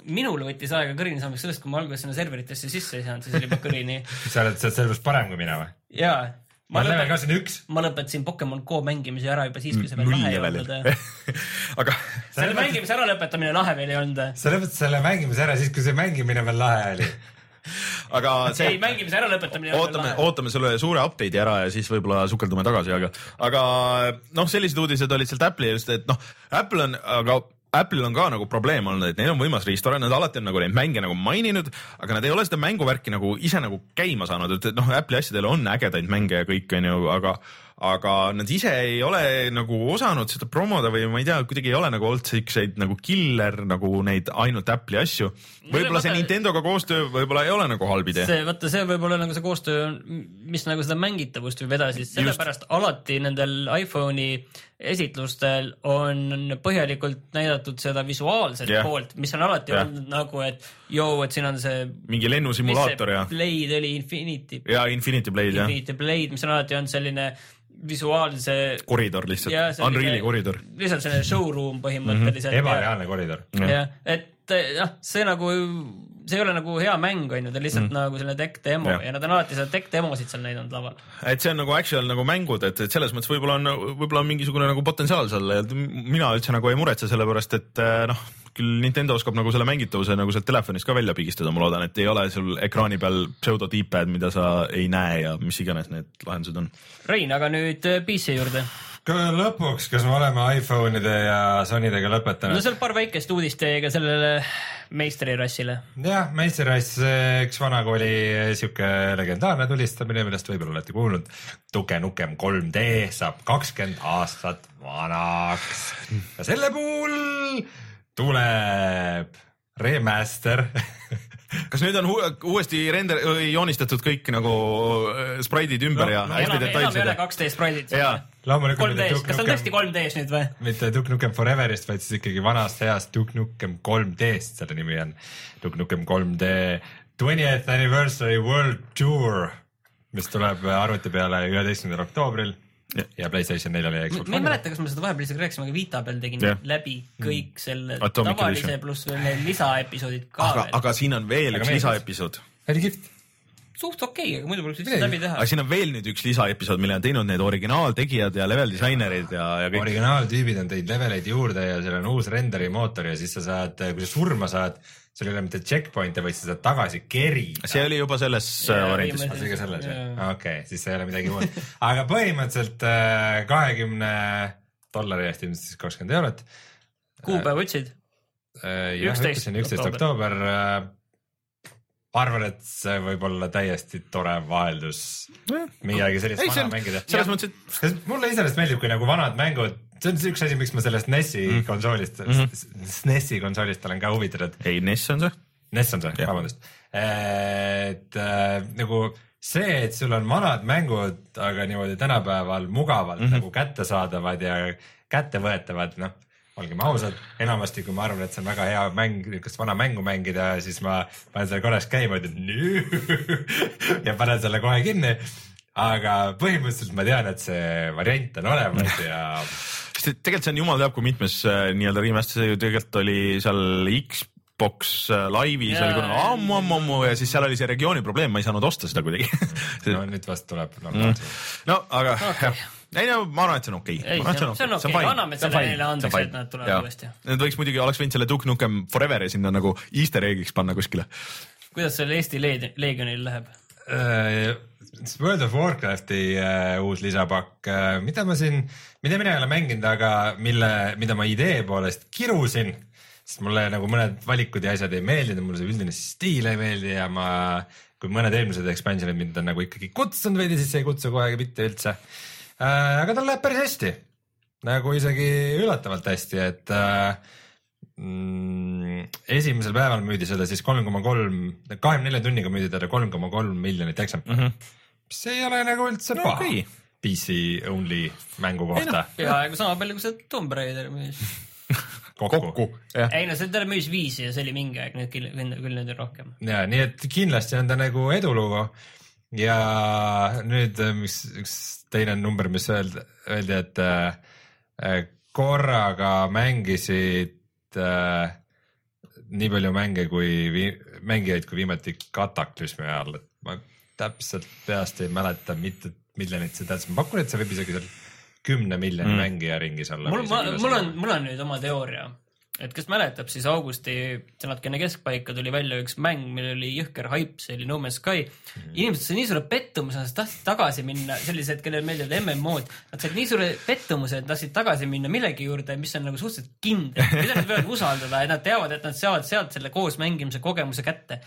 S3: minul võttis aega kõrini saamiseks sellest, kui ma alguses sinna serveritesse sisse ei saanud, siis oli juba kõrini
S2: sa oled sealt sellepärast parem kui mina või?
S3: ja
S2: ma olen level ka
S3: lõpetasin,
S2: siin üks.
S3: ma lõpetasin Pokemon Go mängimise ära juba siis, kui see veel lahe ei olnud.
S1: aga
S3: selle mängimise äralõpetamine lahe veel ei olnud.
S2: sa lõpetasid selle mängimise ära siis, kui see mängimine veel lahe oli.
S1: aga see
S3: ei, mängimise äralõpetamine ei olnud
S1: ootame, ootame selle suure update'i ära ja siis võib-olla sukeldume tagasi, aga, aga noh, sellised uudised olid sealt Apple'i just, et noh, Apple on, aga Apple'il on ka nagu probleem olnud, et neil on võimas riistvara, nad alati on nagu neid mänge nagu maininud, aga nad ei ole seda mänguvärki nagu ise nagu käima saanud, et et noh, Apple'i asjadel on ägedaid mänge ja kõik onju, aga aga nad ise ei ole nagu osanud seda promoda või ma ei tea, kuidagi ei ole nagu olnud siukseid nagu killer nagu neid ainult Apple'i asju. võib-olla see Nintendoga koostöö võib-olla ei ole nagu halb idee.
S3: see, vaata, see võib olla nagu see koostöö, mis nagu seda mängitavust viib edasi, sellepärast alati nendel iPhone'i esitlustel on põhjalikult näidatud seda visuaalset yeah. poolt, mis on alati yeah. olnud nagu, et joo, et siin on see.
S1: mingi lennusimulaator ja,
S3: Blade oli Infinity,
S1: ja Infinity Blade jah,
S3: Infinity Blade, mis on alati olnud selline visuaalse.
S1: koridor lihtsalt, Unreal'i koridor.
S3: lihtsalt selline showroom põhimõtteliselt mm.
S2: ebareaalne koridor.
S3: jah, et noh, see nagu, see ei ole nagu hea mäng, on ju, ta on lihtsalt mm. nagu selline tech demo ja. ja nad on alati seda tech demosid seal näidanud laval.
S1: et see on nagu actual nagu mängud, et, et selles mõttes võib-olla on, võib-olla on mingisugune nagu potentsiaal seal mina üldse nagu ei muretse, sellepärast et eh, noh, küll Nintendo oskab nagu selle mängitavuse nagu sealt telefonist ka välja pigistada, ma loodan, et ei ole sul ekraani peal pseudo D-pad, mida sa ei näe ja mis iganes need lahendused on.
S3: Rein, aga nüüd äh, PC juurde.
S2: lõpuks, kas me oleme iPhone'ide ja Sonydega lõpetanud?
S3: no seal paar väikest uudist teiega sellele meistrirassile.
S2: jah, meistrirass, üks vanakooli sihuke legendaarne tulistamine, millest võib-olla olete kuulnud. Duke Nukem 3D saab kakskümmend aastat vanaks ja selle puhul tuleb remaster
S1: kas nüüd on uuesti render, joonistatud kõik nagu äh, spraidid ümber no, ja no, hästi detailsed?
S3: enam ei ole 2D spraidid.
S2: loomulikult.
S3: 3D-s, kas ta on tõesti 3D-s nüüd või?
S2: mitte Duke Nukem Foreverist, vaid siis ikkagi vanast heast Duke Nukem 3D-st, selle nimi on Duke Nukem 3D twentieth anniversary world tour, mis tuleb arvuti peale üheteistkümnendal oktoobril ja, ja Playstation neljal ja Xbox
S3: One'il. ma ei mäleta, kas me seda vahepeal isegi rääkisime, aga Vita peal tegin yeah. läbi mm. kõik selle Atomic tavalise pluss veel need lisaepisoodid ka
S1: aga, veel. aga siin on veel aga üks lisaepisood.
S2: oli kihvt
S3: suht okei okay,, aga muidu poleks üldse läbi teha.
S1: aga siin on veel nüüd üks lisaepisood, mille on teinud need originaaltegijad ja level disainerid ja, ja kõik.
S2: originaaltüübid on teinud leveleid juurde ja seal on uus renderi mootor ja siis sa saad, kui sa surma saad, sul ei ole mitte checkpoint'e, vaid sa saad tagasi kerida.
S1: see oli juba selles yeah, variandis.
S2: see oli ka selles jah okei siis see ei ole midagi muud. aga põhimõtteliselt äh, kahekümne dollari eest ilmselt siis kakskümmend eurot.
S3: kuupäeva ütlesid?
S2: Äh, jah, ütlesin üksteist oktoober arvan, et see võib olla täiesti tore vaheldus midagi sellist ei, vana mängida.
S1: selles mõttes,
S2: et. mulle iseenesest meeldib, kui nagu vanad mängud see on üks asi, miks ma sellest NES-i mm. konsoolist mm, -hmm. SNES-i konsoolist olen ka huvitatud.
S1: ei, NES on see.
S2: NES on see, vabandust. et äh, nagu see, et sul on vanad mängud, aga niimoodi tänapäeval mugavalt mm -hmm. nagu kättesaadavad ja kättevõetavad, noh olgem ausad, enamasti kui ma arvan, et see on väga hea mäng, niisugust vana mängu mängida, siis ma panen selle korraks käima, ütlen ja panen selle kohe kinni. aga põhimõtteliselt ma tean, et see variant on olemas ja
S1: sest tegelikult see on jumal teab, kui mitmes äh, nii-öelda remaster, see ju tegelikult oli seal Xbox äh, Live'is yeah. oli kunagi ammu-ammu-ammu ja siis seal oli see regiooni probleem, ma ei saanud osta seda kuidagi
S2: no nüüd vast tuleb normaalselt
S1: mm.. no aga okay. jah ei no ma arvan, et see on okei okay..
S3: see on, see on okei okay., anname selle neile andeks, et nad tulevad uuesti.
S1: Need võiks muidugi, oleks võinud selle Duke Nukem Foreveri sinna nagu easter egg'iks panna kuskile.
S3: kuidas sellel Eesti Legionil läheb
S2: uh,? World of Warcrafti uh, uus lisapakk uh,, mida ma siin, mida mina ei ole mänginud, aga mille, mida ma idee poolest kirusin, sest mulle nagu mõned valikud ja asjad ei meeldinud, mulle see üldine stiil ei meeldi ja ma, kui mõned eelmised expansion'id mind on nagu ikkagi kutsunud veidi, siis ei kutsu kohe mitte üldse uh,. aga tal läheb päris hästi, nagu isegi üllatavalt hästi, et uh, mm, esimesel päeval müüdi seda siis kolm koma kolm, kahekümne nelja tunniga müüdi teda kolm koma kolm miljonit eksemplari mm. -hmm mis ei ole nagu üldse no, paha okay. PC only mängu kohta.
S3: peaaegu sama palju kui see Tomb Raider müüs
S2: kokku, kokku.
S3: ei no see ta müüs viis ja see oli mingi aeg, nüüd küll, küll nüüd on rohkem.
S2: ja nii et kindlasti on ta nagu edulugu ja nüüd, mis üks teine number, mis öeldi, öeldi, et äh, korraga mängisid äh, nii palju mänge kui, mängijaid kui viimati Kataklüsmi ajal, et ma täpselt peast ei mäleta, mitu miljonit see tähendab, ma pakun, et see võib isegi seal kümne miljoni mm. mängija ringis olla.
S3: mul, mul on, mul on nüüd oma teooria, et kes mäletab, siis augusti natukene keskpaika tuli välja üks mäng, millel oli jõhker haip, see oli No Man's Sky mm.. inimesed said nii suure pettumuse, nad tahtsid tagasi minna, sellised, kellele meeldivad MMO-d, nad said nii suure pettumuse, et tahtsid tagasi minna millegi juurde, mis on nagu suhteliselt kindel, mida nad võivad usaldada, et nad teavad, et nad saavad sealt selle koos mängimise kogemuse kätte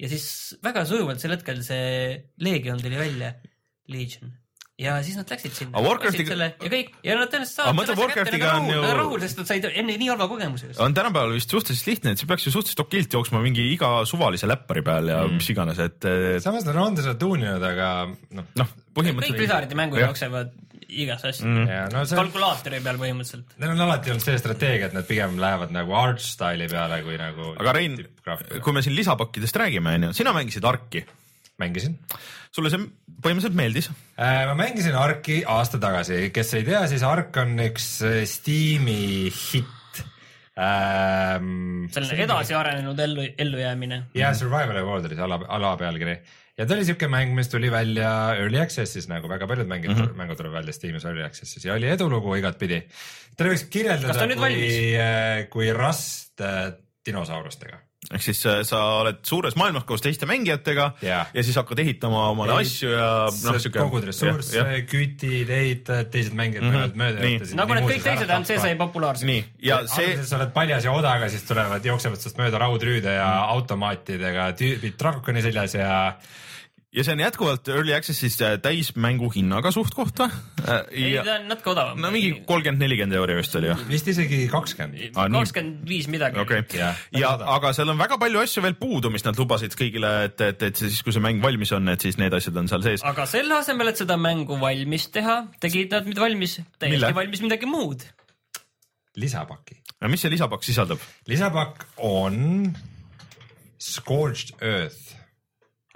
S3: ja siis väga sujuvalt sel hetkel see Legion tuli välja, Legion ja siis nad läksid sinna.
S1: Warcraftiga.
S3: ja kõik ja nad tõenäoliselt saavad.
S1: mõtle, Warcraftiga on ju.
S3: Rahul, sest nad said enne nii halva kogemuse.
S1: on tänapäeval vist suhteliselt lihtne, et see peaks ju suhteliselt okilt jooksma mingi iga suvalise läppari peal ja mm. mis iganes, et.
S2: samas nad on seda tuuninud, aga noh.
S1: noh,
S3: põhimõtteliselt. kõik Blizzardi mängud jooksevad igasse asja mm. -hmm. No, see... kalkulaatori peal põhimõtteliselt.
S2: Neil on alati olnud see strateegia, et nad pigem lähevad nagu art style'i peale kui nagu.
S1: aga Rein, kui me siin lisapakkidest räägime, onju, sina mängisid Arki
S2: mängisin.
S1: sulle see põhimõtteliselt meeldis
S2: äh,? ma mängisin Arki aasta tagasi, kes ei tea, siis Ark on üks äh, Steam'i hitt ähm,.
S3: selline edasiarenenud ellu, ellujäämine.
S2: ja Survival Evolved oli see ala, alapealkiri ja ta oli siuke mäng, mis tuli välja Early Access'is nagu väga paljud mängid mm, -hmm. mängud tulevad välja Steamis Early Access'is ja oli edulugu igatpidi. teda võiks kirjeldada
S3: on nüüd
S2: kui, kui rast äh, dinosaurustega.
S1: Ehk siis äh, sa oled suures maailmas koos teiste mängijatega
S2: Jaa.
S1: ja siis hakkad ehitama omale
S2: Ei,
S1: asju ja noh, siuke.
S2: kogud ressursse, kütid, ehitad, teised mängijad
S1: Mhm,
S2: võivad mööda
S1: nii.
S2: jätta.
S3: nagu need kõik teised, ainult see sai populaarseks.
S1: nii, ja see,
S2: alguses sa oled paljas ja odaga, siis tulevad, jooksevad sinust mööda raudrüüde ja
S1: Mhm.
S2: automaatidega tüübid draakoni seljas ja
S1: ja see on jätkuvalt Early Access'is äh, täismängu hinnaga suht-koht või?
S3: ei,
S1: ja
S3: ta on natuke odavam.
S1: no mingi kolmkümmend, nelikümmend euri vist oli jah?
S2: vist isegi kakskümmend.
S1: Nii.
S3: kakskümmend viis midagi.
S1: okei okay. Ja
S2: odav.
S1: aga seal on väga palju asju veel puudu, mis nad lubasid kõigile, et, et, et siis, kui see mäng valmis on, et siis need asjad on seal sees.
S3: aga selle asemel, et seda mängu valmis teha, tegid nad mida valmis, täiesti valmis midagi muud.
S2: lisapaki.
S1: mis see lisapakk sisaldab?
S2: lisapakk on Scorched Earth.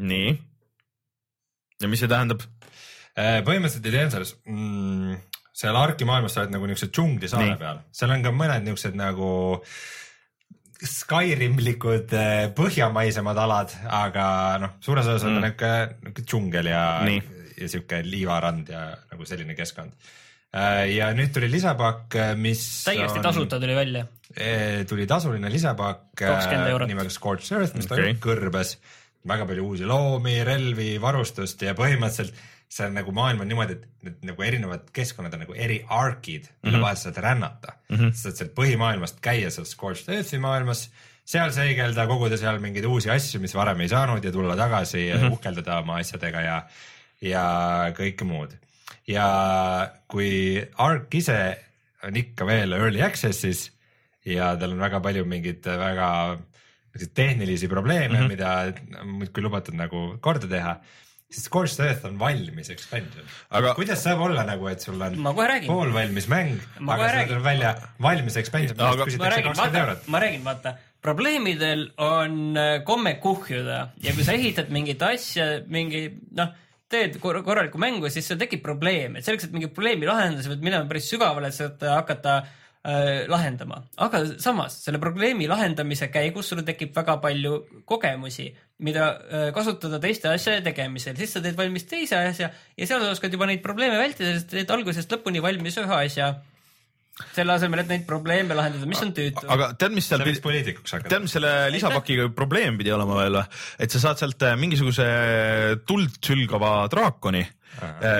S1: nii. Ja mis see tähendab?
S2: Äh, põhimõtteliselt selles mm,, seal Arki maailmas sa oled nagu niisuguse džungli saare
S1: Nii.
S2: peal, seal on ka mõned niisugused nagu Skyrimlikud äh, põhjamaisemad alad, aga noh, suures osas on
S1: Mm.
S2: ta niisugune, niisugune džungel ja, ja sihuke liivarand ja nagu selline keskkond. ja nüüd tuli lisapakk, mis
S3: täiesti
S2: on,
S3: tasuta tuli välja.
S2: Eh, tuli tasuline lisapakk
S3: 20 eurot.
S2: nimega Scorched Earth, mis okay. kõrbes väga palju uusi loomi, relvi, varustust ja põhimõtteliselt on nagu maailm on niimoodi, et need nagu erinevad keskkonnad on nagu eri arkid, mille mm -hmm. vahel sa saad rännata mm. -hmm. sa saad sealt põhimaailmast käia seal Scorched Earthi maailmas, seal seigelda, koguda seal mingeid uusi asju, mis varem ei saanud ja tulla tagasi ja mm -hmm. uhkeldada oma asjadega ja, ja kõike muud. ja kui Ark ise on ikka veel early access'is ja tal on väga palju mingeid väga tehnilisi probleeme mm, -hmm. mida muudkui lubatud nagu korda teha, siis Scorched Earth on valmis expansion
S1: Aga-
S2: aga kuidas saab olla nagu, et sul on
S3: Ma kohe räägin.
S2: poolvalmis mäng, aga
S3: räägin.
S2: tuleb välja valmis expansion,
S1: Aga-
S2: millest
S3: ma
S2: küsitakse
S3: räägin,
S2: kakskümmend
S3: vaata
S2: eurot,.
S3: ma räägin, vaata, probleemidel on äh, komme kuhjuda ja kui sa ehitad mingit asja, mingi noh, teed kor korralikku mängu, siis seal tekib probleem, et selleks, et mingi probleemi lahendada, sa pead minema päris sügavale, et saad hakata äh, lahendama, aga samas selle probleemi lahendamise käigus sul tekib väga palju kogemusi, mida äh, kasutada teiste asjade tegemisel, siis sa teed valmis teise asja ja seal sa oskad juba neid probleeme vältida, sest teed algusest lõpuni valmis ühe asja. selle asemel, et neid probleeme lahendada, mis on tüütu.
S1: aga tead, mis seal
S2: poliitikuks
S1: tead, mis selle lisapakiga probleem pidi olema veel või? et sa saad sealt äh, mingisuguse tuld sülgava draakoni,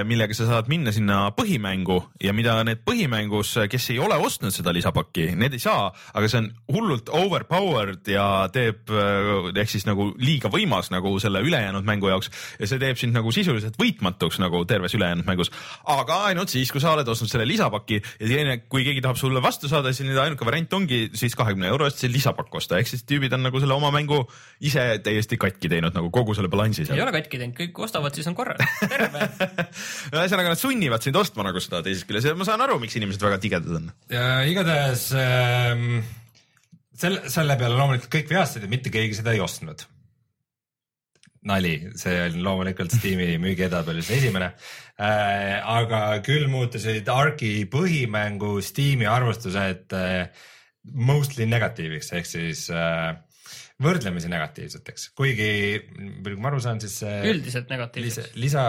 S1: millega sa saad minna sinna põhimängu ja mida need põhimängus, kes ei ole ostnud seda lisapakki, need ei saa, aga see on hullult overpowered ja teeb äh, ehk siis nagu liiga võimas nagu selle ülejäänud mängu jaoks ja see teeb sind nagu sisuliselt võitmatuks nagu terves ülejäänud mängus. aga ainult siis, kui sa oled ostnud selle lisapaki ja teine, kui keegi tahab sulle vastu saada, siis nüüd ainuke variant ongi siis kahekümne euro eest see lisapakk osta, ehk siis tüübid on nagu selle oma mängu ise täiesti katki teinud nagu kogu selle balansi
S3: ei
S1: seal.
S3: ole katki teinud, kõik ostavad, siis on korras, terve.
S1: ühesõnaga nad sunnivad sind ostma nagu seda teisest küljest ja ma saan aru, miks inimesed väga tigedad on.
S2: ja igatahes ähm, selle, selle peale loomulikult kõik vihastasid ja mitte keegi seda ei ostnud. nali, see on loomulikult Steam'i müügiedetabellis esimene äh,. aga küll muutusid Arki põhimängu Steam'i arvustused äh, mostly negatiiviks ehk siis äh, võrdlemisi negatiivseteks, kuigi kui ma aru saan, siis see
S3: üldiselt negatiivseks.,
S2: lisa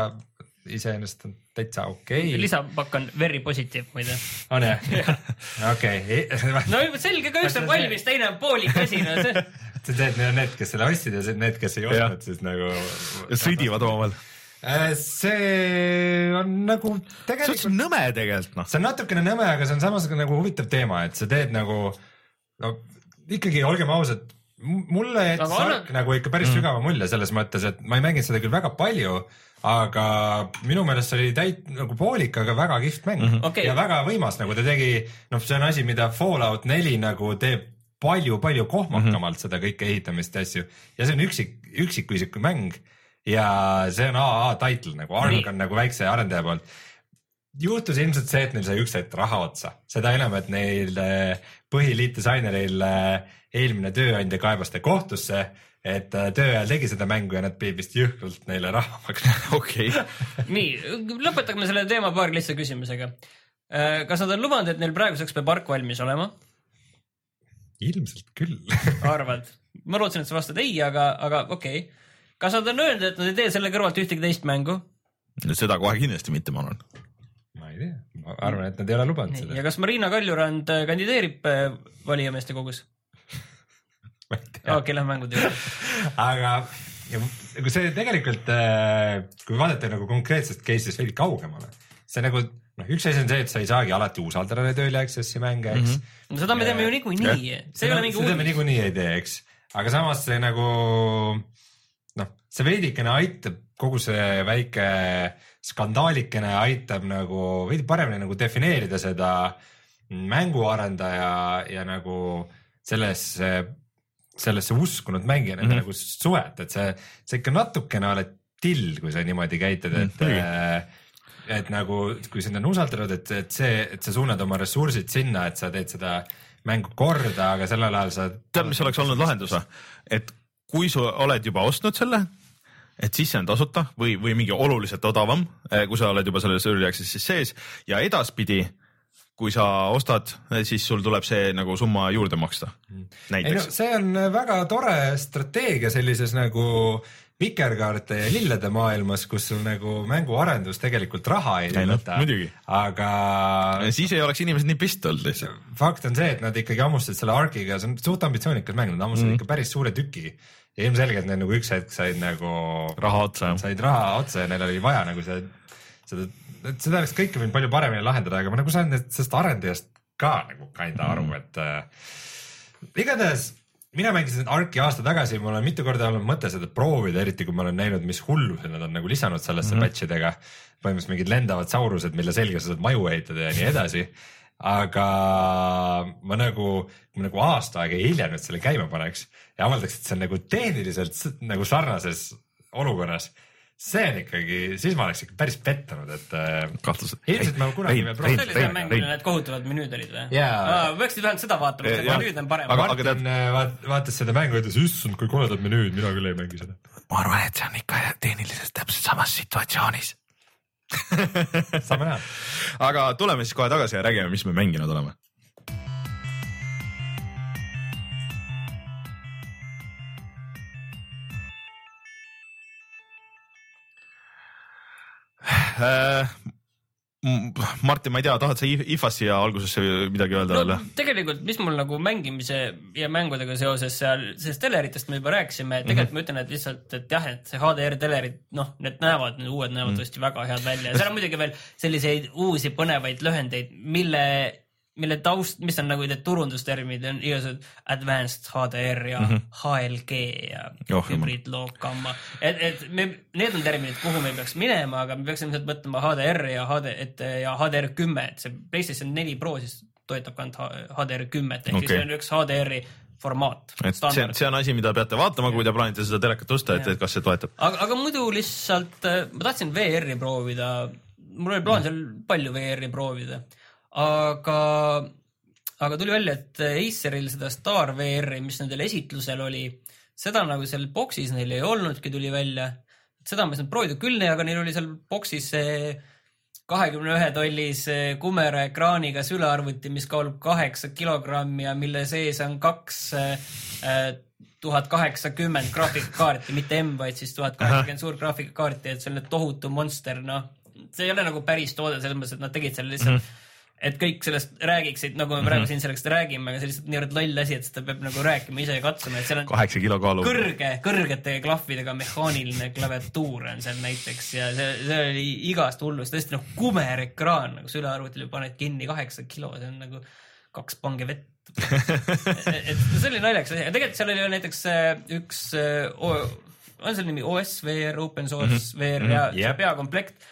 S2: iseenesest on täitsa okei okay..
S3: lisapakk on very positive muide.
S2: on jah? okei.
S3: no selge, ka üks on valmis, teine on poolik asi, no see.
S2: sa teed need, need, kes selle ostsid ja need, kes ei ostnud, siis nagu.
S1: sõdivad omavahel.
S2: see on nagu
S1: see on
S2: tegelikult,
S1: nõme tegelikult noh.
S2: see on natukene nõme, aga see on samas nagu huvitav teema, et sa teed nagu no ikkagi olgem ausad, mulle jättis
S3: Aga anna-
S2: Ark nagu ikka päris mm. sügava mulje selles mõttes, et ma ei mänginud seda küll väga palju, aga minu meelest see oli täit- nagu poolik, aga väga kihvt mäng mm -hmm.
S3: Okei.
S2: ja väga võimas, nagu ta tegi, noh, see on asi, mida Fallout neli nagu teeb palju-palju kohmakamalt mm -hmm. seda kõike ehitamist ja asju ja see on üksik, üksikisiku mäng ja see on AA title nagu, Ark
S3: Nii.
S2: on nagu väikse arendaja poolt juhtus ilmselt see, et neil sai üks hetk raha otsa, seda enam, et neil eh, põhiliitdisaineril eh, eelmine tööandja kaebas ta kohtusse, et eh, tööajal tegi seda mängu ja nad pidid vist jõhkralt neile raha maksma.
S1: okei,
S3: nii, lõpetame selle teema paari lihtsa küsimusega. kas nad on lubanud, et neil praeguseks peab Ark valmis olema?
S2: ilmselt küll
S3: arvad? ma lootsin, et sa vastad ei, aga, aga okei okay.. kas nad on öelnud, et nad ei tee selle kõrvalt ühtegi teist mängu?
S1: seda kohe kindlasti mitte, ma arvan.
S2: ma ei tea, ma arvan, et nad ei ole lubanud
S3: ja
S2: seda.
S3: kas Marina Kaljurand äh, kandideerib äh, valijameeste kogus?
S2: ma ei tea,
S3: okei, lähme mängude juurde.
S2: aga kui see tegelikult, kui vaadata nagu konkreetsest case'ist veidi kaugemale, see nagu noh, üks asi on see, et sa ei saagi alati usaldada neid early access'i mänge, eks mm. -hmm.
S3: no seda me teeme ju niikuinii, see ei ole mingi
S2: seda me
S3: uudis.
S2: niikuinii ei tee, eks, aga samas see nagu noh, see veidikene aitab kogu see väike skandaalikene aitab nagu veidi paremini nagu defineerida seda mänguarendaja ja nagu sellesse, sellesse uskunud mängijana mm. -hmm. nagu suhet, et see, sa ikka natukene oled till, kui sa niimoodi käitud, et
S1: Mm, muidugi.
S2: mm, et nagu, kui sind on usaldatud, et, et see, et sa suunad oma ressursid sinna, et sa teed seda mängu korda, aga sellel ajal sa.
S1: tead, mis oleks olnud lahendus või? et kui sa oled juba ostnud selle, et siis see on tasuta või, või mingi oluliselt odavam, kui sa oled juba selles early access'is sees ja edaspidi, kui sa ostad, siis sul tuleb see nagu summa juurde maksta.
S2: ei no see on väga tore strateegia sellises nagu vikerkaarte ja lillede maailmas, kus sul nagu mänguarendus tegelikult raha ei võta
S1: muidugi..
S2: aga
S1: siis ei oleks inimesed nii pist olnud lihtsalt.
S2: fakt on see, et nad ikkagi hammustasid selle Arkiga, see on suht ambitsioonikas mäng, nad hammustasid mm. ikka päris suure tüki. ja ilmselgelt neil nagu üks hetk said nagu
S1: raha otsa.
S2: said raha otsa ja neil oli vaja nagu see, seda, et seda oleks kõike võinud palju paremini lahendada, aga ma nagu saan sellest arendajast ka nagu kinda aru mm., et äh, igatahes mina mängisin Arki aasta tagasi, mul on mitu korda olnud mõte seda proovida, eriti kui ma olen näinud, mis hullused nad on nagu lisanud sellesse mm -hmm. patch idega. põhimõtteliselt mingid lendavad saurused, mille selga sa saad maju ehitada ja nii edasi. aga ma nagu, kui ma nagu aasta aega hiljem nüüd selle käima paneks ja avaldaks, et see on nagu tehniliselt nagu sarnases olukorras, see on ikkagi, siis ma oleks ikka päris pettunud, et äh,
S1: kahtlused.
S2: ilmselt ma kunagi veel
S3: see
S2: proovin
S3: oli see mäng, millel need kohutavad menüüd olid või?
S2: Jaa.
S3: peaksid vähemalt seda vaatama, see menüüd on parem.
S1: Aga-
S2: Martin
S1: tead-
S2: äh, vaat- vaatas seda mängu ja ütles, issand, kui koledad menüüd, mina küll ei mängi seda.
S1: ma arvan, et see on ikka tehniliselt täpselt samas situatsioonis.
S2: saame näha.
S1: aga tuleme siis kohe tagasi ja räägime, mis me mänginud oleme. Martin, ma ei tea, tahad sa IFA-s siia algusesse midagi öelda
S3: no
S1: veel?
S3: tegelikult, mis mul nagu mängimise ja mängudega seoses seal, sellest teleritest me juba rääkisime, tegelikult ma ütlen, et lihtsalt, et jah, et see HDR telerid, noh, need näevad, need uued näevad tõesti väga head välja. Ja seal on muidugi veel selliseid uusi põnevaid lühendeid, mille, mille taust, mis on nagu need turundusterminid on igasugused advanced HDR ja mm -hmm. HLG ja
S1: Oh,
S3: hübriidloog gamma. et, et me, need on terminid, kuhu me peaks minema, aga me peaksime lihtsalt mõtlema HDR ja HD, et ja HDR kümme, et see PlayStation neli Pro siis toetab ka ainult HDR kümmet ehk okay. Siis see on üks HDR-i formaat.
S1: et see, see on asi, mida peate vaatama, kui te plaanite seda telekat osta, et, et kas see toetab.
S3: aga, aga muidu lihtsalt äh, ma tahtsin VR-i proovida, mul oli plaan seal palju VR-i proovida, aga, aga tuli välja, et Aceril seda Star VR-i, mis nendel esitlusel oli, seda nagu seal boksis neil ei olnudki, tuli välja. seda ma ei saanud proovida küll, aga neil oli seal boksis see kahekümne ühe tollise Kumera ekraaniga sülearvuti, mis kaalub kaheksa kilogrammi ja mille sees on kaks tuhat kaheksakümmend graafikakaarti, mitte M, vaid siis tuhat kaheksakümmend suurt graafikakaarti, et see on tohutu monster, noh. see ei ole nagu päris toode selles mõttes, et nad tegid selle lihtsalt mm, -hmm. Et kõik sellest räägiksid, nagu me praegu siin sellest räägime, aga see on lihtsalt niivõrd loll asi, et seda peab nagu rääkima ise ja katsuma, et seal on
S1: kaheksa kilo kaalu.
S3: kõrge, kõrgete klahvidega mehaaniline klaviatuur on seal näiteks ja see, see oli igast hullust, tõesti noh, kumer ekraan nagu sülearvutile paned kinni kaheksa kilo, see on nagu kaks pange vett. et see oli naljakas asi, aga tegelikult seal oli näiteks äh, üks, on selle nimi OS VR, open source mm -hmm. VR ja mm -hmm.
S2: Jep.
S3: peakomplekt.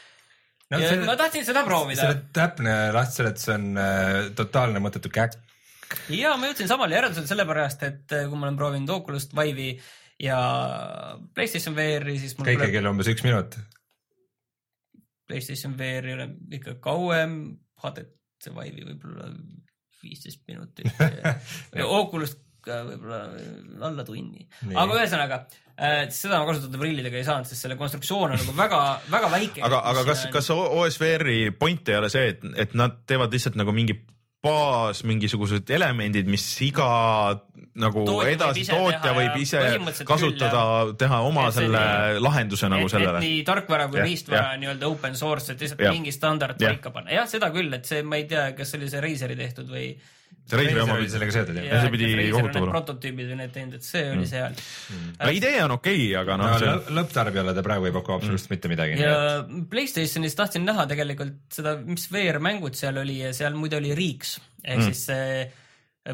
S2: No
S3: ma tahtsin seda proovida
S2: selle täpne lahtiseletus on äh, totaalne mõttetu käkk.
S3: ja ma jõudsin samale järeldusele sellepärast, et äh, kui ma olen proovinud Oculus't Vive'i ja Playstation VR-i, siis mul
S2: kõike kell umbes üks minut.
S3: Playstation VR-i ole ikka kauem, HTC Vive'i võib-olla viisteist minutit Oculus võib-olla alla tunni. Aga ühesõnaga äh, seda ma kasutada prillidega ei saanud, sest selle konstruktsioon on nagu väga, väga väike.
S1: aga, aga kas, kas OSVR-i point ei ole see, et, et nad teevad lihtsalt nagu mingi baas mingisugused elemendid, mis iga nagu
S3: Tootja võib
S1: edasi
S3: ise
S1: tootja võib
S3: ja
S1: ise kasutada, teha oma
S3: Et
S1: selle
S3: nii-
S1: lahenduse nagu
S3: et,
S1: sellele.
S3: nii tarkvara kui riistvara
S1: jah.
S3: nii-öelda open source, et lihtsalt
S1: Jah.
S3: mingi standard paika panna. jah, seda küll, et see, ma ei tea, kas see oli see Razeri tehtud või.
S1: See Razer
S2: oli sellega seotud jah
S1: Ja see pidi kohutama olema.
S3: prototüübid või need teinud, et see oli seal.
S1: no idee on okei okay,, aga noh
S2: no,
S1: see
S2: lõ- lõpptarbijale ta praegu ei paku absoluutselt mitte midagi.
S3: ja Playstationis tahtsin näha tegelikult seda, mis VR-mängud seal oli ja seal muide oli Reeks ehk mm. siis see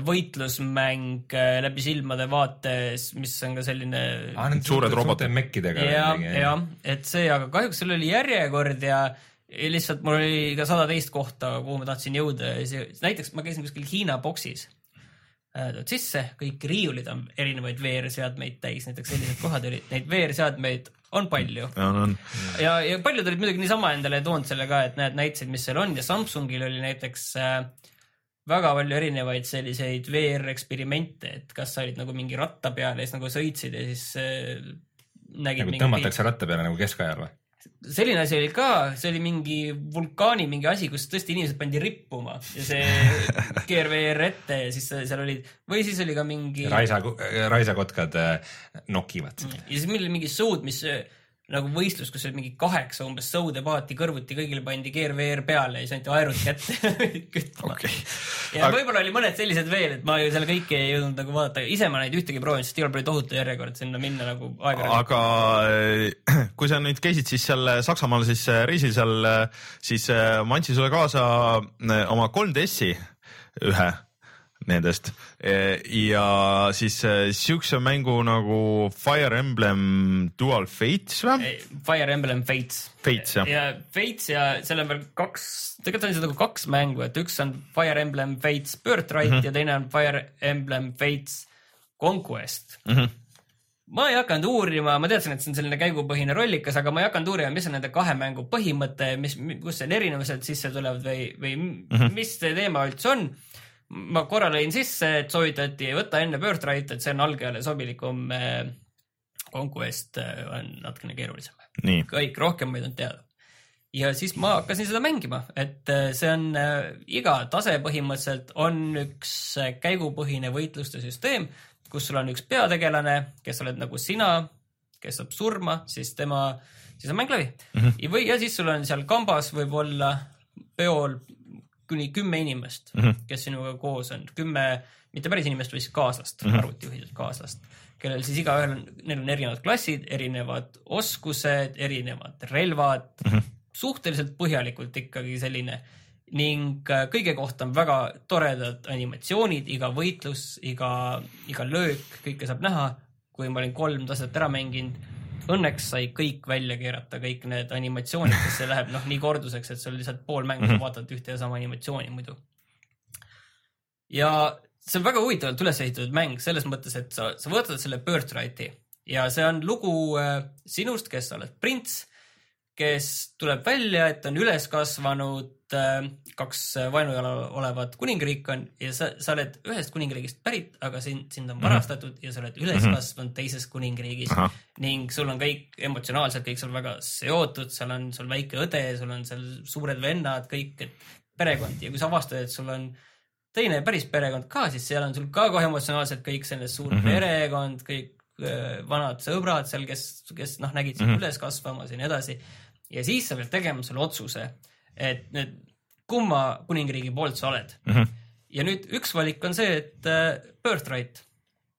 S3: võitlusmäng äh, läbi silmade vaates, mis on ka selline
S1: Suured robotid.
S2: mekkidega.
S3: ja, ja et see, aga kahjuks seal oli järjekord ja lihtsalt mul oli ka sada teist kohta, kuhu ma tahtsin jõuda ja see, näiteks ma käisin kuskil Hiina boksis. Tuled sisse, kõik riiulid on erinevaid VR-seadmeid täis, näiteks sellised kohad olid, neid VR-seadmeid on palju ja, ja paljud olid muidugi niisama endale toonud selle ka, et näed, näitasid, mis seal on ja Samsungil oli näiteks äh, väga palju erinevaid selliseid VR-eksperimente, et kas sa olid nagu mingi ratta peal ja siis nagu sõitsid ja siis äh, nägid
S2: nagu tõmmatakse ratta peale nagu keskajal või?
S3: Selline asi oli ka, see oli mingi vulkaani mingi asi, kus tõesti inimesed pandi rippuma ja see keer VR ette ja siis seal olid või siis oli ka mingi
S2: raisa, raisakotkad äh, nokivad.
S3: ja siis meil oli mingi sõud, mis nagu võistlus, kus oli mingi kaheksa umbes sõude paati kõrvuti, kõigile pandi keer VR peale ja siis anti aerud kätte kütma
S1: okei.
S3: ja võib-olla oli mõned sellised veel, et ma ju seal kõiki ei jõudnud nagu vaadata, ise ma neid ühtegi proovinud, sest igal pool oli tohutu järjekord sinna minna nagu aeg-ajalt.
S1: aga eh, kui sa nüüd käisid siis seal Saksamaal siis eh, reisil seal, siis eh, ma andsin sulle kaasa eh, oma 3DS-i ühe nendest Eh, ja siis eh, siukse mängu nagu Fire Emblem Dual Fates või?
S3: Fire Emblem Fates.
S1: Fates jah,
S3: ja Fates ja seal on veel kaks, tegelikult on seda nagu kaks mängu, et üks on Fire Emblem Fates Birthright mm -hmm. ja teine on Fire Emblem Fates Conquest
S1: mm. -hmm.
S3: ma ei hakanud uurima, ma teadsin, et see on selline käigupõhine rollikas, aga ma ei hakanud uurima, mis on nende kahe mängu põhimõte, mis, kus seal erinevused sisse tulevad või, või mm -hmm. mis see teema üldse on. Ma korra lõin sisse, et soovitati võtta enne Birthright, et see on algajale sobilikum. Conquest äh, on natukene keerulisem kõik rohkem ma ei tahtnud teada. ja siis ma hakkasin seda mängima, et äh, see on iga tase põhimõtteliselt on üks käigupõhine võitluste süsteem, kus sul on üks peategelane, kes oled nagu sina, kes saab surma, siis tema, siis on mäng läbi mm. -hmm. või, ja siis sul on seal kambas võib-olla peol kuni kümme inimest mm. -hmm. kes sinuga koos on, kümme, mitte päris inimest, vaid siis kaaslast mm, -hmm. arvutijuhitud kaaslast kellel siis igaühel on, neil on erinevad klassid, erinevad oskused, erinevad relvad mm, -hmm. suhteliselt põhjalikult ikkagi selline ning äh, kõige kohta on väga toredad animatsioonid, iga võitlus, iga, iga löök, kõike saab näha. kui ma olin kolm taset ära mänginud, õnneks sai kõik välja keerata, kõik need animatsioonid, sest see läheb noh nii korduseks, et sul lihtsalt pool mängu sa vaatad ühte ja sama animatsiooni muidu. ja see on väga huvitavalt üles ehitatud mäng selles mõttes, et sa, sa võtad selle Birthrighti ja see on lugu äh, sinust, kes sa oled prints, kes tuleb välja, et on üles kasvanud äh, kaks vaenujalal olevat kuningriik on ja sa, sa oled ühest kuningriigist pärit, aga sind, sind on varastatud ja sa oled üles kasvanud teises kuningriigis
S1: Ahah.
S3: ning sul on kõik emotsionaalselt kõik seal väga seotud, seal on sul väike õde, sul on seal suured vennad, kõik, et perekond ja kui sa avastad, et sul on teine päris perekond ka, siis seal on sul ka kohe emotsionaalselt kõik selline suur mm -hmm. perekond, kõik öö, vanad sõbrad seal, kes, kes noh, nägid sind mm -hmm. üles kasvamas ja nii edasi. Ja siis sa pead tegema selle otsuse, et nüüd kumma kuningriigi poolt sa oled mm. -hmm. ja nüüd üks valik on see, et äh, birthright,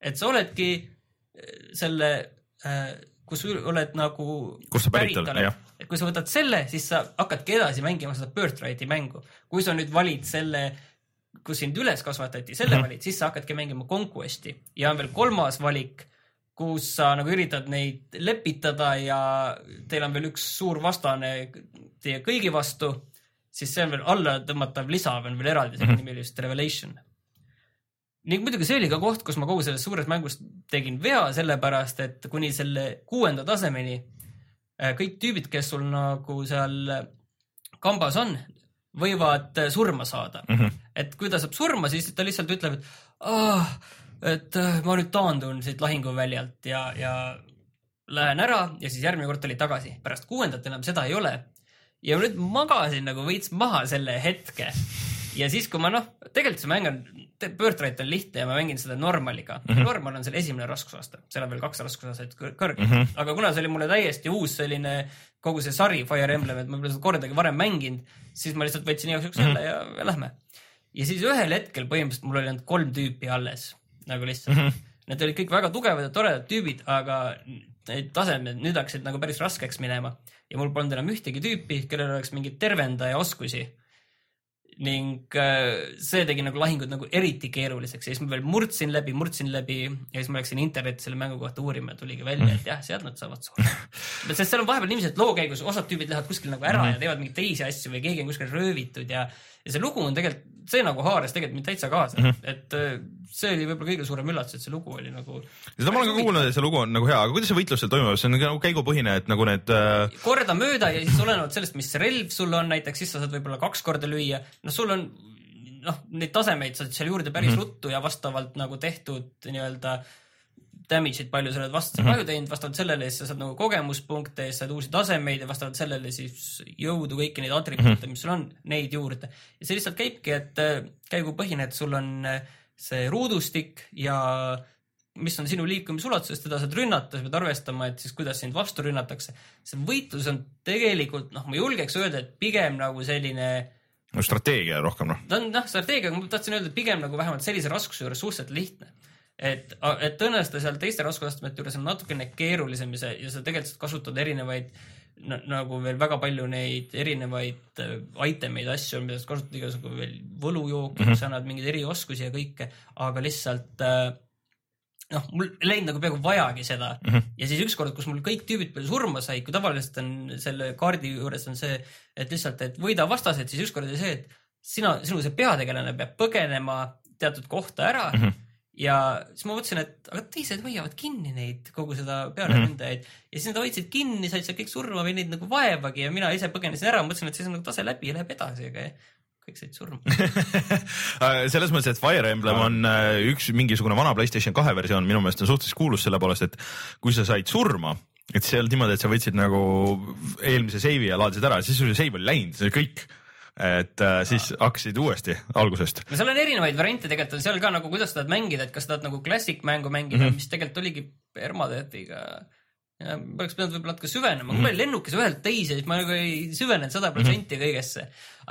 S3: et sa oledki äh, selle äh,, kus oled nagu.
S1: Kust sa pärit oled, jah.
S3: et kui sa võtad selle, siis sa hakkadki edasi mängima seda birthrighti mängu. kui sa nüüd valid selle, kus sind üles kasvatati, selle mm -hmm. valid, siis sa hakkadki mängima Conquesti ja on veel kolmas valik, kus sa nagu üritad neid lepitada ja teil on veel üks suur vastane teie kõigi vastu, siis see on veel alla tõmmatav lisa on veel eraldi, selle nimi oli vist Revelation. ning muidugi see oli ka koht, kus ma kogu selles suures mängus tegin vea, sellepärast et kuni selle kuuenda tasemeni äh, kõik tüübid, kes sul nagu seal kambas on, võivad äh, surma saada mm. -hmm. et kui ta saab surma, siis ta lihtsalt ütleb, et ah, et äh, ma nüüd taandun siit lahinguväljalt ja, ja lähen ära ja siis järgmine kord tuli tagasi. pärast kuuendat enam seda ei ole. ja nüüd magasin nagu veits maha selle hetke ja siis, kui ma noh, tegelikult see mäng on, Birthright on lihtne ja ma mängin seda normaliga mm. -hmm. normal on selle esimene raskusaste, seal on veel kaks raskusastet kõr- kõrgel mm, -hmm. aga kuna see oli mulle täiesti uus selline kogu see sari Fire Emblem, et ma pole seda kordagi varem mänginud, siis ma lihtsalt võtsin igaks juhuks jälle ja, ja lähme. ja siis ühel hetkel põhimõtteliselt mul oli ainult kolm tüüpi alles nagu lihtsalt mm. -hmm. Need olid kõik väga tugevad ja toredad tüübid, aga need tasemed nüüd hakkasid nagu päris raskeks minema ja mul polnud enam ühtegi tüüpi, kellel oleks mingeid tervendaja oskusi ning äh, see tegi nagu lahingud nagu eriti keeruliseks ja siis ma veel murdsin läbi, murdsin läbi ja siis ma läksin internetti selle mängu kohta uurima ja tuligi välja, et jah, sealt nad saavad surma. sest seal on vahepeal et loo käigus osad tüübid lähevad kuskil nagu ära ja teevad mingeid teisi asju või keegi on kuskil röövitud ja, ja see lugu on tegelikult, see nagu haaras tegelikult mind täitsa kaasa, et äh, see oli võib-olla kõige suurem üllatus, et see lugu oli nagu
S1: seda ma olen ka kuulnud, et see lugu on nagu hea, aga kuidas see võitlus seal toimub, see on nagu käigupõhine, et nagu need äh,
S3: kordamööda ja siis olenevalt sellest, mis relv sul on näiteks, siis sa saad võib-olla kaks korda lüüa. noh, sul on noh, neid tasemeid saad seal juurde päris mm -hmm. ruttu ja vastavalt nagu tehtud nii-öelda damage'id, palju sa oled vastase mm -hmm. kahju teinud, vastavalt sellele siis sa saad nagu kogemuspunkte, saad uusi tasemeid ja vastavalt sellele siis jõudu, kõiki neid atribuute mm, -hmm. mis sul on, neid juurde. ja see lihtsalt käibki, et äh, käigupõhine, et sul on äh, see ruudustik ja mis on sinu liikumisulatuses, teda saad rünnata, sa pead arvestama, et siis kuidas sind vastu rünnatakse. see võitlus on tegelikult noh, ma julgeks öelda, et pigem nagu selline
S1: no, strateegia rohkem noh.
S3: ta on noh, strateegia, aga ma tahtsin öelda, et pigem nagu vähemalt sellise raskuse juures suhteliselt lihtne. et, et tõenäoliselt seal teiste raskusastmete juures on natukene keerulisem ja sa, ja sa tegelikult saad kasutada erinevaid na, nagu veel väga palju neid erinevaid äh, item eid, asju, mida saad kasutada igasugu veel võlujooki mm, -hmm. sa annad mingeid erioskusi ja kõike, aga lihtsalt äh, noh, mul ei läinud nagu peaaegu vajagi seda mm. -hmm. ja siis ükskord, kus mul kõik tüübid peale surma said, kui tavaliselt on selle kaardi juures on see, et lihtsalt, et võida vastased, siis ükskord oli see, et sina, sinu see peategelane peab põgenema teatud kohta ära mm. -hmm ja siis ma mõtlesin, et aga teised hoiavad kinni neid, kogu seda pearündajaid mm -hmm. ja siis nad hoidsid kinni, said seal kõik surma või neid nagu vaevagi ja mina ise põgenesin ära, mõtlesin, et siis on nagu tase läbi ja läheb edasi, aga kõik said surma.
S1: selles mõttes, et Fire Emblem on äh, üks mingisugune vana Playstation kahe versioon, minu meelest on suhteliselt kuulus selle poolest, et kui sa said surma, et see ei olnud niimoodi, et sa võtsid nagu eelmise seivi ja laadisid ära, siis sul seiv oli läinud, see oli kõik et äh, siis hakkasid uuesti algusest.
S3: no seal on erinevaid variante, tegelikult on seal ka nagu, kuidas sa tahad mängida, et kas tahad nagu classic mängu mängida mm, -hmm. mis tegelikult oligi ma oleks pidanud võib-olla natuke süvenema mm, -hmm. mul oli lennukis ühelt teise, siis ma nagu ei süvenenud sada protsenti kõigesse.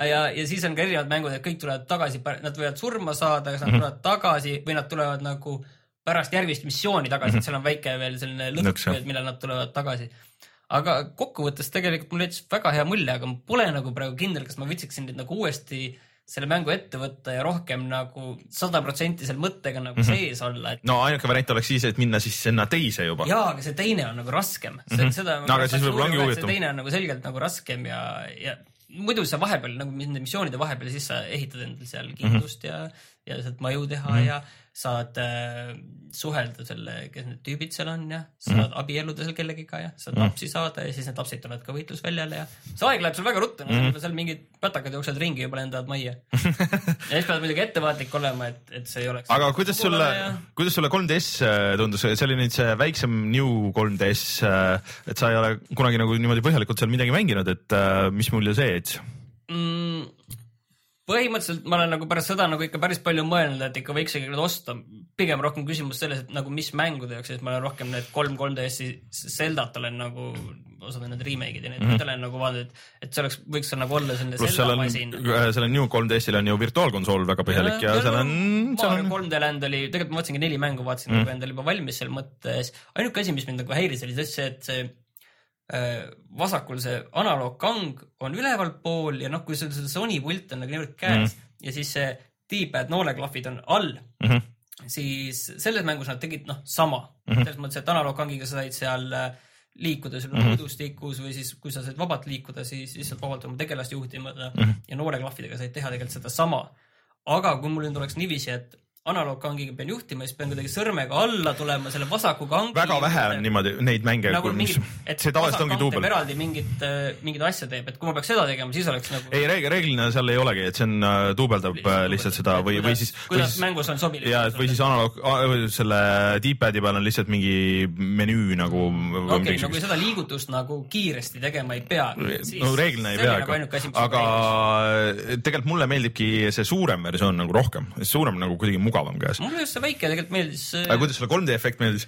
S3: ja, ja siis on ka erinevad mängud, et kõik tulevad tagasi, nad võivad surma saada, kas nad mm -hmm. tulevad tagasi või nad tulevad nagu pärast järgmist missiooni tagasi mm, -hmm. et seal on väike veel selline lõtk, millal nad tulevad tagasi aga kokkuvõttes tegelikult mul jättis väga hea mulje, aga ma pole nagu praegu kindel, kas ma võtsiksin nüüd nagu uuesti selle mängu ette võtta ja rohkem nagu sada protsenti selle mõttega nagu mm -hmm. sees olla et....
S1: no ainuke variant oleks siis, et minna siis sinna teise juba.
S3: jaa, aga see teine on nagu raskem mm. -hmm. seda
S1: no, aga siis võib-olla ongi huvitav.
S3: see teine on nagu selgelt nagu raskem ja, ja muidu sa vahepeal nagu nende missioonide vahepeal siis sa ehitad endale seal kindlust mm -hmm. ja, ja saad maju teha mm -hmm. ja saad äh, suhelda selle, kes need tüübid seal on ja saad mm -hmm. abielluda seal kellegiga ja saad
S1: Mhm.
S3: lapsi saada ja siis need lapsed tulevad ka võitlusväljale ja see aeg läheb sul väga ruttu, mm -hmm. seal mingid pätakad jooksevad ringi juba lendavad majja. ja siis pead muidugi ettevaatlik olema, et, et see ei oleks.
S1: aga kuidas sulle
S3: ja...,
S1: kuidas sulle 3DS äh, tundus, see oli nüüd see väiksem New 3DS, et sa ei ole kunagi nagu niimoodi põhjalikult seal midagi mänginud, et äh, mis mulje see jättis?
S3: mm,? Põhimõtteliselt ma olen nagu pärast seda nagu ikka päris palju mõelnud, et ikka võiks ikkagi osta. pigem rohkem küsimus selles, et nagu mis mängude jaoks, et ma olen rohkem need kolm 3DS-i Zeldat olen nagu, osad on need remake'id ja need mm -hmm. olen nagu vaadanud, et, et see oleks, võiks seal nagu olla selline
S1: seal
S3: Zelda
S1: on,
S3: masin.
S1: sellel New 3DS-il on ju virtuaalkonsool väga põhjalik ja, ja seal on,
S3: Mario
S1: on,
S3: 3D Land oli, tegelikult ma vaatasingi neli mängu, vaatasin mm.
S1: Mm.
S3: nagu endale juba valmis seal mõttes. ainuke asi, mis mind nagu häiris, oli see, et see vasakul see analoogkang on ülevalpool ja noh, kui sul see Sony pult on nagu niivõrd käes mm. ja siis see D-pad nooleklahvid on all mm,
S1: Mhm.
S3: siis selles mängus nad tegid noh, sama mm. -hmm. selles mõttes, et analoogkangiga sa said seal äh, liikuda sul.
S1: Mm
S3: ruudustikus või siis, kui sa said vabalt liikuda, siis lihtsalt vabalt oma tegelast juhtima mm. -hmm. ja nooleklahvidega said teha tegelikult sedasama. aga kui mul nüüd oleks niiviisi, et analoogkangiga pean juhtima, siis pean kuidagi sõrmega alla tulema selle vasaku kangi.
S1: väga vähe on niimoodi neid mänge
S3: nagu
S1: mis see tavaliselt ongi duubel.
S3: eraldi mingit, mingit asja teeb, et kui ma peaks seda tegema, siis oleks nagu.
S1: ei, reeglina seal ei olegi, et see on äh, duubeldab äh, lihtsalt seda või, või siis.
S3: kuidas mängus on sobilik.
S1: ja, või siis analoog, selle D-pad'i peal on lihtsalt mingi menüü nagu.
S3: okei no kui seda liigutust nagu kiiresti tegema ei pea.
S1: no reeglina ei pea, aga, aga tegelikult mulle meeldibki see suurem versioon nagu rohkem, suurem nagu kuidagi mugavam käes.
S3: mulle just see väike tegelikult meeldis.
S1: aga kuidas sulle 3D efekt meeldis?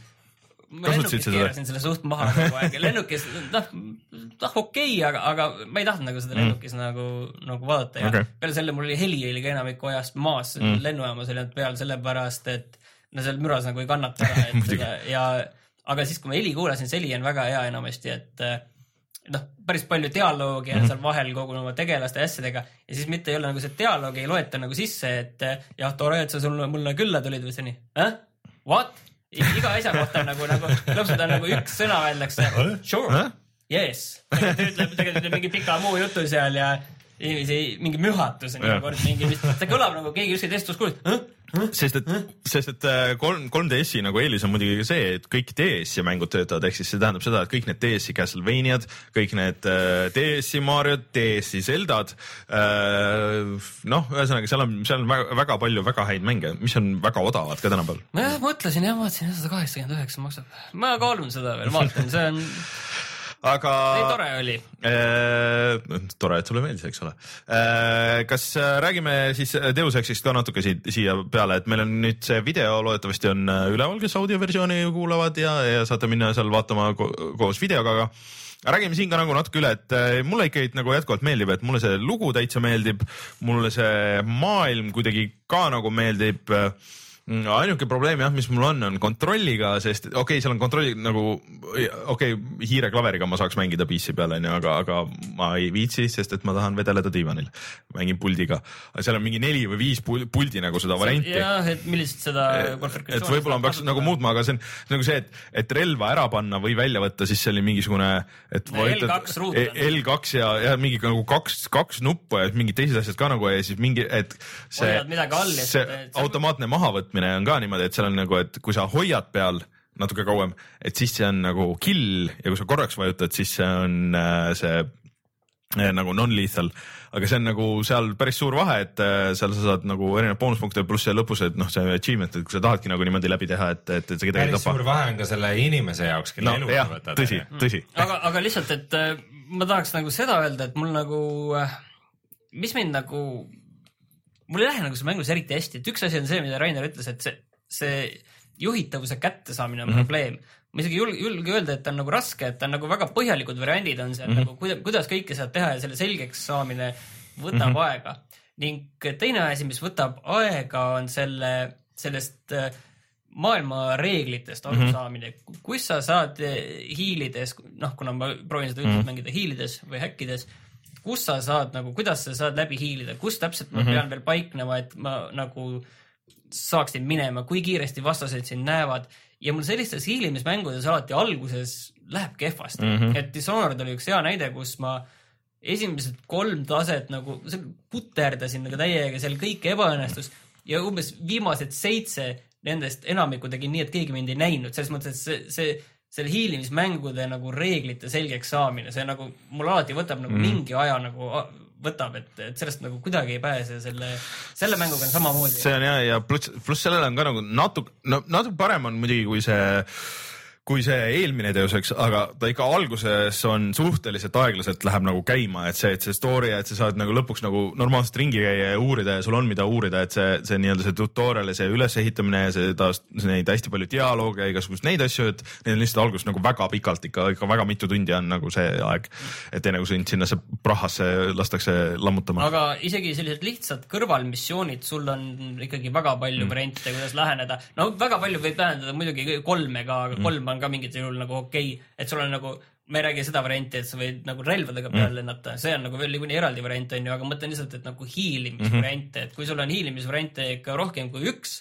S3: ma lennukis keerasin selle suht maha kogu aeg ja lennukis, noh, noh okei okay,, aga, aga ma ei tahtnud nagu seda lennukis mm. nagu, nagu vaadata ja okay. peale selle mul oli heli oli ka enamiku ajast maas mm., lennujaamas oli ainult peal sellepärast, et no seal müras nagu ei kannata ära, et seda ja aga siis, kui ma heli kuulasin, see heli on väga hea enamasti, et eh, noh, päris palju dialoogi on seal vahel kogu oma tegelaste ja asjadega ja siis mitte ei ole nagu see dialoog ei loeta nagu sisse, et eh, jah, tore, et sa sulle, mulle külla tulid või see nii äh?, what? iga asja kohta on nagu, nagu lõpuks on nagu üks sõna öeldakse sure yes. ütleb, tegelikult ütleb mingi pika muu jutu seal ja inimesi mingi mühatus on iga kord mingi, see kõlab nagu keegi kuskil testus kuulis.
S1: sest et, sest et äh, kolm, 3DS-i nagu eelis on muidugi see, et kõik DS-i mängud töötavad, ehk siis see tähendab seda, et kõik need DS-i Castlevaniad, kõik need äh, DS-i Mariod, DS-i Zeldad äh,. noh, ühesõnaga seal on, seal on väga, väga palju väga häid mänge, mis on väga odavad ka tänapäeval.
S3: ma jah mõtlesin jah, vaatasin sada kaheksakümmend üheksa maksab. ma kaalun seda veel, vaatan, see on,
S1: aga
S3: ei tore oli.
S1: Äh, tore, et sulle meeldis, eks ole äh,. kas äh, räägime siis Deus Exist ka natuke siit siia peale, et meil on nüüd see video loodetavasti on äh, üleval, kes audioversiooni kuulavad ja, ja saate minna seal vaatama ko koos videoga, aga räägime siin ka nagu natuke üle, et äh, mulle ikkagi nagu jätkuvalt meeldib, et mulle see lugu täitsa meeldib, mulle see maailm kuidagi ka nagu meeldib äh, Mm, ainuke probleem jah, mis mul on, on kontrolliga, sest okei okay,, seal on kontrolli nagu okei okay,, hiireklaveriga ma saaks mängida PC peal onju, aga, aga ma ei viitsi, sest et ma tahan vedeleda diivanil. mängin puldiga, seal on mingi neli või viis pul- puldi nagu seda varianti.
S3: jah, et millist seda
S1: et võib-olla ma peaks nagu muutma, aga see on nagu see, et, et relva ära panna või välja võtta, siis see oli mingisugune, et
S3: No L2 ruut on.
S1: L2 ja, ja mingi nagu kaks, kaks nuppu ja mingid teised asjad ka nagu ja siis mingi, et see see
S3: automaatne
S1: automaatne mahavõtmine on ka niimoodi, et seal on nagu, et kui sa hoiad peal natuke kauem, et siis see on nagu kill ja kui sa korraks vajutad, siis see on äh, see äh, nagu non-lethal, aga see on nagu seal päris suur vahe, et äh, seal sa saad nagu erinevaid boonuspunkte pluss see lõpus, et noh, see achievement, et kui sa tahadki nagu niimoodi läbi teha, et, et, et sa kedagi ei
S2: päris suur
S1: tapa.
S2: vahe on ka selle inimese jaoks, kelle
S1: no
S2: elu sa, võtad.
S1: tõsi, tõsi.
S3: aga, aga lihtsalt, et ma tahaks nagu seda öelda, et mul nagu, mis mind nagu, mul ei lähe nagu see mängus eriti hästi, et üks asi on see, mida Rainer ütles, et see, see juhitavuse kättesaamine on mm -hmm. probleem. ma isegi julge, julge öelda, et ta on nagu raske, et ta on nagu väga põhjalikud variandid on seal mm -hmm. nagu kuidas, kuidas kõike saab teha ja selle selgeks saamine võtab mm -hmm. aega. ning teine asi, mis võtab aega, on selle, sellest äh, maailma reeglitest arusaamine mm, -hmm. kus sa saad eh, hiilides, noh, kuna ma proovin seda üldiselt mm -hmm. mängida hiilides või häkkides, kus sa saad nagu, kuidas sa saad läbi hiilida, kus täpselt ma mm -hmm. pean veel paiknema, et ma nagu saaksin minema, kui kiiresti vastased sind näevad ja mul sellistes hiilimismängudes alati alguses läheb kehvasti mm, -hmm. et Dishonored oli üks hea näide, kus ma esimesed kolm taset nagu puterdasin nagu täiega, seal kõik ebaõnnestus ja umbes viimased seitse nendest enamikku tegin nii, et keegi mind ei näinud, selles mõttes, et see, see selle hiilimismängude nagu reeglite selgeks saamine, see nagu mul alati võtab nagu mm. mingi aja nagu võtab, et, et sellest nagu kuidagi ei pääse, selle, selle mänguga on samamoodi.
S1: see on ja, ja pluss, pluss sellele on ka nagu natuke, no natuke parem on muidugi kui see kui see eelmine Deus Ex, aga ta ikka alguses on suhteliselt aeglaselt läheb nagu käima, et see, et see story, et sa saad nagu lõpuks nagu normaalselt ringi käia ja uurida ja sul on, mida uurida, et see, see nii-öelda see tutorial ja see ülesehitamine ja taas neid hästi palju dialoogi ja igasuguseid neid asju, et need on lihtsalt alguses nagu väga pikalt ikka, ikka väga mitu tundi on nagu see aeg, et enne kui sind sinna prahasse lastakse lammutama.
S3: aga isegi sellised lihtsad kõrvalmissioonid, sul on ikkagi väga palju mm. variante, kuidas läheneda. no väga palju võib tähendada muidugi kolme ka, aga kolm on ka mingitel juhul nagu okei okay., et sul on nagu ma ei räägi seda varianti, et sa võid nagu relvadega peale mm. lennata, see on nagu veel niikuinii eraldi variant on ju, aga ma mõtlen lihtsalt, et nagu hiilimisvariante, et kui sul on hiilimisvariante ikka rohkem kui üks,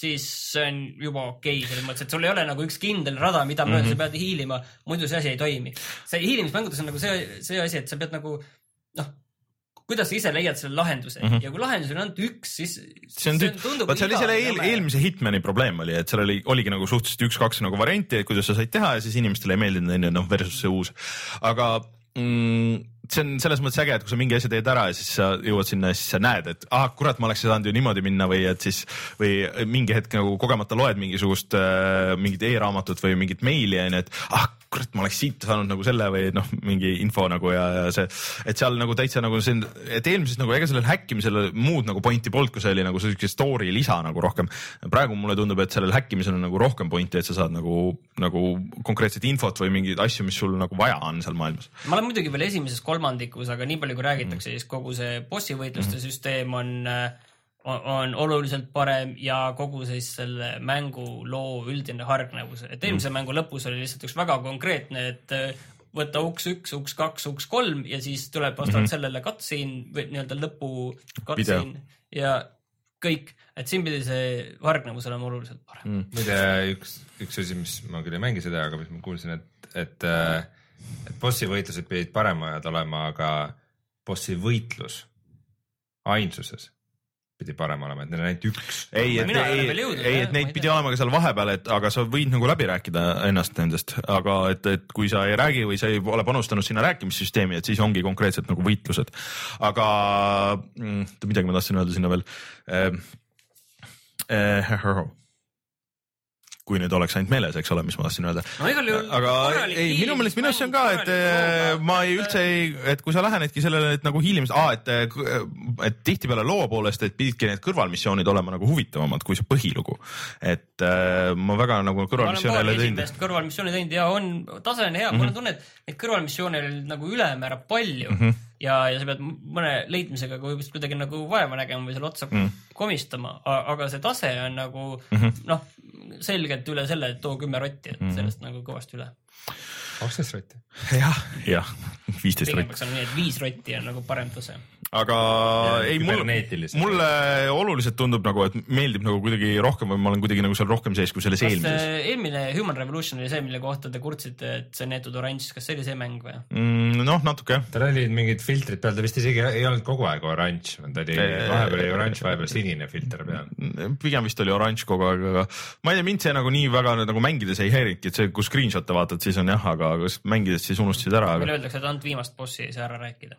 S3: siis see on juba okei okay, selles mõttes, et sul ei ole nagu üks kindel rada, mida mööda mm -hmm. sa pead hiilima, muidu see asi ei toimi. see hiilimismängudes on nagu see, see asi, et sa pead nagu noh, kuidas sa ise leiad selle lahenduse. Mm -hmm. ja kui lahendus on ainult üks, siis
S1: see on tüüp, vaat see oli selle eel, eelmise Hitmani probleem oli, et seal oli, oligi nagu suhteliselt üks-kaks nagu varianti, kuidas sa said teha ja siis inimestele ei meeldinud onju noh versus see uus, aga mm, see on selles mõttes äge, et kui sa mingi asja teed ära ja siis sa jõuad sinna ja siis sa näed, et ah kurat, ma oleks saanud ju niimoodi minna või et siis või mingi hetk nagu kogemata loed mingisugust äh, mingit e-raamatut või mingit meili onju, et ah kurat, ma oleks siit saanud nagu selle või noh, mingi info nagu ja, ja see, et seal nagu täitsa nagu see, et eelmises nagu ega sellel häkkimisel muud nagu pointi polnud, kui see oli nagu siuke story lisa nagu rohkem. praegu mulle tundub, et sellel häkkimisel on nagu rohkem pointi, et sa saad nagu, nagu konkreetset infot või mingeid asju, mis sul nagu vaja on seal maailmas.
S3: ma olen muidugi veel esimeses kolmandikus, aga nii palju kui räägitakse, siis kogu see bossi võitluste mm -hmm. süsteem on äh, on, on oluliselt parem ja kogu siis selle mängu loo üldine hargnevus, et eelmise mm. mängu lõpus oli lihtsalt üks väga konkreetne, et äh, võtta uks üks, uks kaks, uks kolm ja siis tuleb vastavalt mm -hmm. sellele cutscene või nii-öelda lõpu cutscene ja kõik, et siin pidi see hargnevus olema oluliselt parem.
S2: Mm.. muide, üks, üks asi, mis ma küll ei mängi seda, aga mis ma kuulsin, et, et, äh, et bossi võitlused pidid paremad olema, aga bossi võitlus ainsuses pidi parem olema, et neil on ainult üks.
S1: ei, et, ei, ei, et neid pidi olema ka seal vahepeal, et aga sa võid nagu läbi rääkida ennast nendest, aga et, et kui sa ei räägi või sa ei ole panustanud sinna rääkimissüsteemi, et siis ongi konkreetselt nagu võitlused. aga mm, midagi ma tahtsin öelda sinna veel äh,. Äh, kui nüüd oleks ainult meeles, eks ole, mis ma tahtsin öelda
S3: no,.
S1: aga ei, minu meelest, minu arust see on ka, et äh, ma ei üldse ei, et kui sa lähenedki sellele, et nagu hiilimis, et, äh, et tihtipeale loo poolest, et pididki need kõrvalmissioonid olema nagu huvitavamad kui see põhilugu. et äh, ma väga nagu kõrvalmissioone ei ole teinud.
S3: kõrvalmissiooni teinud ja on, tase on hea mm, -hmm. mul on tunne, et neid kõrvalmissioone oli nagu ülemäära palju mm. -hmm ja, ja sa pead mõne leidmisega kuidagi nagu vaeva nägema või selle otsa mm. komistama, aga see tase on nagu mm -hmm. noh, selgelt üle selle, et too kümme rotti, et mm -hmm. sellest nagu kõvasti üle
S2: kaksteist rotti.
S1: jah, jah, viisteist rotti.
S3: pigem peaks olema nii, et viis rotti on nagu parem tase.
S1: aga ja, ei, mulle, mulle oluliselt tundub nagu, et meeldib nagu kuidagi rohkem või ma olen kuidagi nagu seal rohkem sees kui selles eelmises.
S3: eelmine Human Revolution oli see, mille kohta te kurtsite, et see on neetud oranž, kas see oli see mäng või
S1: mm,? noh, natuke jah.
S2: tal olid mingid filtrid peal, ta vist isegi ei olnud kogu aeg oranž, ta oli vahepeal oli oranž, vahepeal sinine filter peal.
S1: pigem vist oli oranž kogu aeg, aga ma ei tea, mind see nagu nii väga nagu mängides ei häirinudki, et see, kui screenshot'e vaatad, siis on jah, aga kas mängides siis unustasid ära?
S3: meile öeldakse, et ainult viimast bossi ei saa ära rääkida.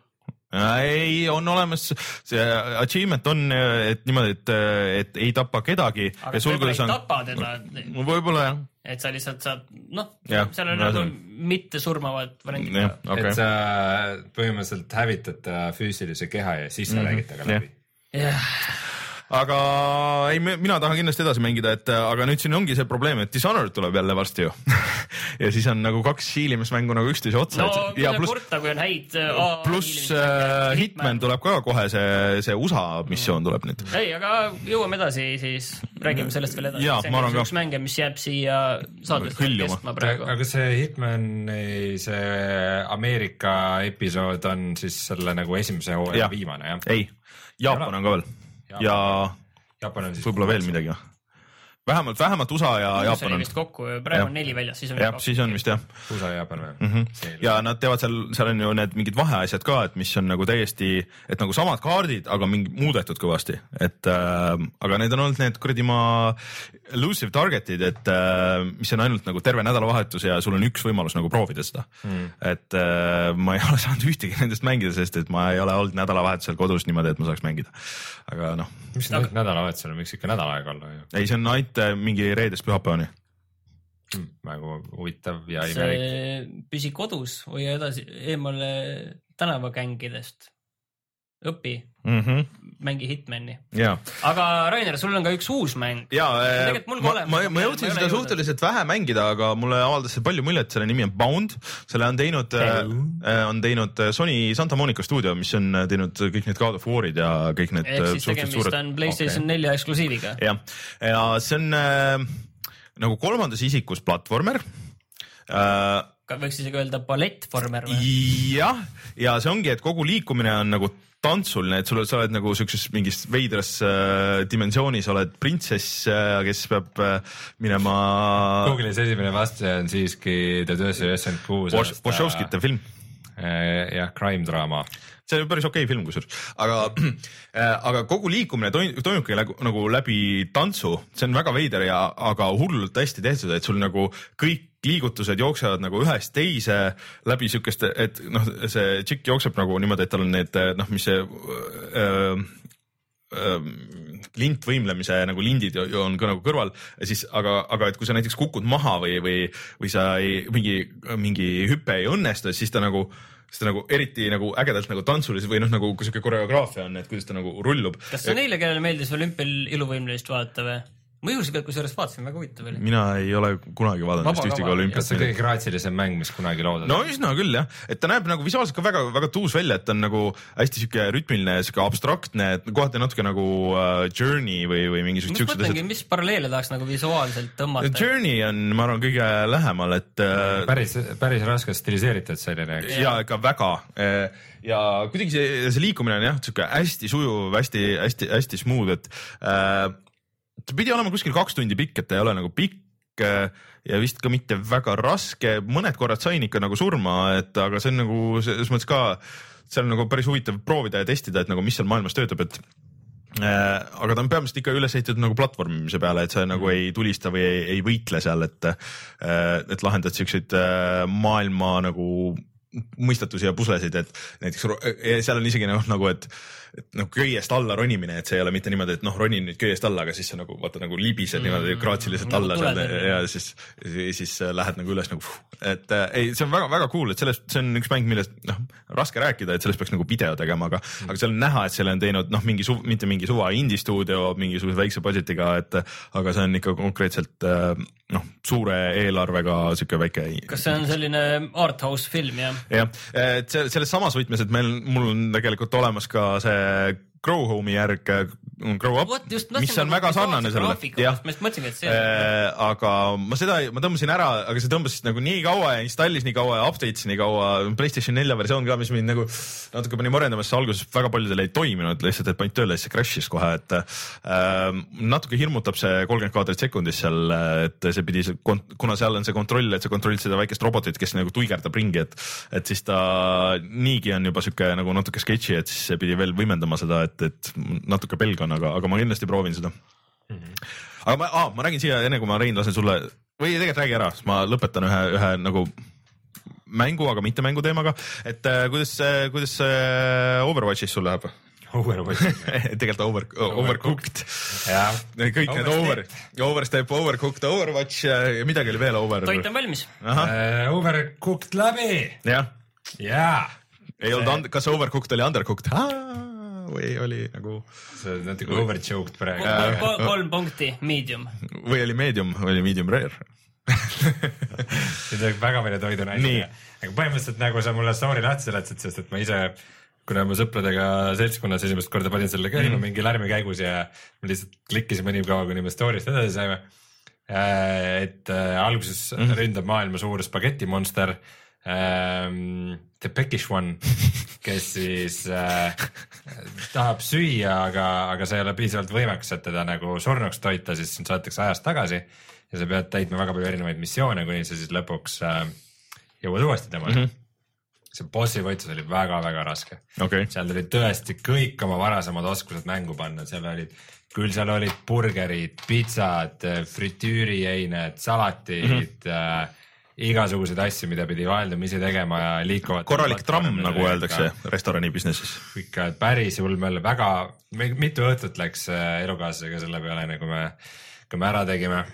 S1: ei, on olemas, see achievement on, et niimoodi, et, et ei tapa kedagi.
S3: aga sa võib-olla ei on... tapa teda.
S1: võib-olla jah.
S3: et sa lihtsalt saad, noh, seal on nagu mitte surmavad variandid
S2: ka. Okay. et sa põhimõtteliselt hävitad ta füüsilise keha ja siis sa mm -hmm. räägid temaga läbi.
S3: jah
S1: aga ei, mina tahan kindlasti edasi mängida, et aga nüüd siin ongi see probleem, et Dishonored tuleb jälle varsti ju ja siis on nagu kaks hiilimismängu nagu üksteise otsa.
S3: no ja pluss, kurta, kui on häid.
S1: pluss uh, Hitman tuleb ka kohe, see, see USA missioon tuleb nüüd.
S3: ei, aga jõuame edasi, siis räägime sellest veel edasi.
S1: see on
S3: üks mänge, mis jääb siia saatesse kestma praegu.
S2: aga see Hitmani, see Ameerika episood on siis selle nagu esimese hooaja viimane, jah?
S1: ei, Jaapan on ka veel ja võib-olla veel midagi vähemalt, vähemalt USA ja Jaapan
S3: on. vist kokku, praegu on neli väljas, siis on.
S1: jah, siis on vist jah.
S2: USA ja Jaapan või
S1: mm? -hmm. ja nad teevad seal, seal on ju need mingid vaheasjad ka, et mis on nagu täiesti, et nagu samad kaardid, aga mingi muudetud kõvasti, et äh, aga need on olnud need kuradi ma elusive target'id, et äh, mis on ainult nagu terve nädalavahetus ja sul on üks võimalus nagu proovida seda mm.. et äh, ma ei ole saanud ühtegi nendest mängida, sest et ma ei ole olnud nädalavahetusel kodus niimoodi, et ma saaks mängida. aga noh.
S2: mis aga... nädalavahetusel, võiks ikka nädal aega olla ju.
S1: ei, see on ainult äh, mingi reedest pühapäevani
S2: hmm,. väga huvitav ja
S3: imelik. püsi kodus, hoia edasi eemale tänavagängidest õpi
S1: mm, -hmm.
S3: mängi Hitmani.
S1: aga
S3: Rainer, sul on ka üks uus mäng.
S1: ja, ma, ma, ma jõudsin seda suhteliselt vähe mängida, aga mulle avaldas see palju muljet, selle nimi on Bound, selle on teinud äh,, on teinud äh, Sony Santa Monica stuudio, mis on äh, teinud kõik need God of War'id ja kõik need.
S3: ehk siis tegemist suured... on Playstation okay. eksklusiiviga.
S1: jah, ja see on äh, nagu kolmandas isikus platvormer
S3: äh, võiks isegi öelda ballettvormer
S1: või? jah, ja see ongi, et kogu liikumine on nagu tantsuline, et sul, sa oled nagu siukses mingis veidras äh, dimensioonis, oled printsess äh,, kes peab äh, minema.
S2: Google'is esimene vastaja on siiski tuhat üheksasada üheksakümmend kuus.
S1: Bošovskite film
S2: jah, crime draama.
S1: see on päris okei film kusjuures, aga äh, aga kogu liikumine toim- toimubki nagu, nagu läbi tantsu, see on väga veider ja, aga hullult hästi tehtud, et sul nagu kõik liigutused jooksevad nagu ühest teise läbi siukest, et noh, see tšikk jookseb nagu niimoodi, et tal on need noh, mis see öö, lintvõimlemise nagu lindid on ka nagu kõrval siis, aga, aga et kui sa näiteks kukud maha või, või, või sa ei, mingi, mingi hüpe ei õnnestu, siis ta nagu siis ta nagu eriti nagu ägedalt nagu tantsuliselt või noh, nagu kui siuke koreograafia on, et kuidas ta nagu rullub.
S3: kas see on neile, kellele meeldis olümpial iluvõimlist vaadata või? Ma juhuslikult kusjuures vaatasin, väga huvitav oli.
S1: mina ei ole kunagi vaadanud vist ühtegi olümpiat
S2: see on. kõige graatsilisem mäng, mis kunagi loodud
S1: no üsna küll jah, et ta näeb nagu visuaalselt ka väga, väga tuus välja, et ta on nagu hästi sihuke rütmiline, sihuke abstraktne, et kohati natuke nagu uh, Journey või, või
S3: ma
S1: mingisugused siuksed asjad.
S3: mis paralleele tahaks nagu visuaalselt tõmmata.
S1: Journey on, ma arvan, kõige lähemal, et uh,
S2: päris, päris raske stiliseeritud selline, eks.
S1: ja ikka väga ja kuidagi see, see liikumine on jah, sihuke hästi sujuv, hästi-hästi-hästi smooth, et äh, ta pidi olema kuskil kaks tundi pikk, et ta ei ole nagu pikk äh, ja vist ka mitte väga raske, mõned korrad sain ikka nagu surma, et aga see on nagu selles mõttes ka, see on nagu päris huvitav proovida ja testida, et nagu mis seal maailmas töötab, et Äh, aga ta on peamiselt ikka üles ehitatud nagu platvormimise peale, et sa nagu ei tulista või ei, ei võitle seal, et, et lahendad siukseid äh, maailma nagu mõistatusi ja puslesid, et näiteks seal on isegi noh, nagu et, et noh, köiest alla ronimine, et see ei ole mitte niimoodi, et noh, ronin nüüd köiest alla, aga siis sa nagu vaata nagu libised mm, niimoodi graatsiliselt
S3: nagu
S1: alla seal ja siis, siis lähed nagu üles nagu, et äh, ei, see on väga-väga cool, et sellest, see on üks mäng, millest noh, raske rääkida, et sellest peaks nagu video tegema, aga mm., aga seal on näha, et selle on teinud noh, mingi suv, mitte mingi suva indie stuudio mingisuguse väikse budget'iga, et aga see on ikka konkreetselt äh, noh, suure eelarvega sihuke väike
S3: kas see on selline art house film jah?
S1: jah, et selles samas võtmes, et meil, mul on tegelikult olemas ka see Grow Home'i järg Grow Up mis on väga sarnane sellele, jah.
S3: ma just mõtlesingi, et see
S1: Äh, aga ma seda, ma tõmbasin ära, aga see tõmbas nagu nii kaua ja installis nii kaua ja update'is nii kaua, Playstation nelja versioon ka, mis mind nagu natuke pani morendama, sest alguses väga paljudel ei toiminud lihtsalt, et panid tööle ja siis see crash'is kohe, et äh, natuke hirmutab see kolmkümmend kaadrit sekundis seal, et see pidi, kuna seal on see kontroll, et sa kontrollid seda väikest robotit, kes nagu tuigerdab ringi, et et siis ta niigi on juba sihuke nagu natuke sketši, et siis see pidi veel võimendama seda, et, et natuke pelg on, aga, aga ma kindlasti proovin seda mm. -hmm. aga ma ah,, ma räägin siia enne kui ma Rein lasen sulle või tegelikult räägi ära, siis ma lõpetan ühe, ühe nagu mängu, aga mitte mängu teemaga, et äh, kuidas, kuidas äh, Overwatchis sul läheb?
S2: Overwatch.
S1: tegelikult over, overcooked. kõik need over
S2: Overstep.,
S1: overcooked, Overwatch ja ja midagi oli veel over.
S3: toit on valmis.
S2: Äh, Overcooked läbi.
S1: jah,
S2: jaa.
S1: ei olnud, kas overcooked oli undercooked või oli nagu
S2: see on natuke overchoked praegu.
S3: kolm punkti, medium.
S1: või oli medium, oli medium rare.
S2: siin tuleb väga palju toidu näidata. aga põhimõtteliselt nagu sa mulle story lahti seletasid, sest et ma ise, kuna ma sõpradega seltskonnas esimest korda panin selle käima mm. mingi lärmi käigus ja me lihtsalt klikkisime nii kaua, kuni me story'st edasi saime. et äh, alguses mm. ründab maailma suur spagettimonster ähm,. The Peckish One, kes siis äh, tahab süüa, aga, aga sa ei ole piisavalt võimekas, et teda nagu surnuks toita, siis sind saadetakse ajas tagasi ja sa pead täitma väga palju erinevaid missioone, kuni sa siis lõpuks äh, jõuad uuesti temani mm. -hmm. see bossi võitlus oli väga-väga raske,
S1: okei,
S2: seal tuli tõesti kõik oma varasemad oskused mängu panna, seal olid, küll seal olid burgerid, pitsad, fritüürieined, salatid mm, -hmm. Äh, igasuguseid asju, mida pidi vaheldumisi tegema ja liikuvad.
S1: korralik tramm, nagu öeldakse restorani business'is.
S2: ikka päris hull möll, väga, mitu õhtut läks äh, elukaaslasega selle peale, enne kui me, kui me ära tegime.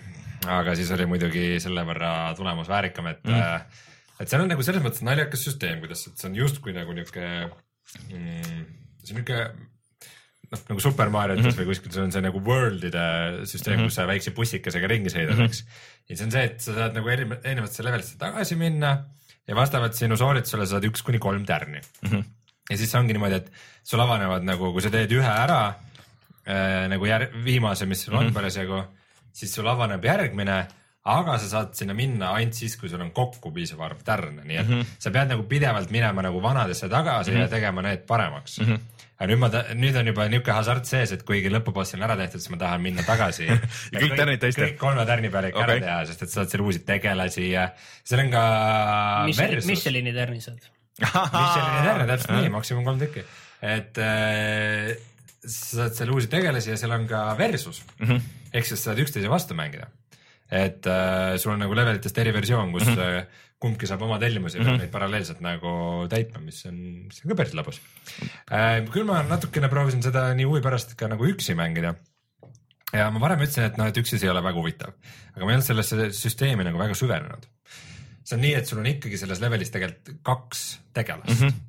S2: aga siis oli muidugi selle võrra tulemus väärikam, et mm., et seal on nagu selles mõttes naljakas süsteem, kuidas, et see on justkui nagu niuke mm,, see on niuke noh, nagu Super Mariotes mm -hmm. või kuskil, see on see nagu world'ide süsteem mm, -hmm. kus sa väikse bussikesega ringi sõidad mm, -hmm. eks. ja see on see, et sa saad nagu eri, erinevatesse levelitesse tagasi minna ja vastavalt sinu sooritusele saad üks kuni kolm tärni mm. -hmm. ja siis ongi niimoodi, et sul avanevad nagu, kui sa teed ühe ära äh, nagu jär-, viimase, mis sul on mm -hmm. parasjagu, siis sul avaneb järgmine aga sa saad sinna minna ainult siis, kui sul on kokku piisav arv tärne, nii et mm -hmm. sa pead nagu pidevalt minema nagu vanadesse tagasi mm -hmm. ja tegema need paremaks mm. -hmm aga nüüd ma, nüüd on juba niuke hasart sees, et kuigi lõpuboss on ära tehtud, siis ma tahan minna tagasi ja
S1: kõik tärnid teha.
S2: kõik kolme tärni peale ikka
S1: Okei.
S2: ära teha, sest et sa saad seal uusi tegelasi ja seal on ka
S3: mis,
S2: versus
S3: Michelini tärni saad?
S2: Michelini tärne, täpselt nii, maksimum kolm tükki. et äh, sa saad seal uusi tegelasi ja seal on ka versus mm -hmm. ehk siis saad üksteise vastu mängida. et äh, sul on nagu levelitest eriversioon, kus mm -hmm. Kumbki saab oma tellimusi mm -hmm. neid paralleelselt nagu täitma, mis on, mis on ka päris lõbus äh,. küll ma natukene proovisin seda nii huvi pärast ka nagu üksi mängida ja ma varem ütlesin, et noh, et üksi see ei ole väga huvitav, aga ma ei olnud sellesse süsteemi nagu väga süvenenud. see on nii, et sul on ikkagi selles levelis tegelikult kaks tegelast mm. -hmm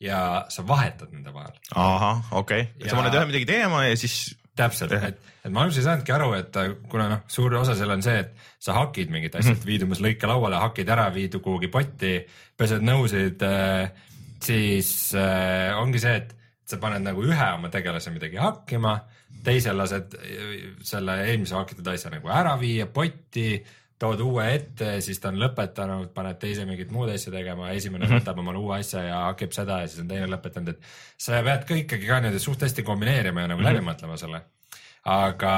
S2: ja sa vahetad nende vahel.
S1: ahah, okei okay., sa paned ühe midagi teema ja siis.
S2: Täpselt, et, et ma alguses ei saanudki aru, et kuna noh, suur osa seal on see, et sa hakid mingit asja mm, viid umbes lõike lauale, hakid ära, viid kuhugi potti, pesed nõusid äh,, siis äh, ongi see, et sa paned nagu ühe oma tegelase midagi hakkima, teisel lased äh, selle eelmise hakitud asja nagu ära viia potti tood uue ette, siis ta on lõpetanud, paned teise mingit muud asja tegema, esimene mm -hmm. võtab omale uue asja ja hakib seda ja siis on teine lõpetanud, et sa pead kõikegi ka niimoodi suht hästi kombineerima ja nagu mm -hmm. läbi mõtlema selle. aga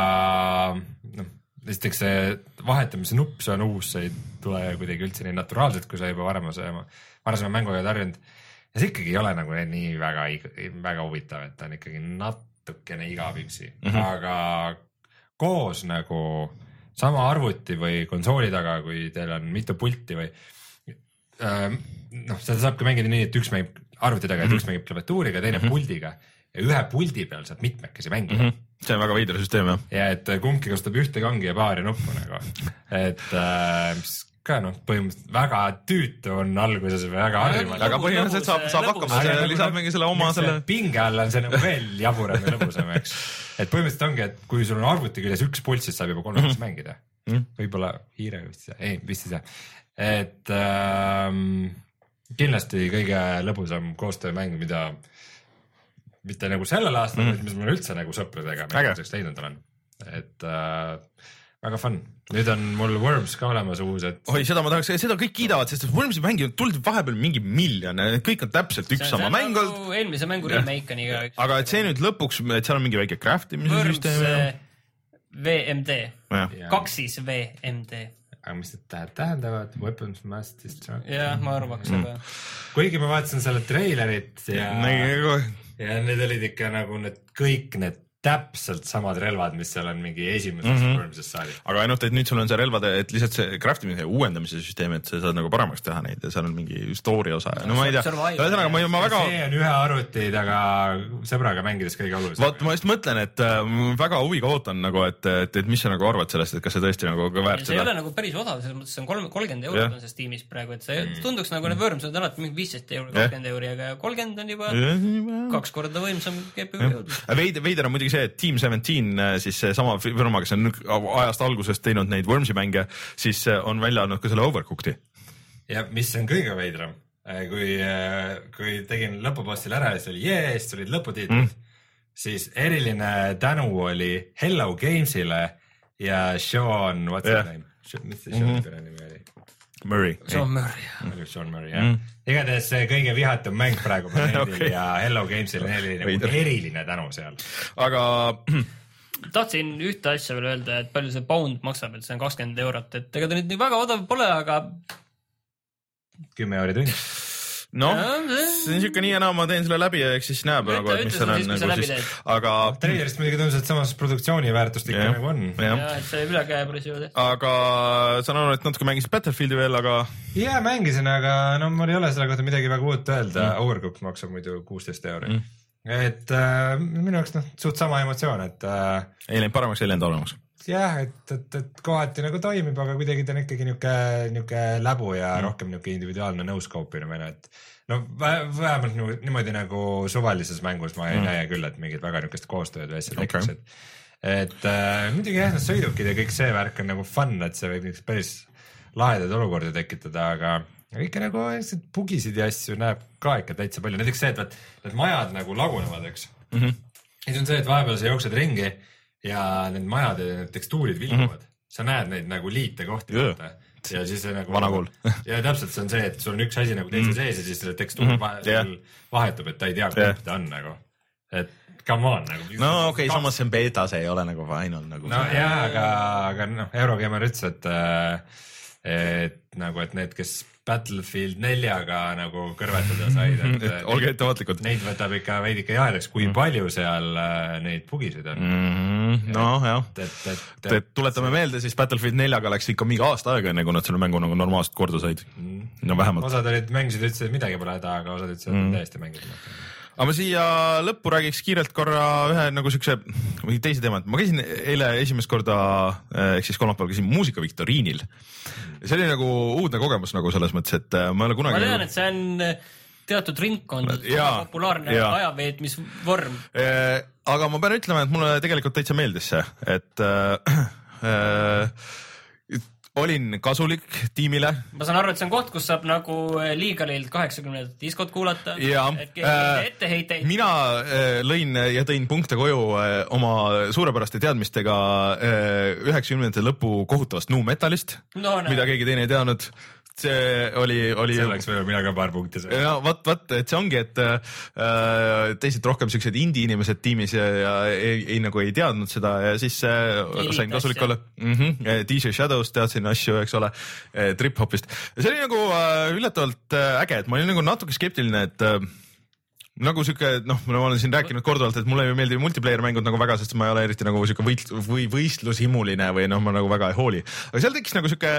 S2: noh, esiteks see vahetamise nupp, see on uus, see ei tule kuidagi üldse nii naturaalselt, kui sa juba varema, varasema mänguga harjunud. ja see ikkagi ei ole nagu nii väga, väga huvitav, et ta on ikkagi natukene igav üksi mm, -hmm. aga koos nagu sama arvuti või konsooli taga, kui teil on mitu pulti või äh, noh, seda saabki mängida nii, et üks mängib arvuti taga mm, -hmm. et üks mhm. mängib klaviatuuriga, teine mm -hmm. puldiga ja ühe puldi peal saab mitmekesi mängida mm. -hmm.
S1: see on väga veider süsteem jah.
S2: ja et kumbki kasutab ühte kangi ja paari nuppu nagu, et äh, mis ka noh, põhimõtteliselt väga tüütu on alguses või väga harjunud.
S1: aga põhimõtteliselt saab, saab hakkama, see lisab mingi selle oma selle.
S2: pinge all on see nagu veel jaburam ja lõbusam, eks. et põhimõtteliselt ongi, et kui sul on arvuti küljes üks pulss, siis saab juba kolmekesi mm -hmm. mängida mm -hmm.. võib-olla hiirega vist ei saa, ei vist ei saa. et ähm, kindlasti kõige lõbusam koostöömäng, mida mitte nagu sellel aastal mm, -hmm. mis ma üldse nagu sõpradega mänguseks leidnud olen. et äh, väga fun, nüüd on mul Worms ka olemas uus, et.
S1: oi, seda ma tahaks, seda kõik kiidavad, sest Wormsi mänge tulid vahepeal mingi miljon, kõik on täpselt üks sama mäng
S3: olnud. Nagu eelmise mängu remake on iga
S1: aga et see nüüd lõpuks, et seal on mingi väike craft imise süsteem.
S3: Äh, VMD, kaks siis VMD
S2: aga mis need tähendavad, weapons mass destruction?
S3: jah, ma arvaks seda. Mm..
S2: kuigi ma vaatasin selle treilerit ja, ja need olid ikka nagu need kõik need täpselt samad relvad, mis seal on mingi esimeses mm -hmm. Worms'is saadik.
S1: aga ainult, et nüüd sul on see relvade, et lihtsalt see craft imise ja uuendamise süsteem, et sa saad nagu paremaks teha neid ja seal on mingi story osa ja no ma ei tea, ühesõnaga ma, ma väga.
S2: see on ühe arvuti taga sõbraga mängides kõige olulisem.
S1: vot ma just mõtlen, et äh, väga huviga ootan nagu, et, et, et mis sa nagu arvad sellest, et kas see tõesti nagu ka väärt
S3: seda. see ei ole nagu päris odav, selles mõttes on kolm, kolmkümmend eurot yeah. on see Steamis praegu, et see mm. tunduks nagu need Worms'id on alati mingi viisteist euri, kakskümmend euri, aga kolmkümmend on juba yeah. kaks korda võimsam GPU jõud.
S1: veider, veider on muidugi see, et Team Seventeen äh, siis seesama firma, kes on ajast algusest teinud neid Wormsi mänge, siis äh, on välja andnud ka selle Overcooked'i.
S2: ja mis on kõige veidram, äh, kui, kui tegin lõpupostil ära ja siis oli jee, siis tulid lõputiitlid mm., siis eriline tänu oli Hello Games'ile ja Sean, what's yeah. his name? mis see Sean'i mm -hmm. oli?
S1: Murray.
S3: Sean Murray, jah.
S2: Sean Murray, jah mm.. igatahes kõige vihatum mäng praegu planeedil okay. ja Hello Games'il on eriline, eriline tänu seal.
S1: aga
S3: tahtsin ühte asja veel öelda, et palju see pound maksab, et see on kakskümmend eurot, et ega ta nüüd nii väga odav pole, aga.
S2: kümme euri tund
S1: noh, see on siuke nii ja naa, ma teen selle läbi ja eks siis näeb ütle, nagu, et mis seal on nagu siis, aga.
S2: treilerist muidugi tundus, et samas produktsiooni väärtust ikka nagu on.
S3: jah, et see ülekäe pole
S1: tehtud. aga saan aru, et natuke mängisid Battlefieldi veel, aga.
S2: ja mängisin, aga no mul ei ole selle kohta midagi väga uut öelda mm., Overcooked maksab muidu kuusteist euri mm et äh, minu jaoks noh, suht sama emotsioon, et äh,.
S1: ei läinud paremaks, ei läinud halvemaks.
S2: Jah, et, et, et kohati nagu toimib, aga kuidagi ta on ikkagi niuke, niuke läbu ja mm. rohkem niuke individuaalne no-scope imine, et no vähemalt niimoodi nagu suvalises mängus ma ei mm. näe küll, et mingit väga niukest koostööd või asja okay. tekiks, et et äh, muidugi jah, need sõidukid ja kõik see värk on nagu fun, et see võib niisuguseid päris lahedaid olukordi tekitada, aga aga ikka nagu lihtsalt bugisid ja asju näeb ka ikka täitsa palju, näiteks see, et vaat need majad nagu lagunevad, eks mm. -hmm. ja siis on see, et vahepeal sa jooksed ringi ja need majade need tekstuurid vilguvad mm, -hmm. sa näed neid nagu liite kohti yeah. ja siis see nagu.
S1: vana kool
S2: ja täpselt, see on see, et sul on üks asi nagu teise mm -hmm. sees ja siis selle tekstuur mm -hmm. yeah. vahetub, et ta ei tea, kumb ta on nagu, et come on nagu.
S1: no okei okay,, samas see on beeta, see ei ole nagu final nagu.
S2: no jaa, aga, aga noh, Eurogeimer ütles, et äh, et nagu, et need, kes Battlefield neljaga nagu kõrvetada said, et
S1: et olge ettevaatlikud.
S2: neid võtab ikka veidike jahedaks, kui palju seal äh, neid bugisid on.
S1: noh, jah.
S2: et, et,
S1: et tuletame meelde, siis Battlefield neljaga läks ikka mingi aasta aega, enne kui nad selle mängu nagu normaalselt korda said. no vähemalt.
S2: osad olid, mängisid, ütlesid, et midagi pole häda, aga osad ütlesid, et
S1: Mm.
S2: mm. täiesti mängida.
S1: Aga ma siia lõppu räägiks kiirelt korra ühe nagu siukse või teise teema, et ma käisin eile esimest korda eh, ehk siis kolmapäeval käisin muusikaviktoriinil. see oli nagu uudne kogemus nagu selles mõttes, et eh, ma ei ole
S3: ma
S1: kunagi.
S3: tean, et see on äh, teatud ringkondades
S1: Jaa,
S3: populaarne ajaveetmisvorm.
S1: Eh, aga ma pean ütlema, et mulle tegelikult täitsa meeldis see, et äh, äh, olin kasulik tiimile
S3: ma saan aru, et see on koht, kus saab nagu Legalilt kaheksakümnendat diskot kuulata.
S1: Äh,
S3: etteheiteid.
S1: mina äh, lõin ja tõin punkte koju äh, oma suurepäraste teadmistega üheksakümnendate lõpu kohutavast nu metalist
S3: No
S1: mida keegi teine ei teadnud. See oli, oli.
S2: selleks võivad mina ka paar punkti saada.
S1: ja vot, vot, et see ongi, et äh, teised rohkem siuksed indie inimesed tiimis ja, ja ei, ei nagu ei teadnud seda ja siis äh, sain kasulik olla mm. -hmm, DJ Shadows teadsin asju, eks ole, trip-hopist. see oli nagu äh, üllatavalt äh, äge, et ma olin nagu natuke skeptiline, et äh, nagu sihuke noh, ma olen siin rääkinud korduvalt, et mulle ei meeldi multiplayer mängud nagu väga, sest ma ei ole eriti nagu sihuke võit- või võistlushimuline või noh, ma nagu väga ei hooli. aga seal tekkis nagu sihuke,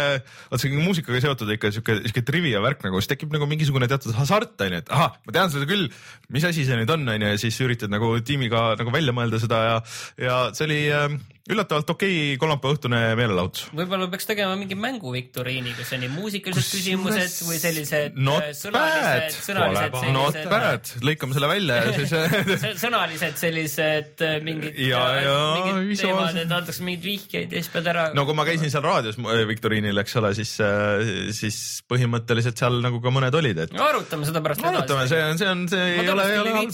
S1: vaat see muusikaga seotud ikka sihuke, sihuke trivia värk nagu, siis tekib nagu mingisugune teatud hasart onju, et ahah, ma tean seda küll, mis asi see nüüd on onju ja siis üritad nagu tiimiga nagu välja mõelda seda ja, ja see oli äh, üllatavalt okei okay, kolmapäeva õhtune meelelahutus.
S3: võib-olla peaks tegema mingi mänguviktoriini, kus on nii muusikalised küsimused või sellised
S1: Not
S3: äh, sõnalised,
S1: bad.
S3: sõnalised
S2: Pole
S1: Not
S3: sellised
S1: bad, lõikame selle välja ja siis
S3: sõ- sõnalised sellised äh, mingid
S1: Ja, ja,
S3: mingid
S1: visuaalsed-
S3: teemad, et antakse mingeid vihjeid ja siis pead ära
S1: no kui ma käisin seal raadios äh, viktoriinil, eks ole, siis, siis põhimõtteliselt seal nagu ka mõned olid, et
S3: arutame seda pärast
S1: arutame, see on, see on, see ei
S3: Ma
S1: ole, ei ole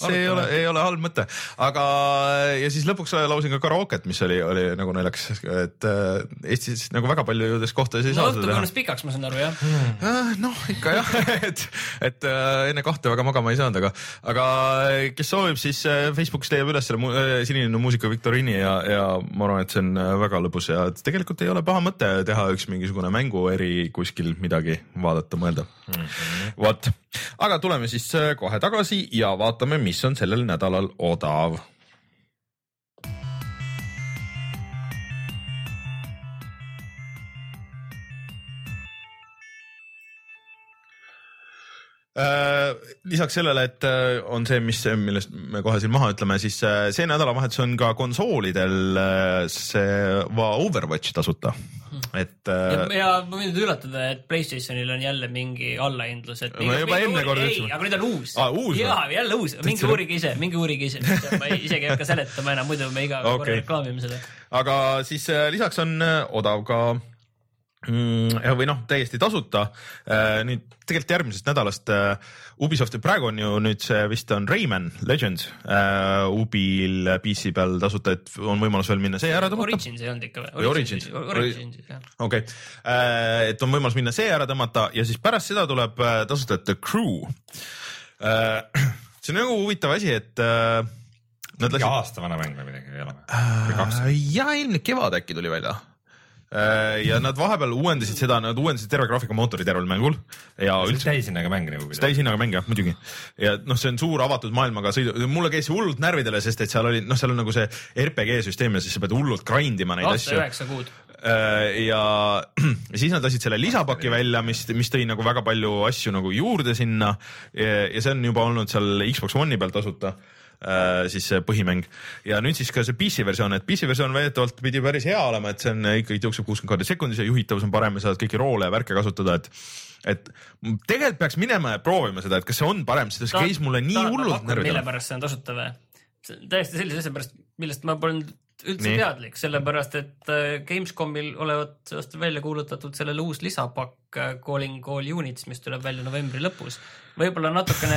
S1: see ei ole ei ole halb mõte, aga ja siis lõpuks laulsin ka karooket, mis oli, oli nagu naljakas, et äh, Eestis nagu väga paljudes kohtades ei
S3: no
S1: saa
S3: õhtu
S1: seda teha
S3: kujunes pikaks, ma saan aru jah.
S1: Äh, noh, ikka jah, et, et äh, enne kahte väga magama ei saanud, aga, aga kes soovib, siis äh, Facebookis leiab üles selle mu- äh, sinine muusika viktoriini ja, ja ma arvan, et see on äh, väga lõbus ja tegelikult ei ole paha mõte teha üks mingisugune mängueri kuskil midagi vaadata, mõelda. Vot, aga tuleme siis äh, kohe tagasi ja vaatame, mis on sellel nädalal odav lisaks sellele, et äh, on see, mis, millest me kohe siin maha ütleme, siis äh, see nädalavahetus on ka konsoolidel äh, see va- Overwatch tasuta, et
S3: ja,
S1: äh,
S3: ja ma võin teid üllatada, et Playstationil on jälle mingi allahindlus, et.
S1: Ma juba enne kord
S3: ei
S1: ütlesin.,
S3: aga nüüd on uus jaa
S1: või?,
S3: jälle uus, minge uurige ise, minge uurige ise, ma isegi ei hakka seletama enam, muidu me iga okay. Korra reklaamime seda.
S1: aga siis äh, lisaks on äh, odav ka ja- või noh, täiesti tasuta. nüüd tegelikult järgmisest nädalast äh, Ubisofti, praegu on ju nüüd see vist on Rayman Legends äh, Ubil PC peal tasuta, et on võimalus veel minna see ära tõmmata.
S3: Origins ei olnud ikka või?
S1: Või Origins?
S3: Origins, jah.
S1: okei okay., et on võimalus minna see ära tõmmata ja siis pärast seda tuleb äh, tasuta The Crew. see on nagu huvitav asi, et äh, nad
S2: mingi
S1: lasid,
S2: aasta vana mäng või midagi ei ole või?
S1: ja eelmine kevad äkki tuli välja. Ja nad vahepeal uuendasid seda, nad uuendasid terve graafikamootori tervel mängul ja üldse
S2: täishinnaga mäng nagu.
S1: täishinnaga mäng jah, muidugi. ja noh, see on suur avatud maailmaga sõidu, mulle käis see hullult närvidele, sest et seal oli, noh, seal on nagu see RPG süsteem ja siis sa pead hullult grind ima neid asju.
S3: üheksa kuud.
S1: Äh, ja, siis nad lasid selle lisapaki välja, mis, mis tõi nagu väga palju asju nagu juurde sinna ja, ja see on juba olnud seal Xbox One'i peal tasuta äh, siis see põhimäng ja nüüd siis ka see PC versioon, et PC versioon väidetavalt pidi päris hea olema, et see on ikkagi tõuseb kuuskümmend kaardi sekundis ja juhitavus on parem ja saad kõiki roole ja värke kasutada, et et tegelikult peaks minema ja proovima seda, et kas see on parem, sest see käis mulle nii hullult
S3: mille
S1: närvidele.
S3: pärast see on tasuta või? täiesti sellise asja pärast, millest ma polnud üldse
S1: Nii.
S3: teadlik, sellepärast et äh, Gamescomil olevat välja kuulutatud sellele uus lisapakk äh, Calling All Units, mis tuleb välja novembri lõpus. võib-olla natukene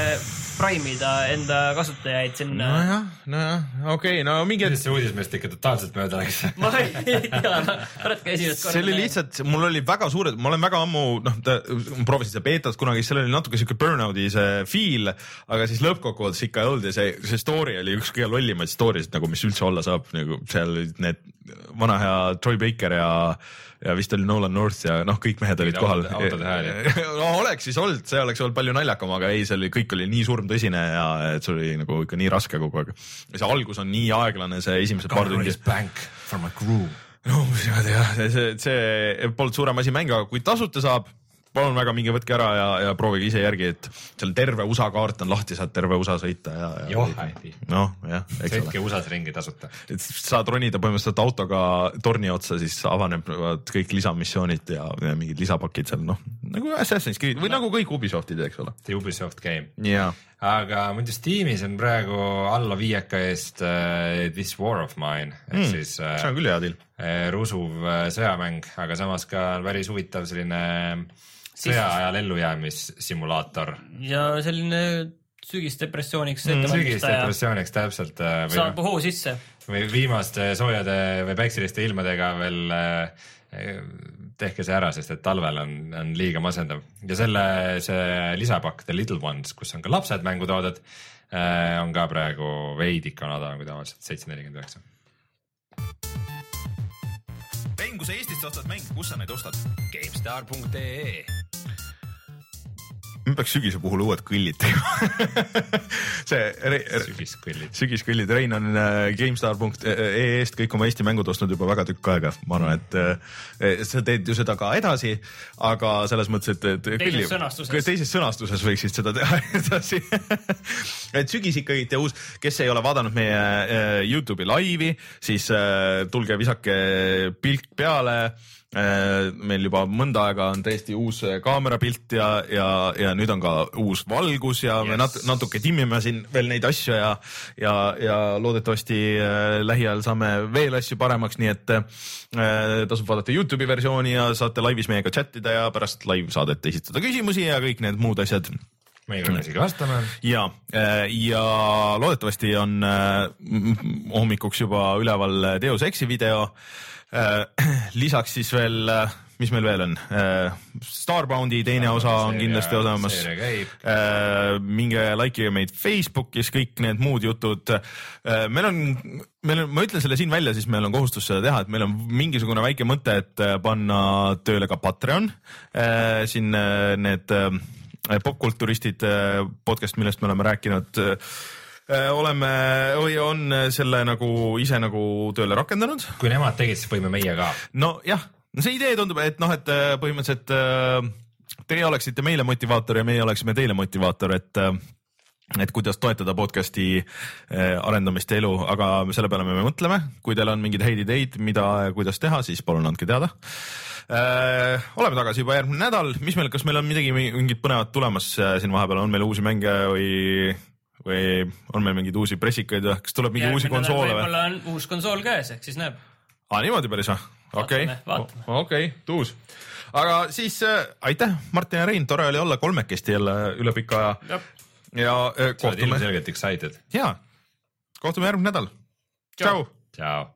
S3: prime ida enda kasutajaid sinna no,.
S1: nojah, nojah, okei okay,, no mingi hetk
S2: see uudis meist ikka totaalselt mööda läks?
S3: ma ei tea, oletegi esimest korda.
S1: see oli lihtsalt, mul oli väga suured, ma olen väga ammu noh, ma proovisin seda beetat kunagi, seal oli natuke siuke burnout'i see feel, aga siis lõppkokkuvõttes ikka ei olnud ja see, see story oli üks kõige lollimaid story sid nagu, mis üldse olla saab, nagu seal olid need vana hea Troy Baker ja ja vist oli Nolan North ja noh, kõik mehed olid kohal.
S2: autode- autode hääli.
S1: no oleks siis olnud, see oleks olnud palju naljakam, aga ei, see oli, kõik oli nii surmtõsine ja et see oli nagu ikka nii raske kogu aeg. see algus on nii aeglane, see esimesed paar tundi.
S2: bank for my crew.
S1: no niimoodi jah, see, see polnud suurem asi mäng, aga kui tasuta saab, palun väga, minge võtke ära ja, ja proovige ise järgi, et seal terve USA kaart on lahti, saad terve USA sõita ja, ja.
S2: joh, hästi.
S1: noh, jah,
S2: sõitke USA-s ringi tasuta.
S1: et saad ronida põhimõtteliselt autoga torni otsa, siis avanevad kõik lisamissioonid ja, ja mingid lisapakid seal, noh nagu Assassin's Creed või nagu kõik Ubisoftid, eks ole.
S2: see Ubisoft game.
S1: jaa.
S2: Aga muidu Steamis on praegu alla viieka eest uh, This War of Mine ehk
S1: Mm,
S2: siis uh,
S1: see on küll hea deal.
S2: rusuv uh, sõjamäng, aga samas ka päris huvitav selline sõjaajal ellujäämissimulaator.
S3: ja selline sügisdepressiooniks
S1: Mm,
S2: sügisdepressiooniks täpselt uh,
S3: saab hoo sisse.
S2: või viimaste soojade või päikseliste ilmadega veel uh, tehke see ära, sest et talvel on, on liiga masendav ja selle, see lisapakk The Little Ones, kus on ka lapsed mängutooded, on ka praegu veidike madalam kui tavaliselt, seitse nelikümmend üheksa.
S1: Rein, kui sa Eestist ostad mänge, kus sa neid ostad?
S4: GameStar.ee
S1: me peaks sügise puhul uued kõllid tegema. See re,
S2: sügiskõllid.
S1: sügiskõllid, Rein on äh, GameStar.ee-st kõik oma Eesti mängud ostnud juba väga tükk aega, ma arvan, et äh, sa teed ju seda ka edasi, aga selles mõttes, et, et
S3: Teises sõnastuses.
S1: teises sõnastuses võiksid seda teha edasi. Et sügis ikkagi ja uus, kes ei ole vaadanud meie äh, Youtube'i laivi, siis äh, tulge visake pilk peale. äh, meil juba mõnda aega on täiesti uus äh, kaamerapilt ja, ja, ja nüüd on ka uus valgus ja yes. me nat natuke timmime siin veel neid asju ja, ja, ja loodetavasti äh, lähiajal saame veel asju paremaks, nii et äh, tasub vaadata Youtube'i versiooni ja saate laivis meiega chat ida ja pärast laivsaadet esitada küsimusi ja kõik need muud asjad
S2: meie peame isegi vastama.
S1: ja, ja loodetavasti on äh, hommikuks juba üleval Deus Exi video äh,. lisaks siis veel, mis meil veel on äh,? Starboundi teine osa on kindlasti olemas. Äh, minge likeige meid Facebookis, kõik need muud jutud äh,. meil on, meil on, ma ütlen selle siin välja, siis meil on kohustus seda teha, et meil on mingisugune väike mõte, et panna tööle ka Patreon äh,. siin äh, need äh, popkulturistid podcast, millest me oleme rääkinud oleme või on selle nagu ise nagu tööle rakendanud.
S2: kui nemad tegid, siis võime meie ka.
S1: nojah, no see idee tundub, et noh, et põhimõtteliselt teie oleksite meile motivaator ja meie oleksime teile motivaator, et et kuidas toetada podcast'i arendamist ja elu, aga selle peale me mõtleme. kui teil on mingeid häid ideid, mida ja kuidas teha, siis palun andke teada äh,. oleme tagasi juba järgmine nädal, mis meil, kas meil on midagi, mingit põnevat tulemas siin vahepeal, on meil uusi mänge või, või on meil mingeid uusi pressikaid või kas tuleb mingi uusi konsoole või?
S3: võib-olla on uus konsool käes, ehk siis näeb.
S1: aa, niimoodi päris või? okei, okei, tuus. aga siis äh, aitäh, Martin ja Rein, tore oli olla kolmekesti jälle üle pika aja. ja äh,
S2: sa oled
S1: kohtume,
S2: ilmselgelt excited.
S1: ja kohtume järgmine nädal. tšau.
S2: tšau.